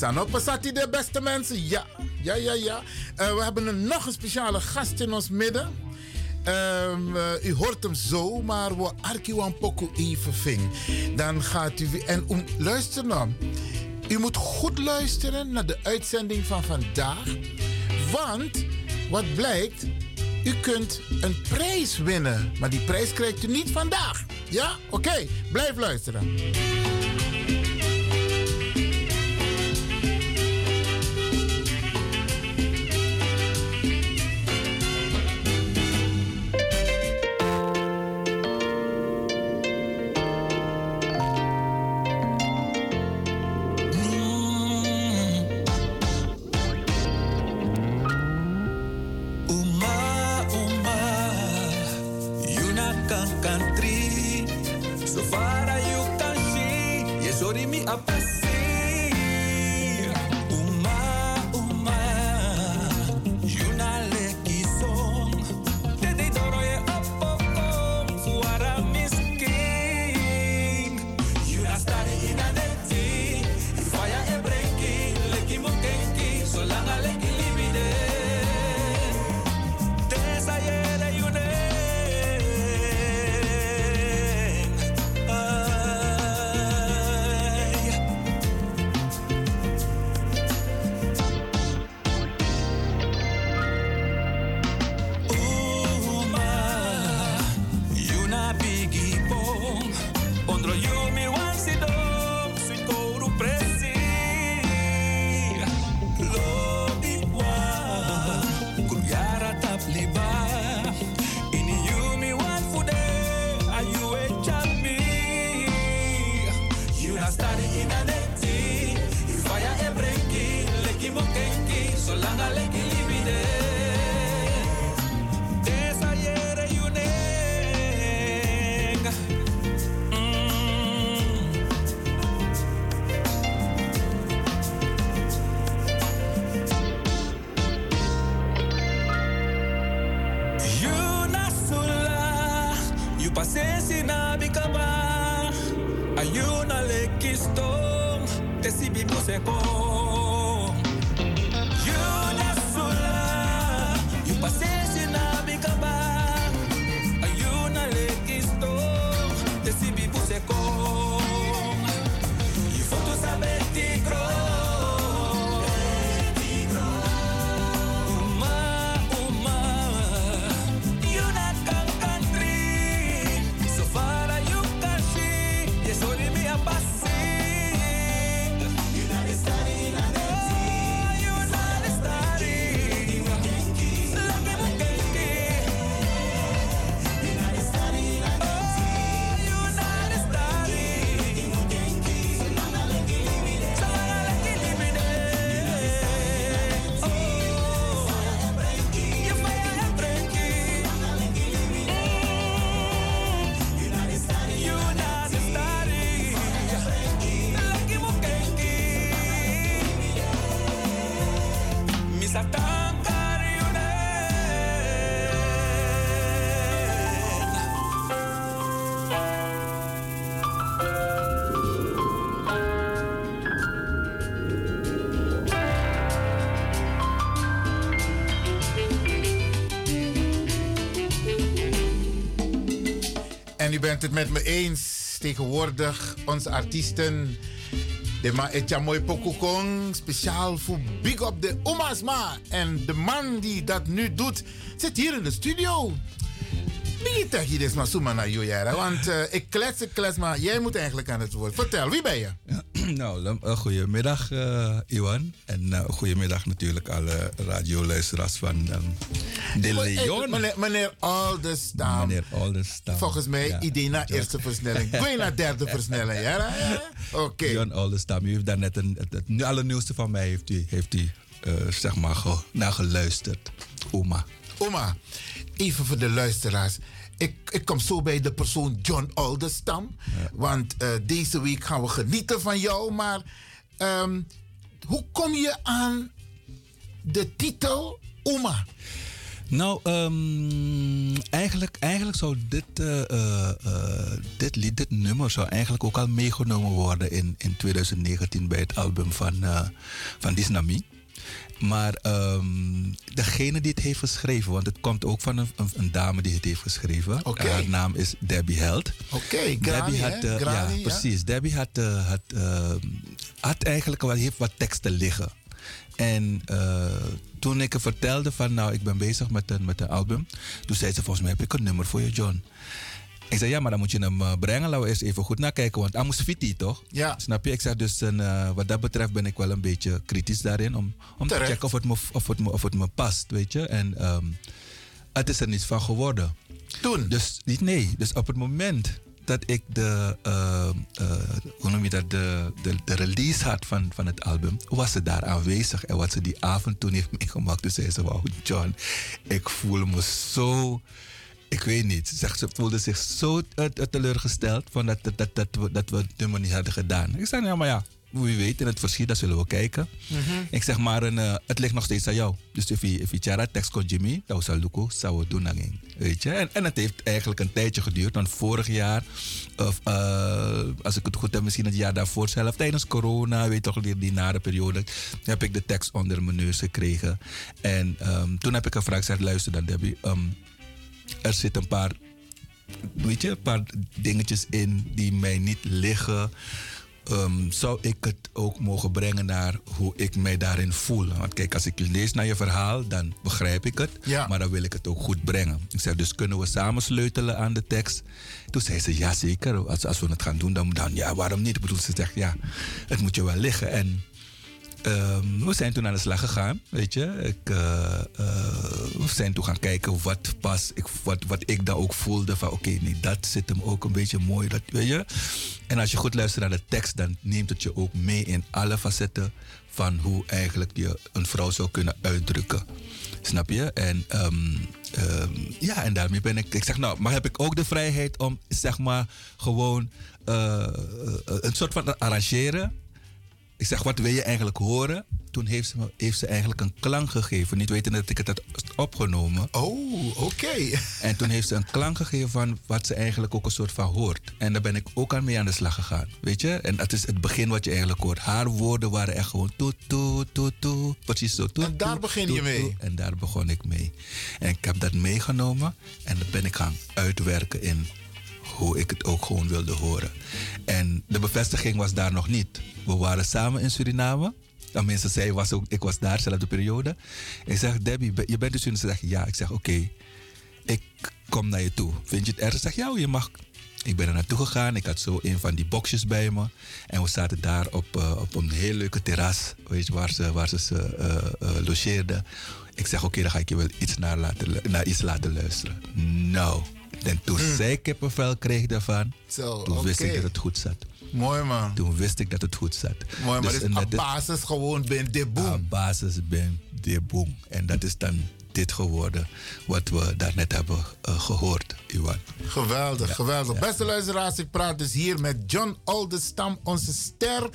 Sanop Sati de beste mensen. Ja, ja, ja, ja. Eh, we hebben een, nog een speciale gast in ons midden. Ehm, eh, u hoort hem zo, maar we arkiwan poco even ving. Dan gaat u. En om, luister nou. U moet goed luisteren naar de uitzending van vandaag. Want wat blijkt, u kunt een prijs winnen. Maar die prijs krijgt u niet vandaag. Ja? Oké, blijf luisteren. Bent het met me eens. Tegenwoordig onze artiesten. De ma etja mooi pokokong. Speciaal voor Big Up de Omasma. En de man die dat nu doet, zit hier in de studio. Wie tegen je dit maar naar jou? Want eh, ik klets, ik klets, maar jij moet eigenlijk aan het woord. Vertel, wie ben je? [CLEARS THROAT] Nou, lem- eh, goedemiddag eh Iwan. En goedemiddag natuurlijk alle radioluisteraars van ehm, De Leon. Meneer, meneer Aldestam. Meneer Aldestam. Volgens mij Ja. idee naar eerste versnelling. [LAUGHS] Gooi naar derde versnelling, ja? Oké. Jan Aldestam, u heeft daarnet een, het, allernieuwste van mij heeft u, heeft u eh, zeg maar ge, naar geluisterd. Oma. Oma, even voor de luisteraars. Ik, ik kom zo bij de persoon John Aldestam. Want eh, deze week gaan we genieten van jou. Maar ehm, hoe kom je aan de titel Oma? Nou, ehm, eigenlijk, eigenlijk zou dit, eh, eh, eh, dit lied, dit nummer zou eigenlijk ook al meegenomen worden in, in 2019 bij het album van, eh van Disnami. Maar ehm, degene die het heeft geschreven, want het komt ook van een, een, een dame die het heeft geschreven. Haar naam is Debbie Held. Oké, Granny, Debbie had, ja, ja. precies. Debbie had, had, eh, had eigenlijk wat, heeft wat teksten liggen. En eh, toen ik vertelde van nou, ik ben bezig met een, met een album. Toen zei ze, volgens mij heb ik een nummer voor je, John. Ik zei, ja, maar dan moet je hem eh, brengen. Laten we eerst even goed naar kijken. Want Amos Fiti, toch? Ja. Snap je? Ik zeg dus, een, eh, wat dat betreft ben ik wel een beetje kritisch daarin. Om, om te checken of het, me, of, het me, of het me past, weet je. En ehm, het is er niets van geworden. Toen? Dus niet, nee. Dus op het moment dat ik de, ehm, eh, hoe noem je dat, de, de, de release had van, van het album, was ze daar aanwezig. En wat ze die avond toen heeft meegemaakt, toen zei ze, wow, John, ik voel me zo ik weet niet. Ze voelde zich zo eh, eh, teleurgesteld van dat, dat, dat, dat, we, dat we het nummer niet hadden gedaan. Ik zei, ja, maar ja, wie weet, in het verschiet, dat zullen we kijken. Mhm. Ik zeg maar, een, eh, het ligt nog steeds aan jou. Dus if je, tjara tekst kon Jimmy, dan zou Luco, zou het doen dan. Weet je? En, en het heeft eigenlijk een tijdje geduurd. Want vorig jaar, of eh, als ik het goed heb, misschien het jaar daarvoor zelf, tijdens corona, weet toch, die, die nare periode, heb ik de tekst onder mijn neus gekregen. En ehm, toen heb ik gevraagd, ik zeg, luister dan Debbie, ehm, er zitten een paar, weet je, een paar dingetjes in die mij niet liggen. Ehm, zou ik het ook mogen brengen naar hoe ik mij daarin voel? Want kijk, als ik lees naar je verhaal, dan begrijp ik het. Ja. Maar dan wil ik het ook goed brengen. Ik zeg, dus kunnen we samen sleutelen aan de tekst? Toen zei ze, ja zeker. Als, als we het gaan doen, dan, dan ja, waarom niet? Ik bedoel, ze zegt, ja, het moet je wel liggen. En Ehm, we zijn toen aan de slag gegaan, weet je. Ik, eh, eh, we zijn toen gaan kijken wat pas, ik, wat, wat ik dan ook voelde van oké, nee, dat zit hem ook een beetje mooi, dat, weet je. En als je goed luistert naar de tekst, dan neemt het je ook mee in alle facetten van hoe eigenlijk je een vrouw zou kunnen uitdrukken. Snap je? En ehm, ehm, ja, en daarmee ben ik. Ik zeg nou, maar heb ik ook de vrijheid om zeg maar gewoon eh, een soort van arrangeren. Ik zeg, wat wil je eigenlijk horen? Toen heeft ze, me, heeft ze eigenlijk een klank gegeven. Niet weten dat ik het had opgenomen. Oh, oké. [LAUGHS] En toen heeft ze een klank gegeven van wat ze eigenlijk ook een soort van hoort. En daar ben ik ook aan mee aan de slag gegaan. Weet je? En dat is het begin wat je eigenlijk hoort. Haar woorden waren echt gewoon toet, toet, toet, toet. Precies zo. Toet, En daar toet, begin je mee? En daar begon ik mee. En ik heb dat meegenomen. En dat ben ik gaan uitwerken in hoe ik het ook gewoon wilde horen. En de bevestiging was daar nog niet. We waren samen in Suriname. Tenminste, zij was ook, ik was daar, dezelfde periode. Ik zeg, Debbie, je bent in Suriname? Ze zegt, ja. Ik zeg, oké, ik kom naar je toe. Vind je het erg? Ze zegt, ja, je mag. Ik ben er naartoe gegaan. Ik had zo een van die boxjes bij me. En we zaten daar op, eh, op een heel leuke terras, weet je, waar ze, waar ze, eh, eh, logeerde. Ik zeg, oké, dan ga ik je wel iets naar, laten, naar iets laten luisteren. Nou, en toen zij kippenvel kreeg daarvan, toen wist ik dat het goed zat. Mooi man. Toen wist ik dat het goed zat. Mooi, maar Dus, op is- basis gewoon ben de boom. Op basis ben de boom. En dat is dan dit geworden wat we daarnet hebben eh, gehoord, Iwan. Geweldig, geweldig. Beste luisteraars, ik praat dus hier met John Oldestam, onze ster,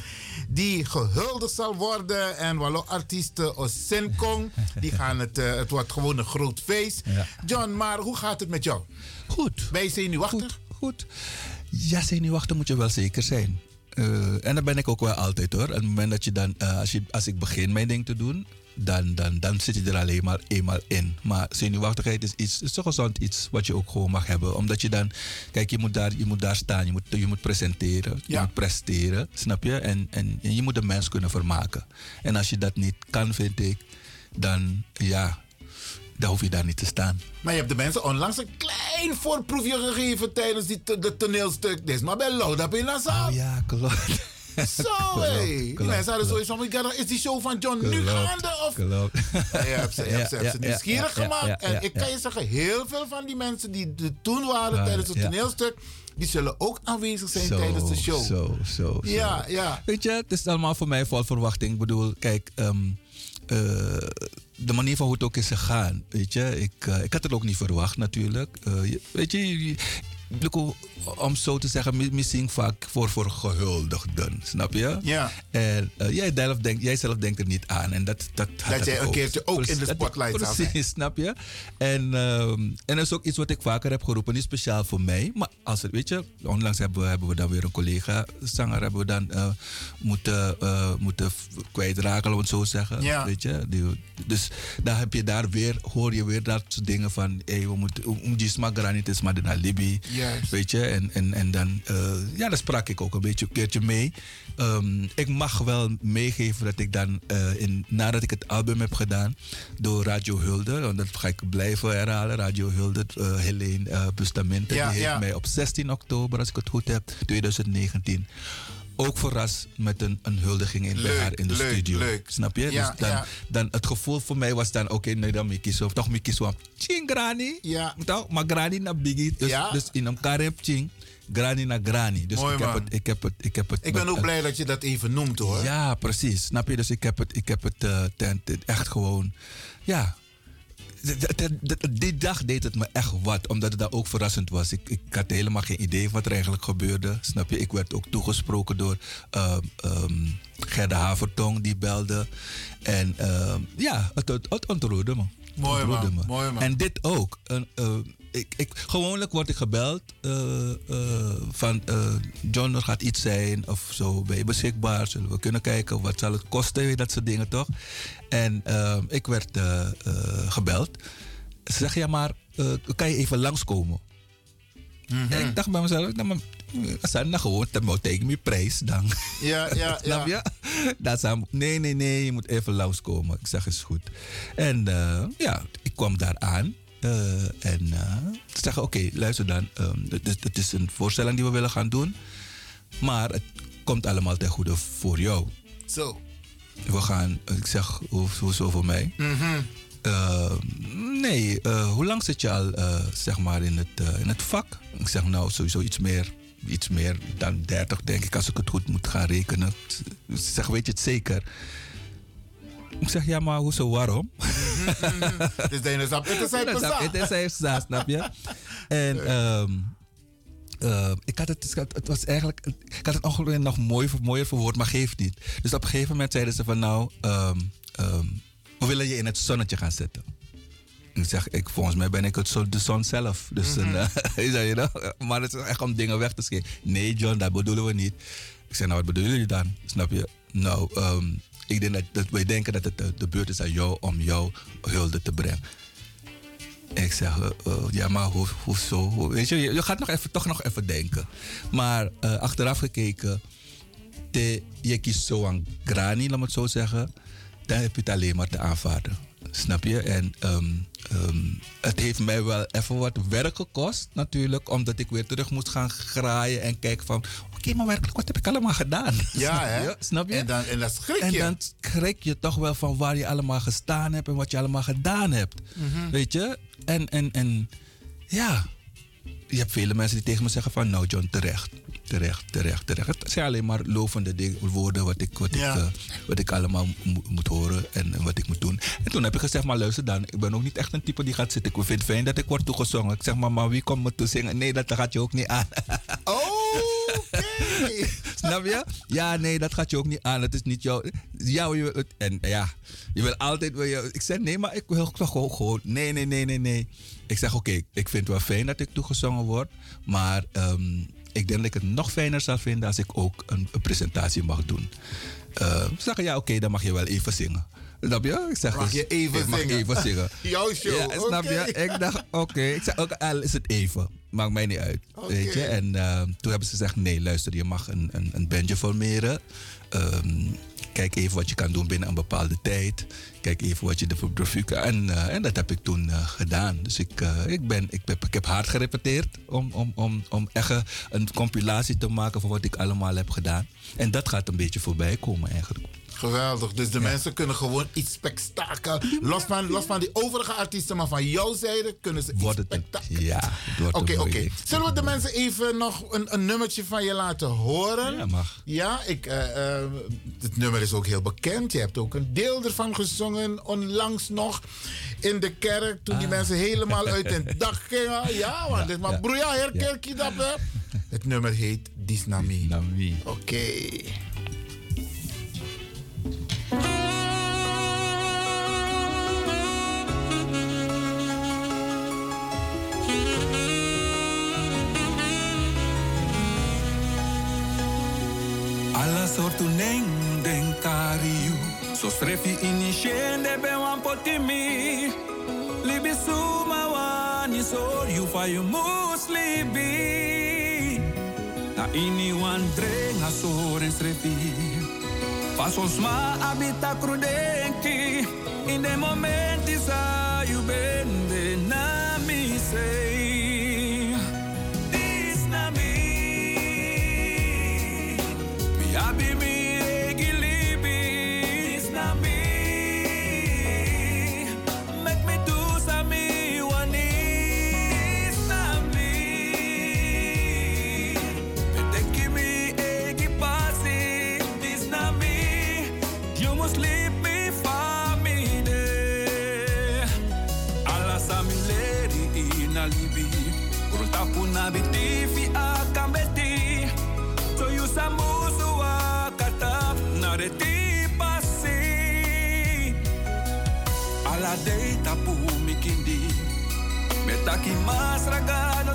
die gehuldigd zal worden. En wallo artiesten als Senkong, [LAUGHS] die gaan het, eh, het wordt gewoon een groot feest. Ja. John, maar hoe gaat het met jou? Goed. Ben je zenuwachtig? Goed, goed. Ja, zenuwachtig moet je wel zeker zijn. Eh, en dat ben ik ook wel altijd hoor. Op het moment dat je dan, eh, als, je, als ik begin mijn ding te doen, dan, dan, dan zit je er alleen maar eenmaal in. Maar zenuwachtigheid is iets, is toch gezond iets wat je ook gewoon mag hebben. Omdat je dan, kijk, je moet daar, je moet daar staan, je moet, je moet presenteren, je moet presteren, snap je? En, en, en je moet de mens kunnen vermaken. En als je dat niet kan, vind ik, dan ja, dan hoef je daar niet te staan. Maar je hebt de mensen onlangs een klein voorproefje gegeven tijdens die de toneelstuk. Dit is maar bij Loud in. Oh ja, klopt. Zo, [LAUGHS] hé. Mensen hadden zoiets van, "We gotta- is die show van John nu gaande? Of Klopt. Ja, je hebt ze, je hebt ze, [LAUGHS] je hebt ze Ja, ja, nieuwsgierig gemaakt. en ik kan je zeggen, heel veel van die mensen die er toen waren Ja, tijdens het toneelstuk, die zullen ook aanwezig zijn tijdens de show. Zo, zo, zo. Ja, ja. Weet je, het is allemaal voor mij vol verwachting. Ik bedoel, kijk, eh, de manier van hoe het ook is gegaan. Weet je, ik, eh, ik had het ook niet verwacht natuurlijk. Eh, weet je, om zo te zeggen, mi- misschien vaak voor, voor gehuldigden, snap je? Ja. En eh, jij, zelf denkt, jij zelf denkt er niet aan. En dat, dat, Dat jij een keertje ook in de spotlight Precies, zijn. [LAUGHS] snap je? En, ehm, en dat is ook iets wat ik vaker heb geroepen. Niet speciaal voor mij, maar als het, weet je, onlangs hebben we, hebben we dan weer een collega, zanger, hebben we dan eh, moeten, eh, moeten kwijtraken, om het zo zeggen. Ja. Weet je? Die, dus daar heb je daar weer, hoor je weer dat soort dingen van, hey, we moeten, om die smaak niet is maar de naar Libië. Juist. Weet je, en, en, en dan, eh, ja, daar sprak ik ook een beetje een keertje mee. Ehm, ik mag wel meegeven dat ik dan, eh, in, nadat ik het album heb gedaan door Radio Hulde, want dat ga ik blijven herhalen, Radio Hulde, eh Helene Bustamante, Ja, die ja. heeft mij op 16 oktober, als ik het goed heb, 2019, ook verrast met een, een huldiging in, bij haar in de leuk, studio. leuk. Snap je? Ja, dus dan, ja. dan het gevoel voor mij was dan, oké, nee, dan Mickey zo, toch Mickey zo, ching grani. Ja. Toch, maar grani naar biggie. Dus, Ja. dus in elkaar heb ching, grani naar grani. Dus Mooi, ik, heb man. het, ik heb het, ik heb het. Ik ben ook blij dat je dat even noemt hoor. Ja, precies. Snap je? Dus ik heb het, ik heb het eh, ten- ten- echt gewoon, ja. Die dag deed het me echt wat, omdat het daar ook verrassend was. Ik, ik had helemaal geen idee wat er eigenlijk gebeurde. Snap je? Ik werd ook toegesproken door ehm ehm, Gerda Havertong, die belde. En ehm, ja, het, het, het ontroerde me. Mooi, man. me. Mooi, man. En dit ook. Een, eh, ik, ik, gewoonlijk word ik gebeld eh, eh, van eh, John, er gaat iets zijn of zo. Ben je beschikbaar? Zullen we kunnen kijken? Wat zal het kosten? Dat soort dingen toch? En ik werd gebeld. Ze zeggen, ja maar, kan je even langskomen? En ik dacht bij mezelf, nou, maar, als hij nou gewoon dan tegen mijn prijs dan. Ja, ja, [LAUGHS] ja. je? Dat hij, nee, nee, nee, je moet even langskomen. Ik zeg, is goed. En ja, ik kwam daar aan. Eh, en eh, ze zeggen, oké, luister dan. ehm, het, is, het is een voorstelling die we willen gaan doen. Maar het komt allemaal ten goede voor jou. Zo. We gaan, ik zeg, hoe- hoezo voor mij? Mhm. Eh, nee, eh, hoe lang zit je al eh, zeg maar in het, eh, in het vak? Ik zeg nou sowieso iets meer, iets meer dan 30 denk ik als ik het goed moet gaan rekenen. Ze zeg weet je het zeker? Ik zeg ja maar hoezo waarom? [LAUGHS] Dus de ene het snap-. Het is pesa, snap je? En ehm, eh, ik had het, het was eigenlijk, ik had het ongeveer nog mooi, mooier verwoord, maar geeft niet. Dus op een gegeven moment zeiden ze van nou, ehm, ehm, we willen je in het zonnetje gaan zetten. Ik zeg, ik, volgens mij ben ik het zo, de zon zelf. Dus [LAUGHS] you know, maar het is echt om dingen weg te schieten. Nee John, dat bedoelen we niet. Ik zeg, nou wat bedoelen jullie dan? Snap je? Nou, ehm, ik denk dat, wij denken dat het de, de beurt is aan jou om jou hulde te brengen. Ik zeg, eh, eh, ja, maar hoe, hoezo? Hoe- Weet je, je, gaat nog even, toch nog even denken. Maar eh, achteraf gekeken, je kiest zo aan grani, laat me het zo zeggen. Dan heb je het alleen maar te aanvaarden. Snap je? En ehm, ehm, het heeft mij wel even wat werk gekost, natuurlijk. Omdat ik weer terug moest gaan graaien en kijken van... Oké, maar werkelijk, wat heb ik allemaal gedaan? Ja, Snap hè? je? Snap je? En dan, en dan schrik En je. dan schrik je toch wel van waar je allemaal gestaan hebt en wat je allemaal gedaan hebt. Mhm. Weet je? En, en, en ja, je hebt vele mensen die tegen me zeggen van nou John, terecht. Terecht, terecht, terecht. Het zijn alleen maar lovende dingen, woorden wat ik, wat Ja. ik, eh, wat ik allemaal mo- moet horen en, en wat ik moet doen. En toen heb ik gezegd, maar luister dan, ik ben ook niet echt een type die gaat zitten. Ik vind het fijn dat ik word toegezongen. Ik zeg maar, maar wie komt me toezingen? Nee, dat gaat je ook niet aan. [LAUGHS] [LAUGHS] Snap je? Ja, nee, dat gaat je ook niet aan. Het is niet jouw. Ja, je, wil- en ja, je wil altijd. Wil je, ik zeg nee, maar ik wil toch gewoon, gewoon. Nee, nee, nee, nee, nee. Ik zeg oké, ik vind het wel fijn dat ik toegezongen word. Maar ehm, ik denk dat ik het nog fijner zou vinden als ik ook een, een presentatie mag doen. Eh, ze zeggen ja, oké, dan mag je wel even zingen. Snap je? Ik zeg Mag dus, je even ik mag zingen? even zingen. [LAUGHS] Jouw show, Ja, snap je? Ik dacht, oké. Ik zeg ook al is het even. Maakt mij niet uit. Weet je? En eh, toen hebben ze gezegd, nee, luister, je mag een, een, een bandje formeren. Ehm, kijk even wat je kan doen binnen een bepaalde tijd. Kijk even wat je ervoor kan. En, eh, en dat heb ik toen eh, gedaan. Dus ik, eh, ik, ben, ik, heb, ik heb hard gerepeteerd om, om, om, om echt een compilatie te maken van wat ik allemaal heb gedaan. En dat gaat een beetje voorbij komen eigenlijk. Geweldig. Dus de mensen kunnen gewoon iets spektakel. Los van, los van die overige artiesten, maar van jouw zijde kunnen ze iets spektakel. Ja, wordt Oké, oké. Zullen we de mensen even nog een, een nummertje van je laten horen? Ja, mag. Ja, ik, eh, eh, het nummer is ook heel bekend. Je hebt ook een deel ervan gezongen onlangs nog in de kerk. Toen die mensen helemaal uit [LAUGHS] hun dak gingen. Ja, want dit maar ja. broeia, herkerk je dat, hè? Het nummer heet Disnami. Nami. Oké. Alla sortu neng den kariu. So strefi initiende be wan potimi Libi suma wani you fa you muslibi. Na ini wan drenga so den strefi Fasos ma abita crudenki In de momenti sa you bende na mi na libi. Urutapu na bitifi akambeti. So you samusu akata na reti pasi. Ala de tapu mikindi. Metaki mas ragano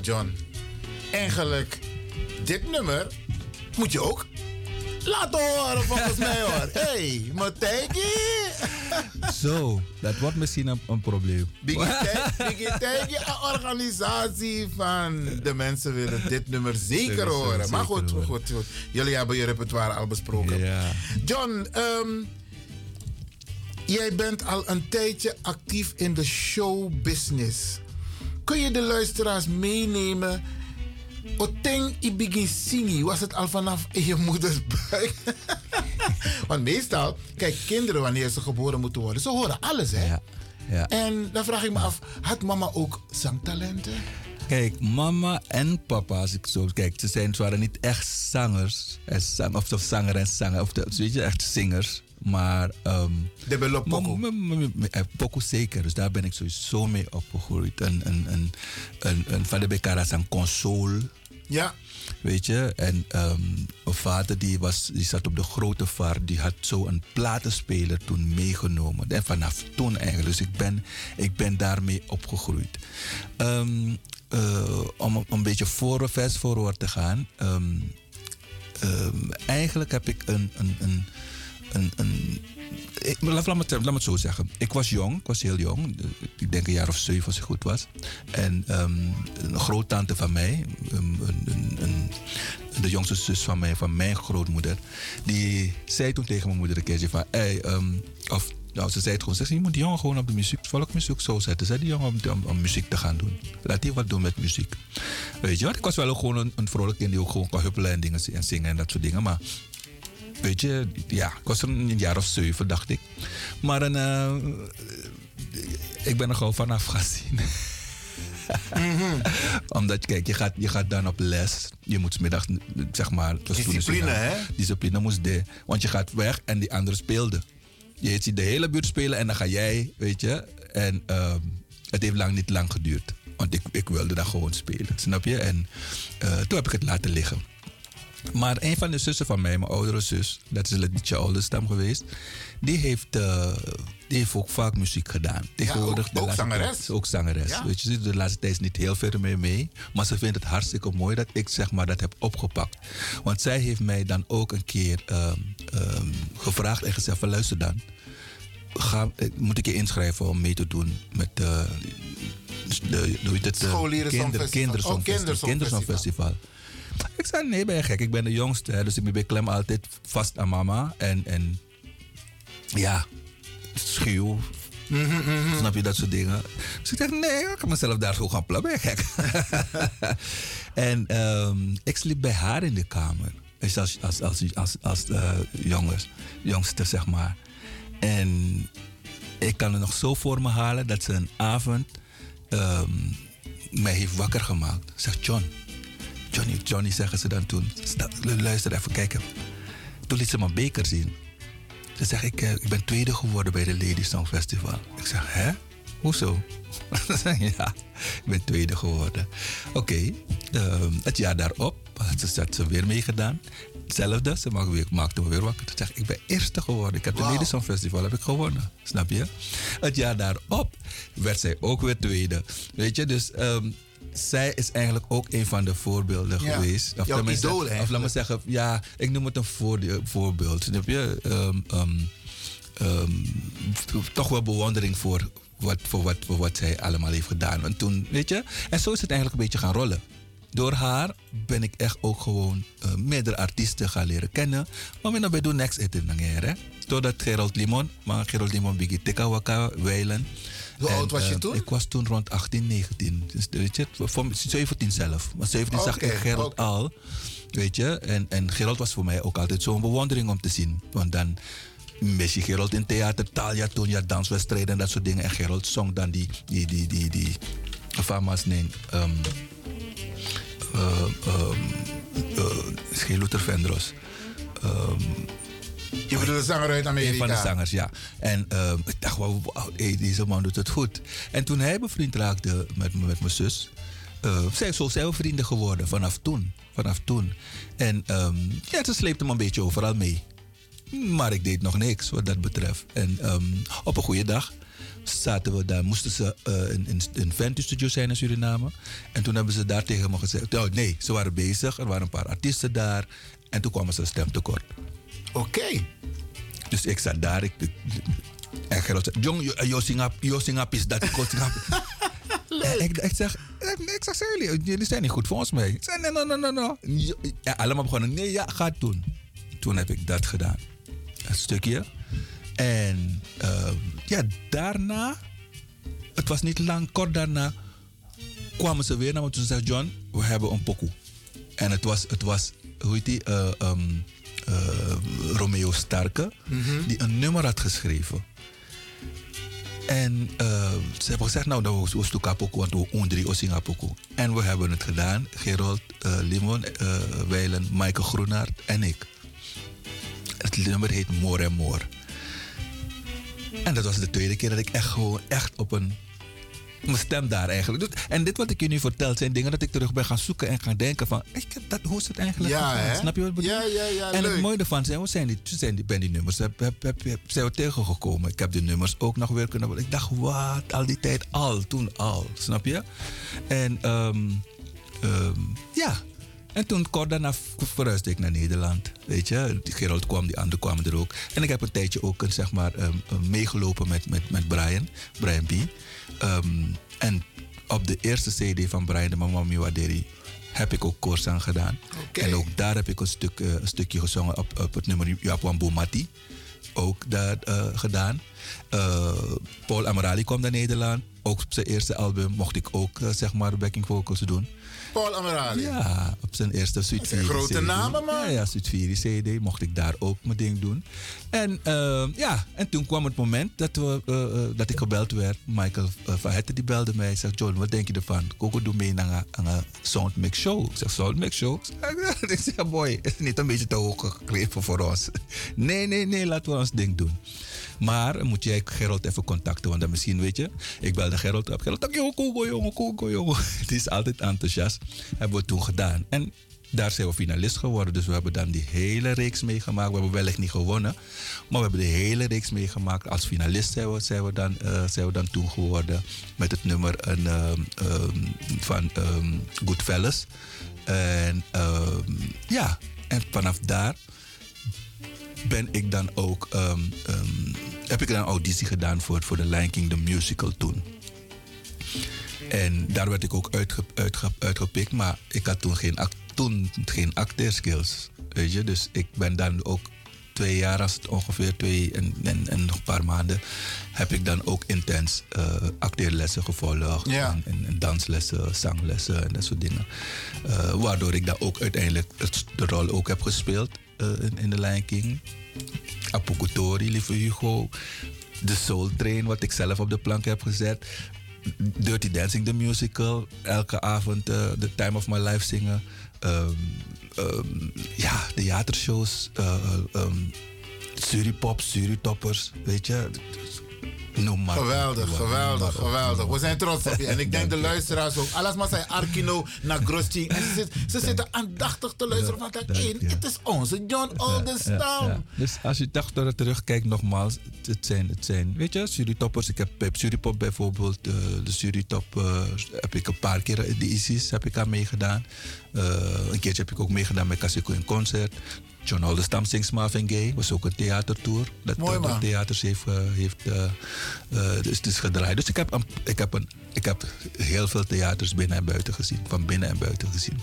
John. Eigenlijk, dit nummer moet je ook laten horen volgens [LAUGHS] mij hoor. hey, Mateki. Zo, dat wordt misschien een, een probleem. Biggie [LAUGHS] organisatie van de mensen willen dit nummer zeker horen. zeker maar goed, goed. Jullie hebben je repertoire al besproken. Ja. John, ehm, jij bent al een tijdje actief in de showbusiness. Kun je de luisteraars meenemen? Oteng i begin singi, was het al vanaf in je moeders buik? [LAUGHS] Want meestal, kijk, kinderen wanneer ze geboren moeten worden, ze horen alles hè. Ja. En dan vraag ik me af, had mama ook zangtalenten? Kijk, mama en papa, als ik zo kijk, ze, zijn, ze waren niet echt zangers. En zang, of, of zanger en zanger, of de, weet je, echt zingers. Maar. Um, de belop. Poco zeker, dus daar ben ik sowieso mee opgegroeid. Een, een, een, een, een Van de Becaras een console. Ja. Weet je, en um, mijn vader die, was, die zat op de grote vaart, die had zo een platenspeler toen meegenomen. En vanaf toen eigenlijk, dus ik ben, ik ben daarmee opgegroeid. Um, uh, om een beetje voor, vers te gaan. Um, eigenlijk heb ik een, een, een, een, een laat, me, het zo zeggen. Ik was jong, ik was heel jong. Ik denk een jaar of zeven als ik goed was. En um, een groottante van mij, een, een, de jongste zus van mij, van mijn grootmoeder, die zei toen tegen mijn moeder een keertje van, hey, um, of nou, ze zei het gewoon, ze zei, je moet die jongen gewoon op de muziek, volkmuziek zo zetten. Zei die jongen om, om, muziek te gaan doen. Laat die wat doen met muziek. Weet je wat, ik was wel gewoon een, een vrolijk kind die ook gewoon kan huppelen en dingen en zingen en dat soort dingen, maar weet je, ja, ik was er een jaar of zeven, dacht ik. Maar een, uh, ik ben er gewoon vanaf gezien. Omdat, kijk, je gaat, je gaat dan op les. Je moet 's middags, zeg maar... Discipline, hè? Discipline moest de. Want je gaat weg en die andere speelde. Je ziet de hele buurt spelen en dan ga jij, weet je. En ehm, het heeft lang niet lang geduurd. Want ik, ik wilde daar gewoon spelen, snap je? En eh, toen heb ik het laten liggen. Maar een van de zussen van mij, mijn oudere zus, dat is Letitia Oldenstam geweest, die heeft, eh, die heeft ook vaak muziek gedaan. Tegenwoordig ook- de ook laatste zangeres. tijd- ook zangeres. Ja. Weet je, ze doet de laatste tijd niet heel veel mee mee, maar ze vindt het hartstikke mooi dat ik zeg maar dat heb opgepakt. Want zij heeft mij dan ook een keer ehm, ehm, gevraagd en gezegd van luister dan, ga, eh, moet ik je inschrijven om mee te doen met de, de, eh. Oh, kindersongfestival. kindersongfestival. [LAUGHS] Ik zei, nee, ben je gek. Ik ben de jongste. Dus ik beklem altijd vast aan mama. En, en ja, schuw. Snap je dat soort dingen? Dus ik zeg, nee, ik kan mezelf daar zo gaan plannen. Ben je gek? [LAUGHS] en ehm, ik sliep bij haar in de kamer. Dus als, als, als, als, als eh, jongens, jongste, zeg maar. En ik kan het nog zo voor me halen dat ze een avond ehm, mij heeft wakker gemaakt. Zegt John, Johnny, Johnny zeggen ze dan toen. Luister even, kijken. Toen liet ze mijn beker zien. Ze zegt, ik, eh, ik ben tweede geworden bij de Ladies Song Festival. Ik zeg, hè? Hoezo? [LAUGHS] Ze ja, ik ben tweede geworden. Oké, ehm, het jaar daarop had ze, had ze weer meegedaan. Hetzelfde, ze maakte, weer, maakte me weer wakker. Toen zeg ik, ik ben eerste geworden. Ik heb de. Ladies Song Festival heb ik gewonnen. Snap je? Het jaar daarop werd zij ook weer tweede. Weet je, dus... ehm, zij is eigenlijk ook een van de voorbeelden Ja, geweest. jouw idool Of laat maar zeggen, ja, ik noem het een voorde- voorbeeld. Snap je? Ehm, ehm, ehm, toch wel bewondering voor wat, voor, wat, voor wat zij allemaal heeft gedaan. En toen, weet je, en zo is het eigenlijk een beetje gaan rollen. Door haar ben ik echt ook gewoon eh, meerdere artiesten gaan leren kennen. Maar we bij doen next eten hè. Doordat Gerald Limon, maar Gerald Limon bigi teka waka wijlen. Hoe En, oud was je eh, toen? Ik was toen rond 18, 19. Dus, weet je, voor 17 zelf. Maar 17 zag ik Gerald al. Weet je, en, en Gerald was voor mij ook altijd zo'n bewondering om te zien. Want dan mis je Gerald in theater, Talia toen, ja, danswedstrijden en dat soort dingen. En Gerald zong dan die, die, die, die, die, fama's nee, um, uh, um, uh, is geen Luther Vandross. Um, Je bedoelt de zanger uit Amerika? een van de zangers, ja. En ehm, ik dacht, wauw, hey, deze man doet het goed. En toen hij bevriend raakte met, met mijn zus, eh zijn, zo zijn we vrienden geworden vanaf toen. Vanaf toen. En ehm, ja, ze sleepte me een beetje overal mee. Maar ik deed nog niks wat dat betreft. En ehm, op een goede dag zaten we daar, moesten ze eh in, in, in Ventus Studio zijn in Suriname. En toen hebben ze daar tegen me gezegd, oh, nee, ze waren bezig, er waren een paar artiesten daar. En toen kwamen ze stemtekort. Oké. Dus ik zat daar. Ik, ik- en Gerald zei, jong, je- je singap, is dat, ik singap. [LAUGHS] Ik, ik zeg, eh, ik zeg, jullie, jullie zijn niet goed voor ons mee. Ik zei, nee, nee, nee, nee, nee. Allemaal begonnen, nee, ja, ga het doen. Toen heb ik dat gedaan. Een stukje. En eh, ja, daarna, het was niet lang, kort daarna, kwamen ze weer naar me toe en zei John, we hebben een pokoe. En het was, het was hoe heet die, eh, ehm, eh, Romeo Starke, Mhm. die een nummer had geschreven. En eh, ze hebben gezegd, nou, dat was toen kapoko, want we ondri osinga poko. En we hebben het gedaan. Gerold eh, Limon, eh Weilen, Michael Groenaert en ik. Het nummer heet More en More. En dat was de tweede keer dat ik echt gewoon echt op een... Mijn stem daar eigenlijk. Dus- En dit wat ik je nu vertel zijn dingen dat ik terug ben gaan zoeken en gaan denken van... Ik dat, hoe is het eigenlijk Ja? Snap je wat ik bedoel? Ja, ja, ja, En leuk. het mooie ervan zijn, we zijn die, zijn die, ben die nummers heb, heb, heb, heb- zijn we tegengekomen. Ik heb die nummers ook nog weer kunnen... Ik dacht, wat? Al die tijd al, toen al. Snap je? En ehm, ehm, ja... En toen kort daarna verhuisde ik naar Nederland. Weet je, Gerald kwam, die anderen kwamen er ook. En ik heb een tijdje ook zeg maar, ehm, meegelopen met, met, met Brian, Brian B. Ehm, en op de eerste CD van Brian, de Mama Miwaderi, heb ik ook koorzang gedaan. En ook daar heb ik een, stuk, eh, een stukje gezongen op, op het nummer Japan Bomati. Ook daar eh, gedaan. Eh, Paul Amarali kwam naar Nederland. ook op zijn eerste album mocht ik ook, zeg maar, backing vocals doen. Paul Amerali. Ja, op zijn eerste Sweet zijn Fury grote CD. namen, man. Ja, ja, Sweet Fury CD mocht ik daar ook mijn ding doen. En, ehm, ja, en toen kwam het moment dat, we, eh, eh, dat ik gebeld werd. Michael uh, Van Hetten die belde mij. Zegt, John, wat denk je ervan? Coco doe mee aan een- Soundmix Show. Ik zeg, Soundmix Show? [LAUGHS] Ik zeg, boy, is het niet een beetje te hoog gegrepen voor ons? [LAUGHS] Nee, nee, nee, laten we ons ding doen. Maar moet jij Gerald even contacten, want dan misschien weet je. Ik belde Gerald op. Gerald, Coco, jongen, Coco, jongen. [LAUGHS] Het is altijd enthousiast. Hebben we toen gedaan. En daar zijn we finalist geworden. Dus we hebben dan die hele reeks meegemaakt. We hebben wellicht niet gewonnen. Maar we hebben de hele reeks meegemaakt. Als finalist zijn we, dan, eh, zijn we dan toen geworden. Met het nummer een, ehm, ehm, van ehm, Goodfellas. En ehm, ja, en vanaf daar ben ik dan ook, ehm, ehm, heb ik dan een auditie gedaan voor, voor de Lion King, de musical toen. En daar werd ik ook uitge, uitge, uitgepikt, maar ik had toen geen, act, toen geen acteerskills. Weet je, dus ik ben dan ook twee jaar, als het ongeveer twee en, en, en nog een paar maanden, heb ik dan ook intens eh, acteerlessen gevolgd. Ja. En, en, en danslessen, zanglessen en dat soort dingen. Eh, waardoor ik dan ook uiteindelijk de rol ook heb gespeeld in, in de Lion King. Apokutori, lieve Hugo. De Soul Train, wat ik zelf op de plank heb gezet. Dirty Dancing, the musical. Elke avond eh, The Time of My Life zingen. Ehm, ehm, ja, theatershows. eh ehm Suripop, Suritoppers. Weet je. Noem. Geweldig, geweldig, geweldig. We zijn trots op je. En ik denk de luisteraars ook. Alles maar zijn Arkino naar Groschi. En ze, zit, ze zitten aandachtig te luisteren. Van dat één, het is onze John Oldenstam. Dus als je het terugkijkt, nogmaals, het- zijn, het zijn, weet je, Suritoppers. Ik heb bij Suripop bijvoorbeeld, eh, de Suritop eh, heb ik een paar keer, de ISIS heb ik aan meegedaan. Eh, een keertje heb ik ook meegedaan met Cassico in concert. John Oldenstam Sings Marvin Gaye was ook een theatertour. Dat Mooi, dat theaters heeft, eh, heeft eh, eh, dus, dus gedraaid. Dus ik heb, een, ik, heb een, ik heb heel veel theaters binnen en buiten gezien. Van binnen en buiten gezien.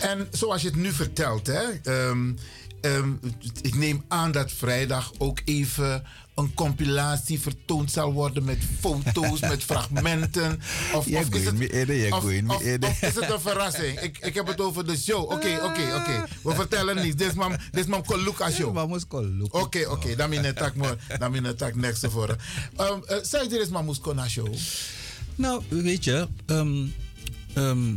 En zoals je het nu vertelt, hè, ehm, ehm, ik neem aan dat vrijdag ook even een compilatie vertoond zal worden met foto's, met [LAUGHS] fragmenten. Of, Jij of, is het, of, of- is het een verrassing? Ik, ik heb het over de show. Oké, oké, oké. We vertellen niets. Dit is mam, dit is mam Koluka show. Oké, oké. Dan ben tak mo, dan ben voor. Um, uh, Zeg dit is mam Kona show. Nou, weet je, ehm, ehm,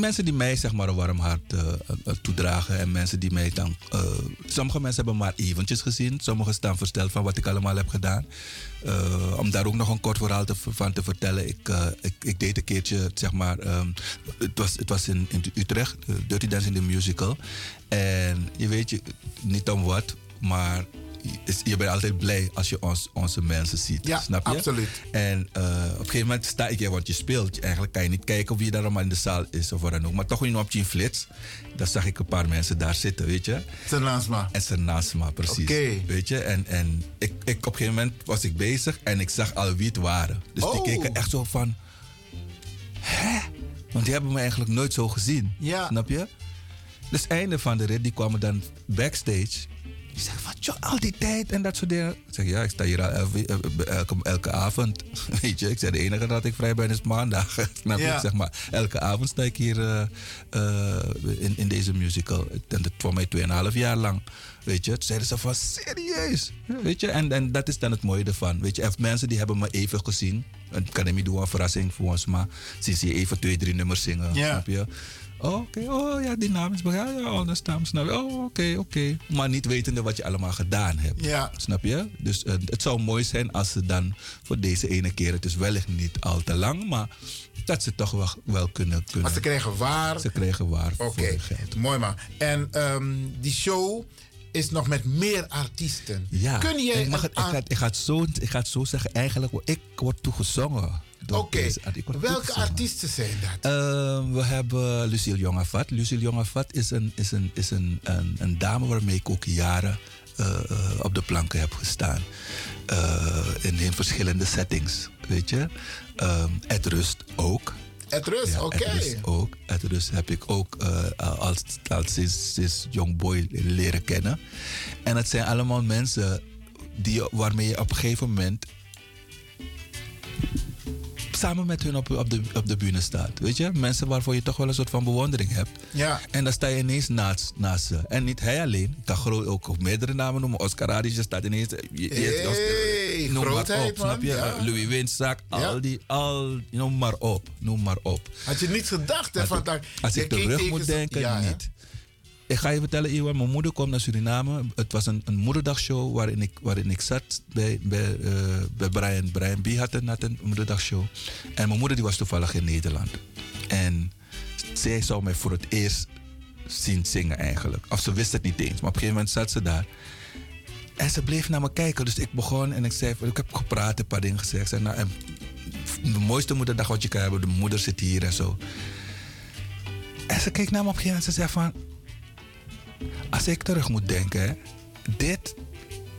mensen die mij zeg maar een warm hart eh, eh, toedragen en mensen die mij dan. eh, sommige mensen hebben maar eventjes gezien, sommigen staan versteld van wat ik allemaal heb gedaan. Eh, om daar ook nog een kort verhaal te, van te vertellen. Ik, eh, ik, ik deed een keertje, zeg maar, ehm, het was, het was in, in Utrecht, eh, Dirty Dancing the Musical. En je weet, je, niet om wat, maar je- bent altijd blij als je ons, onze mensen ziet. Ja, snap je? absoluut. En eh, op een gegeven moment sta ik want je speelt. Eigenlijk kan je niet kijken wie daar allemaal in de zaal is of wat dan ook. Maar toch, je op je flits, dan zag ik een paar mensen daar zitten, weet je. Senasma. En Senasma, precies. Oké. Weet je, en, en ik, ik, op een gegeven moment was ik bezig en ik zag al wie het waren. Dus die Oh. keken echt zo van, hè? Want die hebben me eigenlijk nooit zo gezien. Ja. Snap je? Dus einde van de rit, die kwamen dan backstage. Die zeggen van, joh, al die tijd en dat soort dingen. Ik zeg, ja, ik sta hier al elke, elke, elke avond. [LAUGHS] Weet je, ik zeg, de enige dat ik vrij ben is maandag. [LAUGHS] Snap? Ja. Ik zeg maar, elke avond sta ik hier eh, eh, in, in deze musical. En dat voor mij 2,5 jaar lang. Weet je, toen zeiden ze van, serieus? Weet je, en, en dat is dan het mooie ervan. Weet je, mensen die hebben me even gezien. En kan ik niet doen een verrassing voor ons, maar sinds je even twee, drie nummers zingen, Ja. snap je? Oh, oké. Oh, ja, die naam is. Ja, ja, dat staan snap je. Oh, oké, oké. Maar niet wetende wat je allemaal gedaan hebt. Ja. Snap je? Dus eh, het zou mooi zijn als ze dan voor deze ene keer, het is wellicht niet al te lang, maar dat ze toch wel, wel kunnen, kunnen. Maar ze krijgen waar. Ze krijgen waar Oké, mooi man. En ehm, die show is nog met meer artiesten. Ja, Kun je ik, mag het, ik, ga, ik, ga het zo, ik ga het zo zeggen. Eigenlijk, ik word toegezongen. Oké, welke artiesten zijn dat? Eh, we hebben Lucille Jongevat. Lucille Jongevat is, een, is, een, is een, een, een dame waarmee ik ook jaren eh, eh, op de planken heb gestaan. Eh, in, in verschillende settings, weet je. Ehm Ed Rust ook. Het rust, Ja, oké. Ed Rust ook. Ed Rust heb ik ook als, als sinds, sinds young boy leren kennen. En het zijn allemaal mensen die, waarmee je op een gegeven moment samen met hun op, op, de, op de bühne staat. Weet je, mensen waarvoor je toch wel een soort van bewondering hebt. Ja. En dan sta je ineens naast, naast ze. En niet hij alleen. Ik kan groot, ook meerdere namen noemen. Oscar je staat ineens. Je, je, Hey, noem maar grootheid, op, snap je? Ja. Louis Winzak, al die, al, noem maar op. Noem maar op. Had je niet gedacht, hè? Als ik- Als terug moet denken, ja, niet. Ik ga je vertellen, Iwan, mijn moeder komt naar Suriname. Het was een, een moederdagshow waarin ik, waarin ik zat bij, bij, eh, bij Brian. Brian B. had een, had een moederdagshow. En mijn moeder die was toevallig in Nederland. En zij zou mij voor het eerst zien zingen eigenlijk. Of ze wist het niet eens, maar op een gegeven moment zat ze daar. En ze bleef naar me kijken. Dus ik begon en ik zei, ik heb gepraat, een paar dingen gezegd. Zei, nou, de mooiste moederdag wat je kan hebben, de moeder zit hier en zo. En ze keek naar me op een gegeven moment en ze zei van... Als ik terug moet denken, dit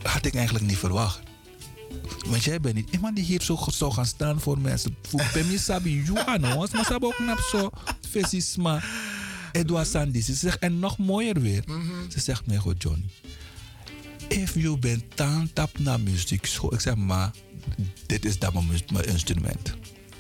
had ik eigenlijk niet verwacht. Want jij bent niet iemand die hier zo zou gaan staan voor mensen. Voor Pemi Sabi, Juanos, maar Sabi ook knap zo. Fesisma. Edouard Sandis. Ze zegt, en nog mooier weer. Ze zegt, nee goed Johnny. If you bent tap naar muziekschool. Ik zeg, maar dit is mijn, mu- mijn instrument.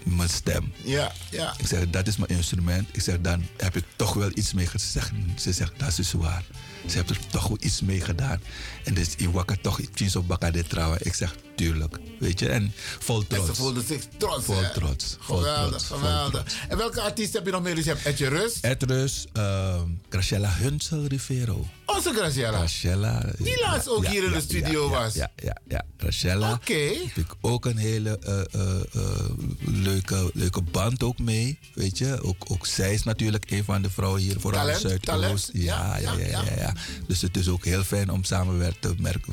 Mijn stem. Ja, ja. Ik zeg, dat is mijn instrument. Ik zeg, dan heb ik toch wel iets mee gedaan. Ze zegt, ze zegt dat is waar. Ze heeft er toch wel iets mee gedaan. En dus ik wakker toch iets op bakken dit trouwen. Ik zeg, tuurlijk. Weet je, en vol En trots. ze voelde zich trots. Vol hè? trots. Vol Geweldig, trots. vol geweldig. trots. En welke artiest heb je nog meer? Dus je hebt Etje Rust. Ed Rus, ehm, Graciela Hunsel Rivero. Onze Graciela. Graciela. Die laatst ook hier in de studio was. Ja, ja, ja. Graciela. Oké. Heb ik ook een hele eh, eh, eh, leuke, leuke band ook mee. Weet je, ook, ook zij is natuurlijk een van de vrouwen hier, vooral Talent, in Zuidoost. Ja, ja, ja, ja, ja, Dus het is ook heel fijn om samen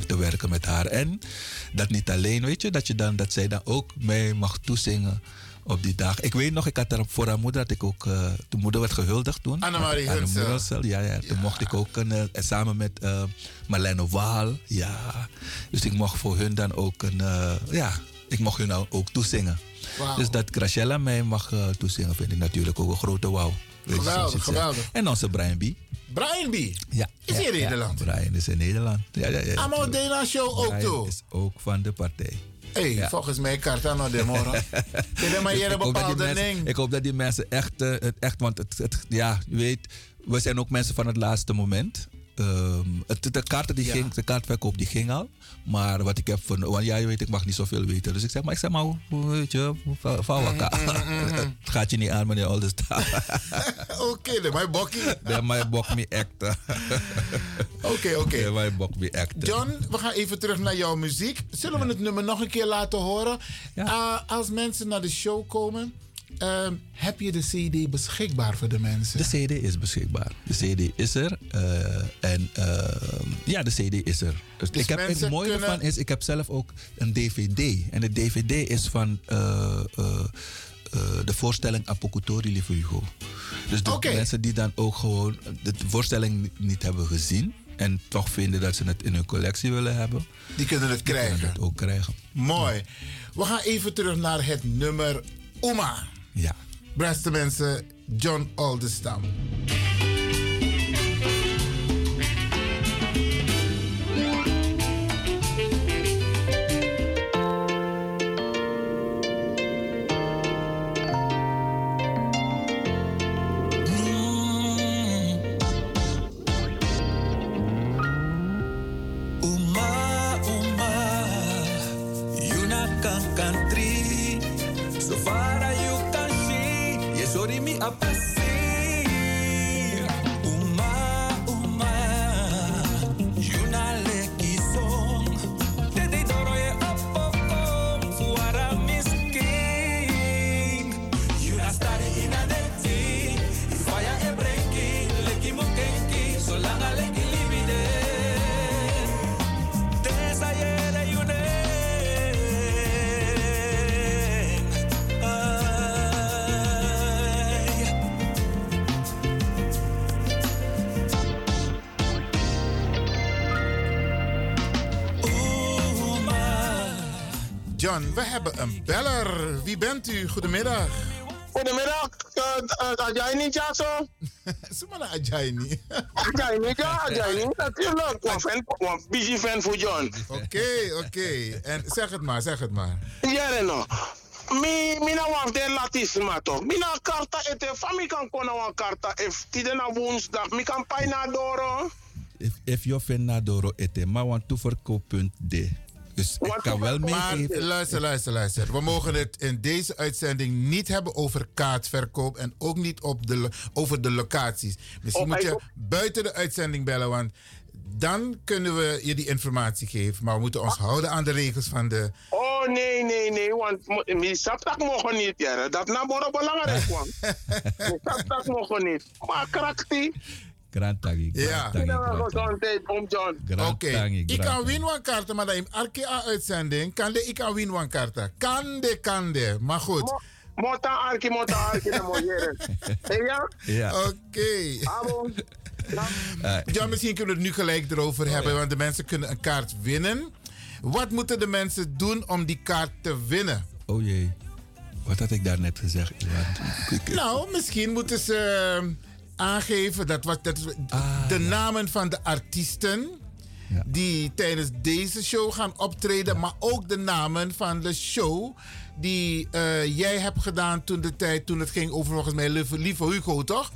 te, werken met haar. En dat niet alleen, weet je, dat, je dan, dat zij dan ook mij mag toezingen op die dag. Ik weet nog, ik had er voor haar moeder, dat ik ook, eh de moeder werd gehuldigd toen. Annemarie Anne Hunsel. Ja, ja. Toen mocht ik ook een, eh, samen met eh Marlene Waal, ja. Dus ik mocht voor hun dan ook een, ja, ik mocht hun nou ook toezingen. Dus dat Graciela mij mag toezingen, vind ik natuurlijk ook een grote wauw. Geweldig, geweldig. En onze Brian B. Brian B. Ja. Is hij in ja, Nederland? Ja, Brian is in Nederland. Ja, ja, ja. Amo Dena Show ook Brian toe. is ook van de partij. Hey, Ja. volgens mij Cartano de Moro. [LAUGHS] Ik, bepaalde mensen, ding. ik hoop dat die mensen echt, eh, het echt want het, het, ja, je weet, we zijn ook mensen van het laatste moment. Ehm, het, de, kaarten die Ja. ging, de kaartverkoop die ging al. Maar wat ik heb van, want ja, je weet, ik mag niet zoveel weten. Dus ik zeg, maar ik zeg maar, weet je, van van elkaar. Het [LAUGHS] gaat je niet aan, meneer Oldestaan. [LAUGHS] [LAUGHS] Oké, de mijn bokkie. Dat mij bok me acten. Oké, oké. Dat mij bok me acten. John, we gaan even terug naar jouw muziek. Zullen we het nummer nog een keer laten horen? Uh, als mensen naar de show komen, ehm, heb je de CD beschikbaar voor de mensen? De CD is beschikbaar. De CD is er. eh, en ehm, ja, de CD is er. Dus Dus ik heb, het mooie kunnen- ervan is, ik heb zelf ook een DVD. En de DVD is van eh, eh, de voorstelling Apokutori Lieve Hugo. Dus de mensen die dan ook gewoon de voorstelling niet hebben gezien... en toch vinden dat ze het in hun collectie willen hebben... Die kunnen het krijgen. kunnen het ook krijgen. Mooi. We gaan even terug naar het nummer Oma. Ja. Beste mensen, John Aldestam. Yes, sorry John, we hebben een beller. Wie bent u? Goedemiddag. Goedemiddag, uh, Ajaini Jaso. [LAUGHS] Sumana Ajaini. Ajaini, [LAUGHS] ja, Ajaini, natuurlijk. Een busy fan voor John. Oké, oké. En zeg het maar, zeg het maar. Ja, no. mi mina waf de latisma toch. Mina karta ete fami kan kona wan karta if tide na woensdag mi kan pai na doro. If, if je vindt naar Doro eten, maar want toeverkooppunt D. Dus ik kan wel Maar meegeven. luister, luister, luister. We mogen het in deze uitzending niet hebben over kaartverkoop en ook niet op de, over de locaties. Misschien Oh, moet je buiten de uitzending bellen, want dan kunnen we je die informatie geven. Maar we moeten ons houden aan de regels van de. Oh nee, nee, nee, want mo- mi sap tak mogen niet, ja. Dat boro belangrijk, [LAUGHS] man. Mi sap tak mogen niet. Maar krakti. Grantagi. Ja. Oké, ik kan win one kaarten, maar dan arke a uitzending. Kan de ik kan win one kaarten. Kan de, kan de. Maar goed. Mota arki, mota arki, na mo jere. Hey, ja? Ja. Oké. Abo. Ja, misschien kunnen we het nu gelijk erover hebben, want de mensen kunnen een kaart winnen. Wat moeten de mensen doen om die kaart te winnen? Oh jee. Wat had ik daarnet gezegd? Iwan? Nou, misschien moeten ze eh, aangeven dat, wat, dat Ah, de namen van de artiesten die tijdens deze show gaan optreden, maar ook de namen van de show die eh, jij hebt gedaan toen de tijd toen het ging over volgens mij Lieve, Hugo, toch?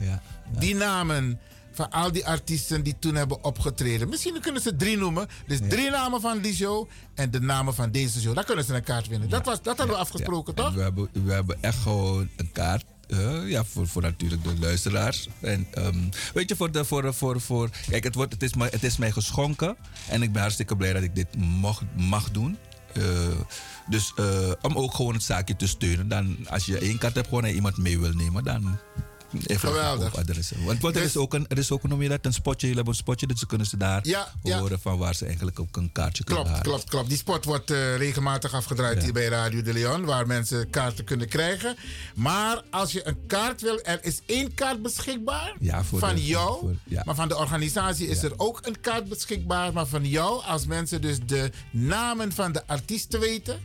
Die namen van al die artiesten die toen hebben opgetreden. Misschien kunnen ze drie noemen. Dus drie namen van die show en de namen van deze show. Dan kunnen ze een kaart winnen. Dat, was, dat hadden we afgesproken, En toch? we, hebben, we hebben echt gewoon een kaart. Eh, ja, voor, natuurlijk de luisteraars. En ehm, weet je, voor de, voor, voor, voor, kijk, het, wordt, het, is mij, het is mij geschonken. En ik ben hartstikke blij dat ik dit mag, mag doen. Eh, dus eh, om ook gewoon het zaakje te steunen. Dan, als je één kaart hebt gewoon en iemand mee wil nemen, dan even Geweldig. adressen. Want, want er, Dus- is ook een, er is ook een, noem je dat, een spotje. Jullie hebben een spotje, dus ze kunnen ze daar Ja, ja. horen van waar ze eigenlijk ook een kaartje kunnen Klopt, halen. klopt, klopt. Die spot wordt eh, regelmatig afgedraaid hier bij Radio de Leon, waar mensen kaarten kunnen krijgen. Maar als je een kaart wil, er is één kaart beschikbaar van de- jou. voor-. Maar van de organisatie is er ook een kaart beschikbaar. Maar van jou, als mensen dus de namen van de artiesten weten.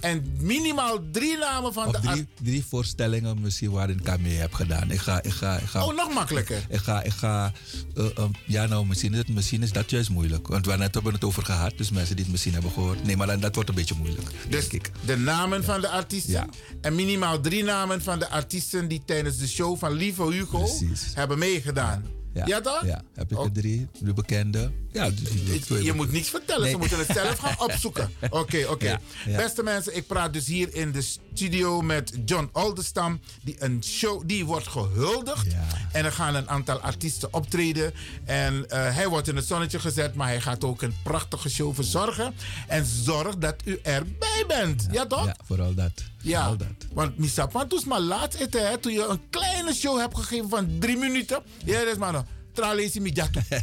En minimaal drie namen van Of de artiesten. drie voorstellingen misschien waarin ik aan mee heb gedaan. Ik ga, ik ga, ik ga, Oh, nog makkelijker. Ik ga, ik ga eh, eh, ja nou, misschien is, het, misschien is dat juist moeilijk. Want we hebben het over gehad, dus mensen die het misschien hebben gehoord. Nee, maar dan, dat wordt een beetje moeilijk. Dus de namen van de artiesten. Ja. En minimaal drie namen van de artiesten die tijdens de show van Lieve Hugo hebben meegedaan. Ja, toch? Ja, heb ik er drie, de bekende. Ja, die- die- Je moet niets vertellen, ze moeten het zelf gaan [LAUGHS] opzoeken. Oké, oké. Ja, ja. Beste mensen, ik praat dus hier in de studio met John Oldestam. Die een show, die wordt gehuldigd. En er gaan een aantal artiesten optreden. En eh, hij wordt in het zonnetje gezet, maar hij gaat ook een prachtige show verzorgen. En zorg dat u erbij bent. Ja, toch? Ja, vooral dat. Ja, want Misa, want toen is maar laat eten, hè, toen je een kleine show hebt gegeven van drie minuten. Ja, dat is maar nog. Tralesi Mijatu. [LAUGHS]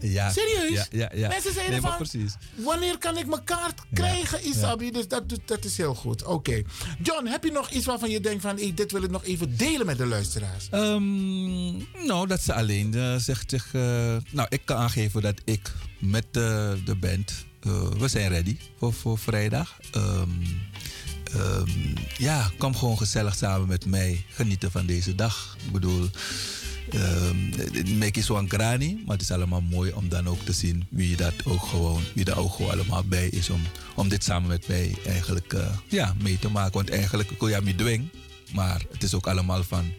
Ja. Serieus? Ja, ja, ja. Mensen zeiden nee, van, precies. wanneer kan ik mijn kaart krijgen, Isabi? Dus dat, dat is heel goed. Oké. John, heb je nog iets waarvan je denkt van, hey, dit wil ik nog even delen met de luisteraars? Ehm, nou, dat ze alleen eh, zegt zich. eh, nou, ik kan aangeven dat ik met eh, de band. we zijn ready voor, voor vrijdag. Ehm, ehm, ja, kom gewoon gezellig samen met mij genieten van deze dag. Ik bedoel. Um, make is een grani, maar het is allemaal mooi om dan ook te zien wie dat ook gewoon, wie daar ook gewoon allemaal bij is om, om dit samen met mij eigenlijk eh, ja, mee te maken. Want eigenlijk kun je me dwing, maar het is ook allemaal van,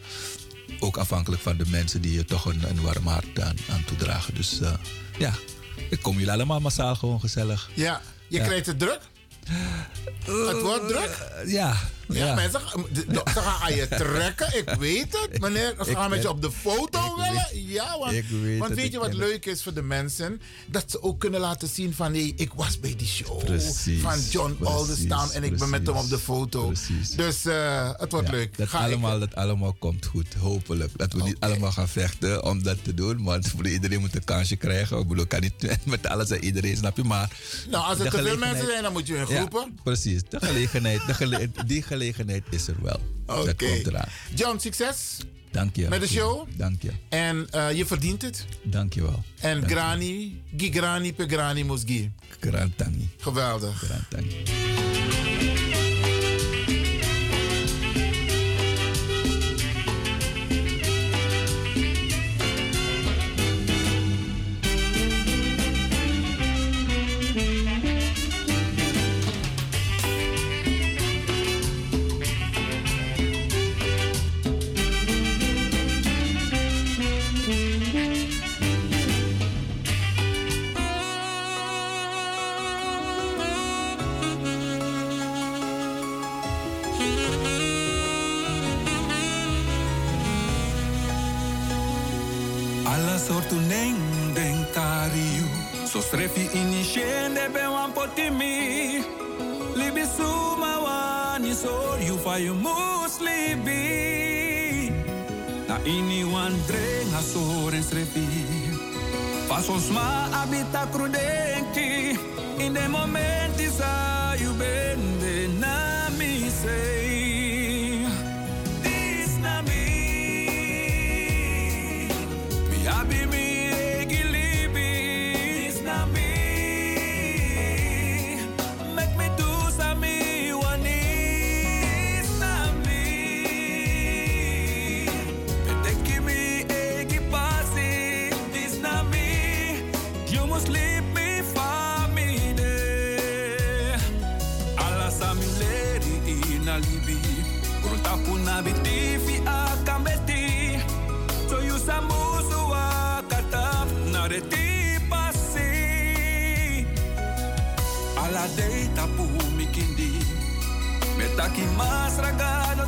ook afhankelijk van de mensen die je toch een, een warm hart aan, aan toedragen. Dus eh, ja, ik kom jullie allemaal massaal gewoon gezellig. Ja, je Ja. krijgt het druk? Het wordt druk? Ja. Ja, mensen ze gaan aan je trekken, ik weet het. Meneer, ze gaan met je op de foto willen. Ja, want, weet want je wat leuk is voor de mensen? Dat ze ook kunnen laten zien van, hé, ik was bij die show Precies, van John Aldestam en ik ben met hem op de foto. Precies. Dus eh, het wordt leuk. Dat allemaal, dat allemaal komt goed, hopelijk. Dat we niet allemaal gaan vechten om dat te doen. Want iedereen moet een kansje krijgen. Ik bedoel, ik kan niet [LAUGHS] met alles en iedereen, snap je? Maar Nou, als er te veel mensen zijn, dan moet je in groepen. precies, de gelegenheid, de die gelegenheid is er wel. Dat Oké. komt eraan. John, succes Dank je. met de show. Dank je. En eh, je verdient het. Dank je wel. En grani, gi grani pe grani musgi. Grantangi. Geweldig. Grantangi. Potimi. Libi suma wani so you fa you muslibi. Na ini wan dreng a soren strefi. Pasos ma abita crudenki. In de momenti sa you bende na mi sei. This na me. Mi abi mi Alla dei tapu mikindi. Metaki mas ragano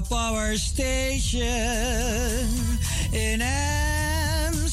The power station in Amsterdam.